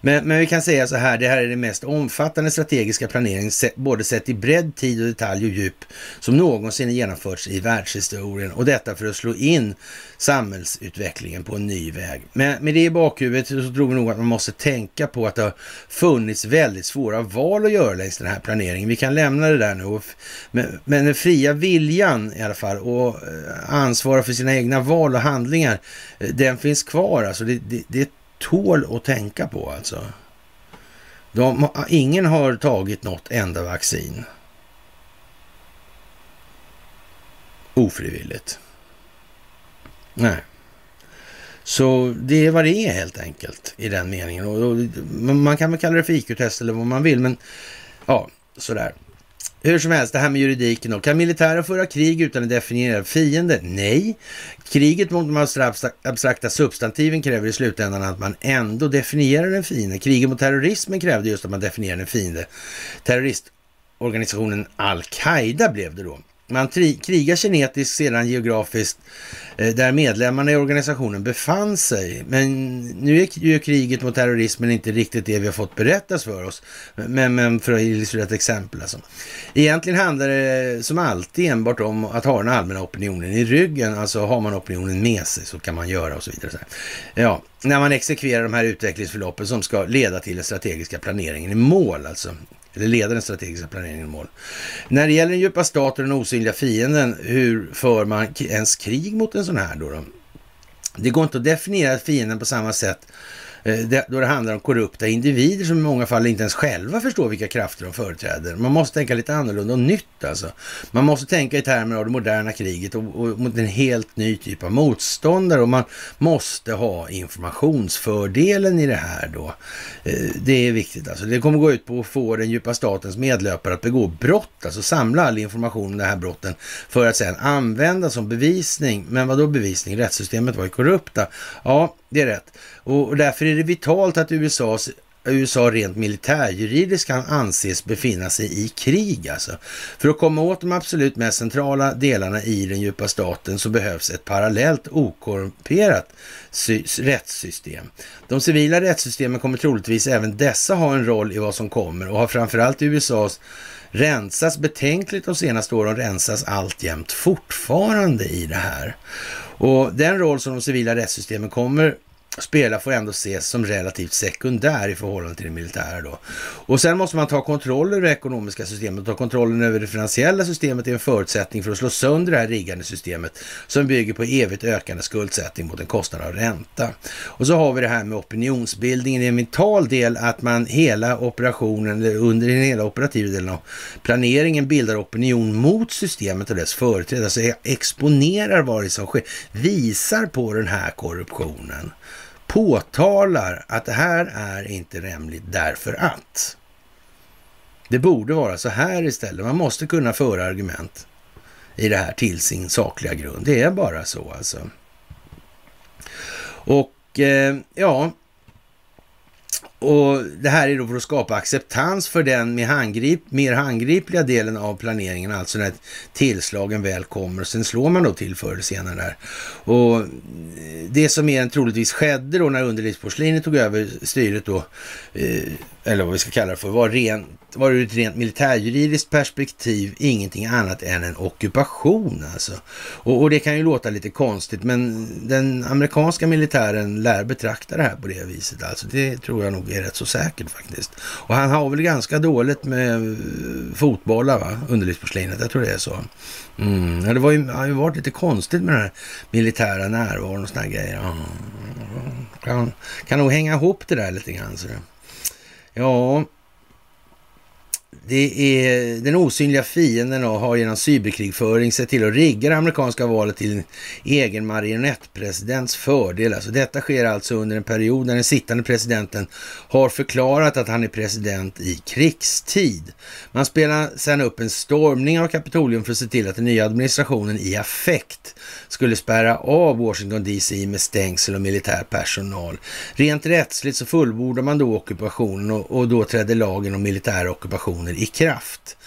Men, men vi kan säga så här, det här är den mest omfattande strategiska planering, både sett i bredd, tid och detalj och djup, som någonsin genomförts i världshistorien. Och detta för att slå in samhällsutvecklingen på en ny väg. Men med det i bakhuvudet så tror vi nog att man måste tänka på att det har funnits väldigt svåra val att göra längs den här planeringen. Vi kan lämna det där nu. Men, men den fria viljan i alla fall och eh, ansvara för sina egna val och handlingar, eh, den finns kvar. Alltså det, det, det tål att tänka på alltså. De, ingen har tagit något enda vaccin. Ofrivilligt. Nej. Så det är vad det är helt enkelt i den meningen. Och, och man kan väl kalla det för IQ-test eller vad man vill, men ja, sådär. Hur som helst, det här med juridiken då. Kan militären föra krig utan en definierad fiende? Nej. Kriget mot de abstrakta substantiven kräver i slutändan att man ändå definierar en fiende. Kriget mot terrorismen krävde just att man definierar en fiende. Terroristorganisationen Al-Qaida blev det då. Man krigar kinetiskt, sedan geografiskt, eh, där medlemmarna i organisationen befann sig. Men nu är ju kriget mot terrorismen inte riktigt det vi har fått berättas för oss. Men, men för att illustrera ett exempel alltså. Egentligen handlar det som alltid enbart om att ha den allmänna opinionen i ryggen. Alltså har man opinionen med sig så kan man göra och så vidare. Ja, när man exekverar de här utvecklingsförloppen som ska leda till den strategiska planeringen i mål alltså eller leda den strategiska planeringen i mål. När det gäller den djupa staten och den osynliga fienden, hur för man ens krig mot en sån här då? då? Det går inte att definiera fienden på samma sätt Eh, då det handlar om korrupta individer som i många fall inte ens själva förstår vilka krafter de företräder. Man måste tänka lite annorlunda och nytt alltså. Man måste tänka i termer av det moderna kriget och, och mot en helt ny typ av motståndare och man måste ha informationsfördelen i det här då. Eh, det är viktigt alltså. Det kommer gå ut på att få den djupa statens medlöpare att begå brott, alltså samla all information om de här brotten för att sedan använda som bevisning. Men vad då bevisning? Rättssystemet var ju korrupta. Ja, det är rätt. Och därför är är det vitalt att USAs USA rent militärjuridiskt kan anses befinna sig i krig alltså. För att komma åt de absolut mest centrala delarna i den djupa staten så behövs ett parallellt okorrumperat rättssystem. De civila rättssystemen kommer troligtvis även dessa ha en roll i vad som kommer och har framförallt i USAs rensats betänkligt de senaste åren rensas alltjämt fortfarande i det här. Och den roll som de civila rättssystemen kommer spela får ändå ses som relativt sekundär i förhållande till det militära då. Och sen måste man ta kontroll över det ekonomiska systemet. Ta kontrollen över det finansiella systemet är en förutsättning för att slå sönder det här riggande systemet som bygger på evigt ökande skuldsättning mot en kostnad av ränta. Och så har vi det här med opinionsbildningen. Det är en vital del att man hela operationen, eller under den hela operativa delen av planeringen bildar opinion mot systemet och dess företrädare. Alltså exponerar vad det som sker, visar på den här korruptionen påtalar att det här är inte rimligt därför att. Det borde vara så här istället. Man måste kunna föra argument i det här till sin sakliga grund. Det är bara så alltså. Och eh, ja, och det här är då för att skapa acceptans för den med handgrip, mer handgripliga delen av planeringen, alltså när tillslagen väl kommer. Sen slår man då till förr eller senare där. Och eh, det som mer än troligtvis skedde då när underlivsporslinet tog över styret då, eh, eller vad vi ska kalla det för, var, rent, var ur ett rent militärjuridiskt perspektiv ingenting annat än en ockupation alltså. Och, och, det kan ju låta lite konstigt, men den amerikanska militären lär betrakta det här på det viset. Alltså det tror jag nog är rätt så säkert faktiskt. Och han har väl ganska dåligt med eh, fotbollar, va? Underlivsporslinet, jag tror det är så. Mm. Ja, det var ju, har ju varit lite konstigt med den här militära närvaron och såna här grejer. Ja. Kan, kan nog hänga ihop det där lite grann. Så det. Ja, det är den osynliga fienden och har genom cyberkrigföring sett till att rigga det amerikanska valet till en egen marionettpresidents fördel. Alltså detta sker alltså under en period när den sittande presidenten har förklarat att han är president i krigstid. Man spelar sedan upp en stormning av Kapitolium för att se till att den nya administrationen i affekt skulle spärra av Washington DC med stängsel och militär personal. Rent rättsligt så fullbordar man då ockupationen och, och då trädde lagen om militära träder i kraft.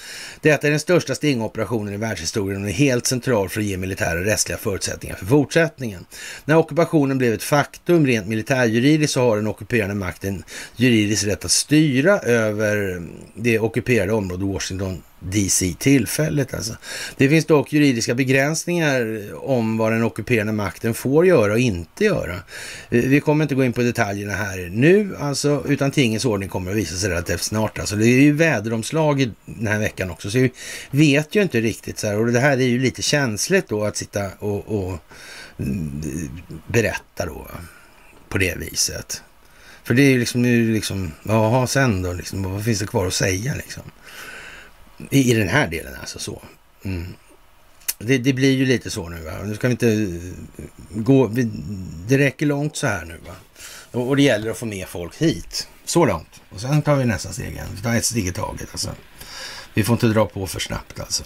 Detta är den största stingoperationen i världshistorien och är helt central för att ge militära och rättsliga förutsättningar för fortsättningen. När ockupationen blev ett faktum rent militärjuridiskt så har den ockuperande makten juridisk rätt att styra över det ockuperade området Washington DC tillfället alltså. Det finns dock juridiska begränsningar om vad den ockuperande makten får göra och inte göra. Vi kommer inte gå in på detaljerna här nu, alltså, utan tingens ordning kommer att visa sig relativt snart. Alltså, det är ju väderomslag den här veckan också, så vi vet ju inte riktigt så här. Och det här är ju lite känsligt då att sitta och, och mm, berätta då på det viset. För det är ju liksom, nu liksom, jaha sen då, liksom, vad finns det kvar att säga liksom? I, I den här delen alltså så. Mm. Det, det, blir ju lite så nu va. Nu ska vi inte eh, gå, det räcker långt så här nu va. Och, och det gäller att få med folk hit. Så långt. Och sen tar vi nästa steg igen. Vi tar ett steg i taget alltså. Vi får inte dra på för snabbt alltså.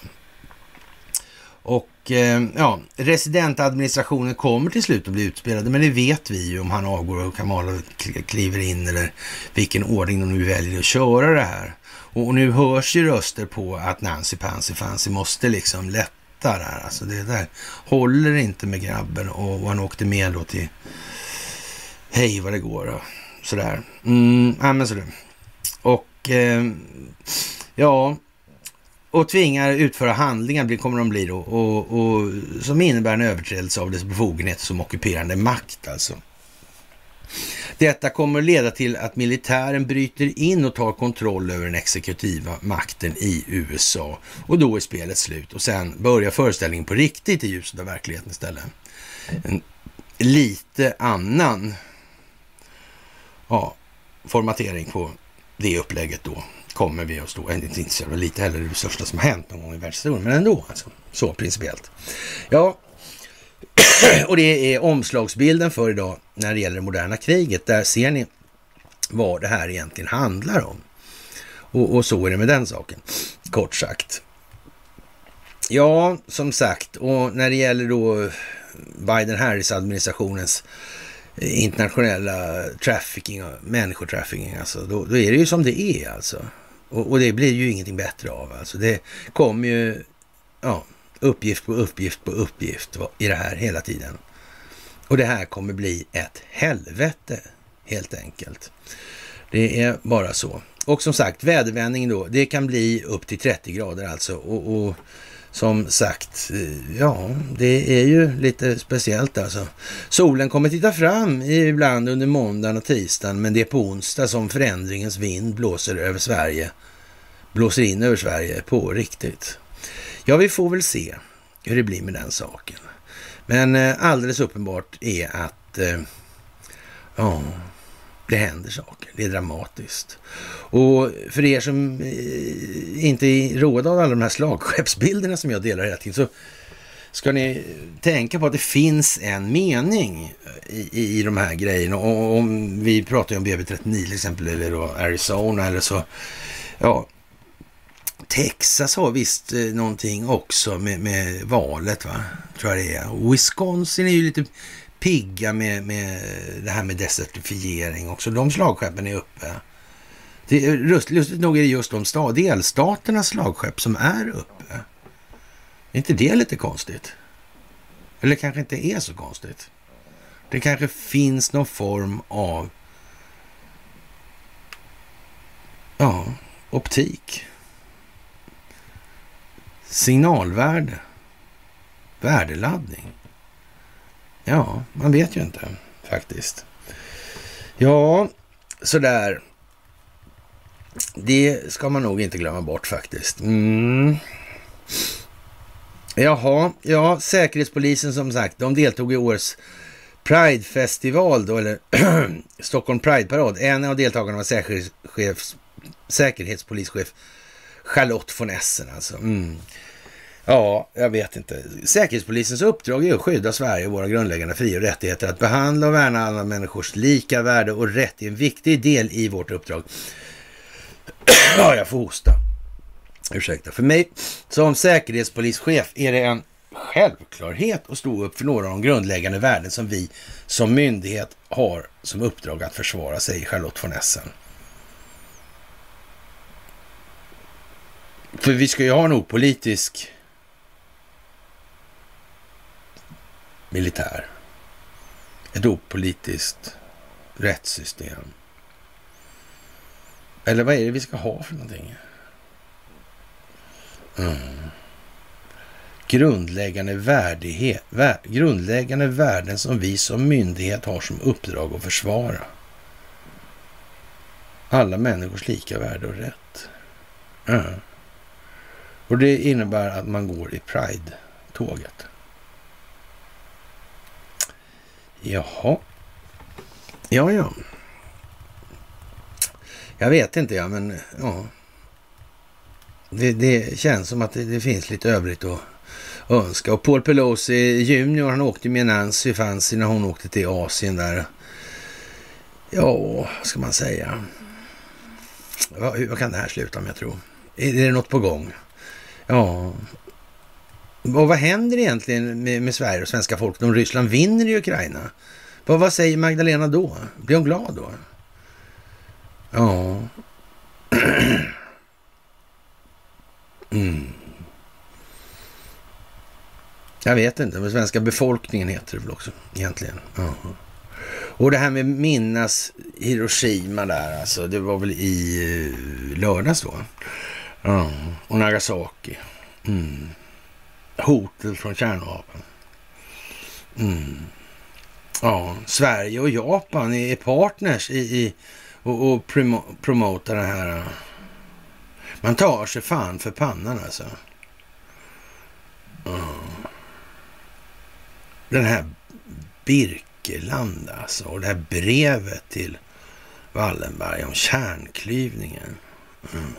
Och eh, ja, residentadministrationen kommer till slut att bli utspelade, men det vet vi ju om han avgår och Kamala kliver in eller vilken ordning de nu väljer att köra det här. Och nu hörs ju röster på att Nancy Pansy Fancy måste liksom lätta där. här. Alltså det där håller inte med grabben och han åkte med då till hej vad det går och sådär. Mm, ja, men sådär. Och eh, ja, och tvingar utföra handlingar kommer de bli då och, och som innebär en överträdelse av dess befogenhet som ockuperande makt alltså. Detta kommer leda till att militären bryter in och tar kontroll över den exekutiva makten i USA. Och då är spelet slut och sen börjar föreställningen på riktigt i ljuset av verkligheten istället. En lite annan ja, formatering på det upplägget då kommer vi att stå, inte så lite heller det största som har hänt någon gång i världshistorien, men ändå alltså. Så principiellt. Ja, och det är omslagsbilden för idag när det gäller det moderna kriget. Där ser ni vad det här egentligen handlar om. Och, och så är det med den saken, kort sagt. Ja, som sagt, och när det gäller då Biden-Harris-administrationens eh, internationella trafficking, människotrafficking, alltså, då, då, är det ju som det är alltså. Och, och, det blir ju ingenting bättre av. Alltså. Det kommer ju ja, uppgift på uppgift på uppgift i det här hela tiden. Och det här kommer bli ett helvete helt enkelt. Det är bara så. Och som sagt, vädervändning då, det kan bli upp till 30 grader alltså. Och, och som sagt, eh, ja, det är ju lite speciellt alltså. Solen kommer titta fram ibland under måndagen och tisdagen, men det är på onsdag som förändringens vind blåser över Sverige. Blåser in över Sverige på riktigt. Ja, vi får väl se hur det blir med den saken. Men eh, alldeles uppenbart är att eh, ja, det händer saker. Det är dramatiskt. Och för er som eh, inte är råda av alla de här slagskeppsbilderna som jag delar hela tiden så ska ni tänka på att det finns en mening i, i de här grejerna. Och om vi pratar om BB39 till exempel, eller då Arizona eller så. Ja, Texas har visst eh, någonting också med, med valet, va? tror jag det är. Wisconsin är ju lite pigga med, med det här med desertifiering också. De slagskeppen är uppe. Det är, lustigt nog är det just de stad, delstaternas slagskepp som är uppe. Är inte det lite konstigt? Eller kanske inte är så konstigt. Det kanske finns någon form av ja, optik. Signalvärde. Värdeladdning. Ja, man vet ju inte faktiskt. Ja, sådär. Det ska man nog inte glömma bort faktiskt. Mm. Jaha, ja, Säkerhetspolisen som sagt, de deltog i årets Pride-festival då, eller Stockholm Pride-parad. En av deltagarna var säkerhetschef, säkerhetspolischef Charlotte von Essen alltså. Mm. Ja, jag vet inte. Säkerhetspolisens uppdrag är att skydda Sverige och våra grundläggande fri och rättigheter. Att behandla och värna alla människors lika värde och rätt är en viktig del i vårt uppdrag. ja, jag får hosta. Ursäkta. För mig som säkerhetspolischef är det en självklarhet att stå upp för några av de grundläggande värden som vi som myndighet har som uppdrag att försvara, säger Charlotte von Essen. För vi ska ju ha en opolitisk militär. Ett opolitiskt rättssystem. Eller vad är det vi ska ha för någonting? Mm. Grundläggande, värdighet, vär, grundläggande värden som vi som myndighet har som uppdrag att försvara. Alla människors lika värde och rätt. Mm. Och det innebär att man går i Pride-tåget. Jaha. Ja, ja. Jag vet inte, ja, men ja. Det, det känns som att det, det, finns lite övrigt att önska. Och Paul Pelosi junior, han åkte med Nancy Fancy när hon åkte till Asien där. Ja, vad ska man säga? Vad, vad kan det här sluta med, jag tror? Är det något på gång? Ja. Och vad händer egentligen med, med Sverige och svenska folket om Ryssland vinner i Ukraina? Vad, vad säger Magdalena då? Blir hon glad då? Ja. Mm. Jag vet inte, men svenska befolkningen heter det väl också egentligen. Ja. Och det här med minnas Hiroshima där, alltså, det var väl i eh, lördags då? Ja, och Nagasaki. Mm. Hotet från kärnvapen. Mm. Ja, Sverige och Japan är partners i, i och, och promo, promotar det här. Man tar sig fan för pannan alltså. Mm. Den här Birkeland alltså och det här brevet till Wallenberg om kärnklyvningen. Mm.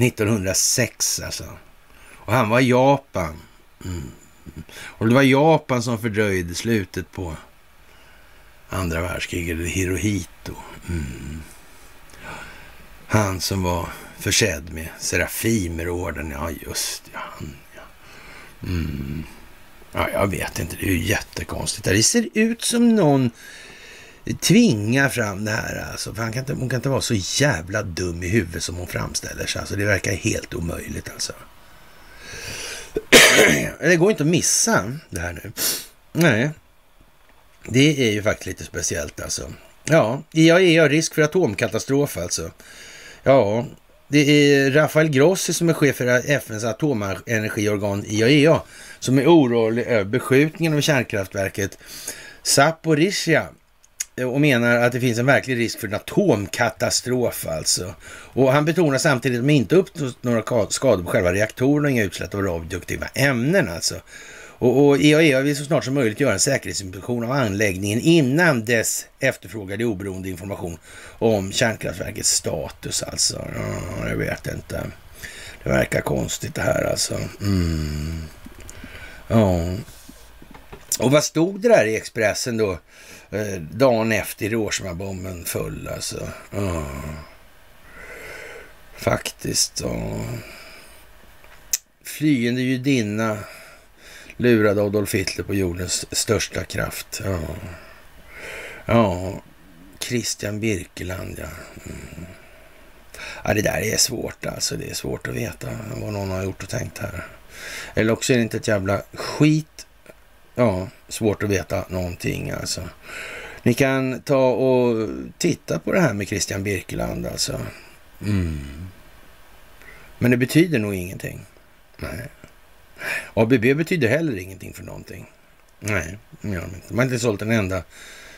1906 alltså. Och han var i Japan. Mm. Och det var Japan som fördröjde slutet på andra världskriget, eller Hirohito. Mm. Han som var försedd med Serafimerorden, ja just ja, han ja. Mm. Ja, jag vet inte, det är ju jättekonstigt. Det ser ut som någon Tvinga fram det här alltså. För han kan inte, hon kan inte vara så jävla dum i huvudet som hon framställer sig. Alltså, det verkar helt omöjligt alltså. det går inte att missa det här nu. Nej, det är ju faktiskt lite speciellt alltså. Ja, IAEA risk för atomkatastrof alltså. Ja, det är Rafael Grossi som är chef för FNs atomenergiorgan IAEA som är orolig över beskjutningen av kärnkraftverket Zaporizjzja och menar att det finns en verklig risk för en atomkatastrof alltså. Och han betonar samtidigt att de inte uppnått några skador på själva reaktorerna och inga utsläpp av radioaktiva ämnen alltså. Och, och IAEA vill så snart som möjligt göra en säkerhetsinspektion av anläggningen innan dess efterfrågade oberoende information om kärnkraftverkets status alltså. Ja, jag vet inte. Det verkar konstigt det här alltså. Mm. Ja. Och vad stod det där i Expressen då? Eh, dagen efter Hiroshima-bomben föll alltså. Oh. Faktiskt. Oh. Flyende judinna lurade Adolf Hitler på jordens största kraft. Ja, ja. Christian Birkeland, ja. Mm. ja. Det där är svårt alltså. Det är svårt att veta vad någon har gjort och tänkt här. Eller också är det inte ett jävla skit. Ja, svårt att veta någonting alltså. Ni kan ta och titta på det här med Christian Birkeland alltså. Mm. Men det betyder nog ingenting. Nej. ABB betyder heller ingenting för någonting. Nej, det gör de inte. Man har inte sålt en enda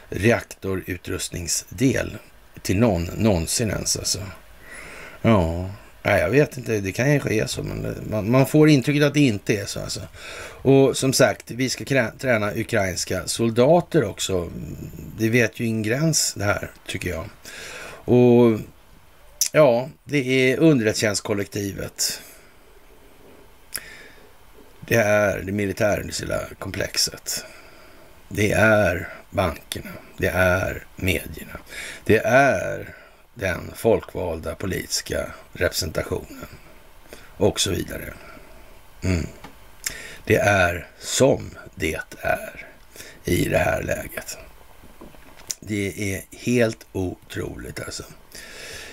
reaktorutrustningsdel till någon någonsin ens alltså. Ja, nej, jag vet inte. Det kan ju ske så, men man, man, får intrycket att det inte är så alltså. Och som sagt, vi ska träna ukrainska soldater också. Det vet ju ingen gräns det här, tycker jag. Och ja, det är underrättelsetjänstkollektivet det är det militärindustriella komplexet. Det är bankerna. Det är medierna. Det är den folkvalda politiska representationen och så vidare. Mm. Det är som det är i det här läget. Det är helt otroligt alltså.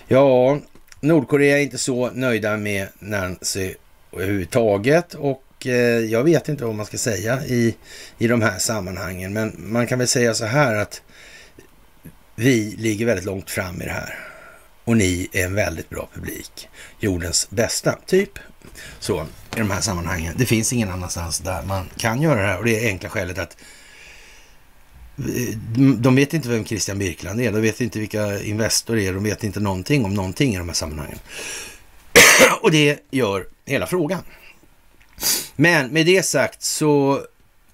Ja, Nordkorea är inte så nöjda med Nancy överhuvudtaget och eh, jag vet inte vad man ska säga i, i de här sammanhangen, men man kan väl säga så här att vi ligger väldigt långt fram i det här. Och ni är en väldigt bra publik. Jordens bästa, typ. Så, i de här sammanhangen. Det finns ingen annanstans där man kan göra det här och det är enkla skälet att eh, de vet inte vem Christian Birkeland är, de vet inte vilka Investor är, de vet inte någonting om någonting i de här sammanhangen. och det gör hela frågan. Men med det sagt så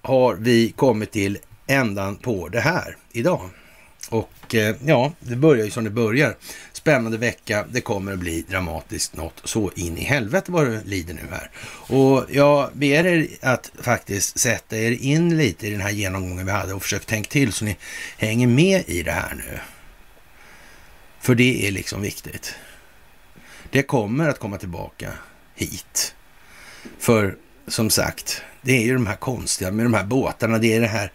har vi kommit till ändan på det här idag. Och eh, ja, det börjar ju som det börjar. Spännande vecka. Det kommer att bli dramatiskt något så in i helvete vad det lider nu här. Och jag ber er att faktiskt sätta er in lite i den här genomgången vi hade och försök tänka till så ni hänger med i det här nu. För det är liksom viktigt. Det kommer att komma tillbaka hit. För som sagt, det är ju de här konstiga med de här båtarna. Det är det här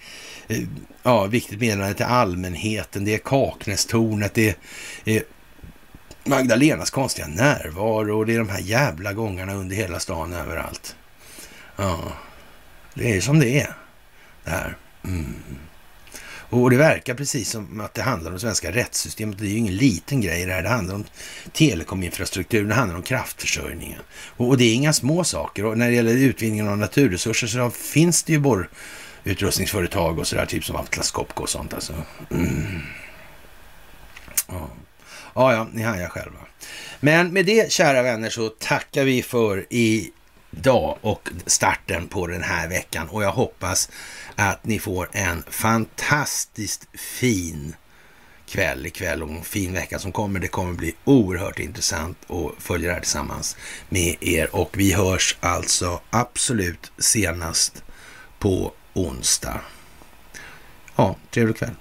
eh, ja, viktigt meddelande till allmänheten. Det är Kaknästornet. Det är eh, Magdalenas konstiga närvaro. Och det är de här jävla gångarna under hela stan överallt. Ja. Det är som det är. Det här. Mm. Och det verkar precis som att det handlar om svenska rättssystemet. Det är ju ingen liten grej det här. Det handlar om telekominfrastrukturen, det handlar om kraftförsörjningen. Och, det är inga små saker. Och när det gäller utvinningen av naturresurser så finns det ju borrutrustningsföretag och sådär, typ som Atlas Copco och sånt alltså. Mm. Ja ja, ja, ni hajar själva. Men med det, kära vänner, så tackar vi för idag och starten på den här veckan. Och jag hoppas att ni får en fantastiskt fin kväll ikväll och en fin vecka som kommer. Det kommer bli oerhört intressant att följa det här tillsammans med er och vi hörs alltså absolut senast på onsdag. Ja, trevlig kväll.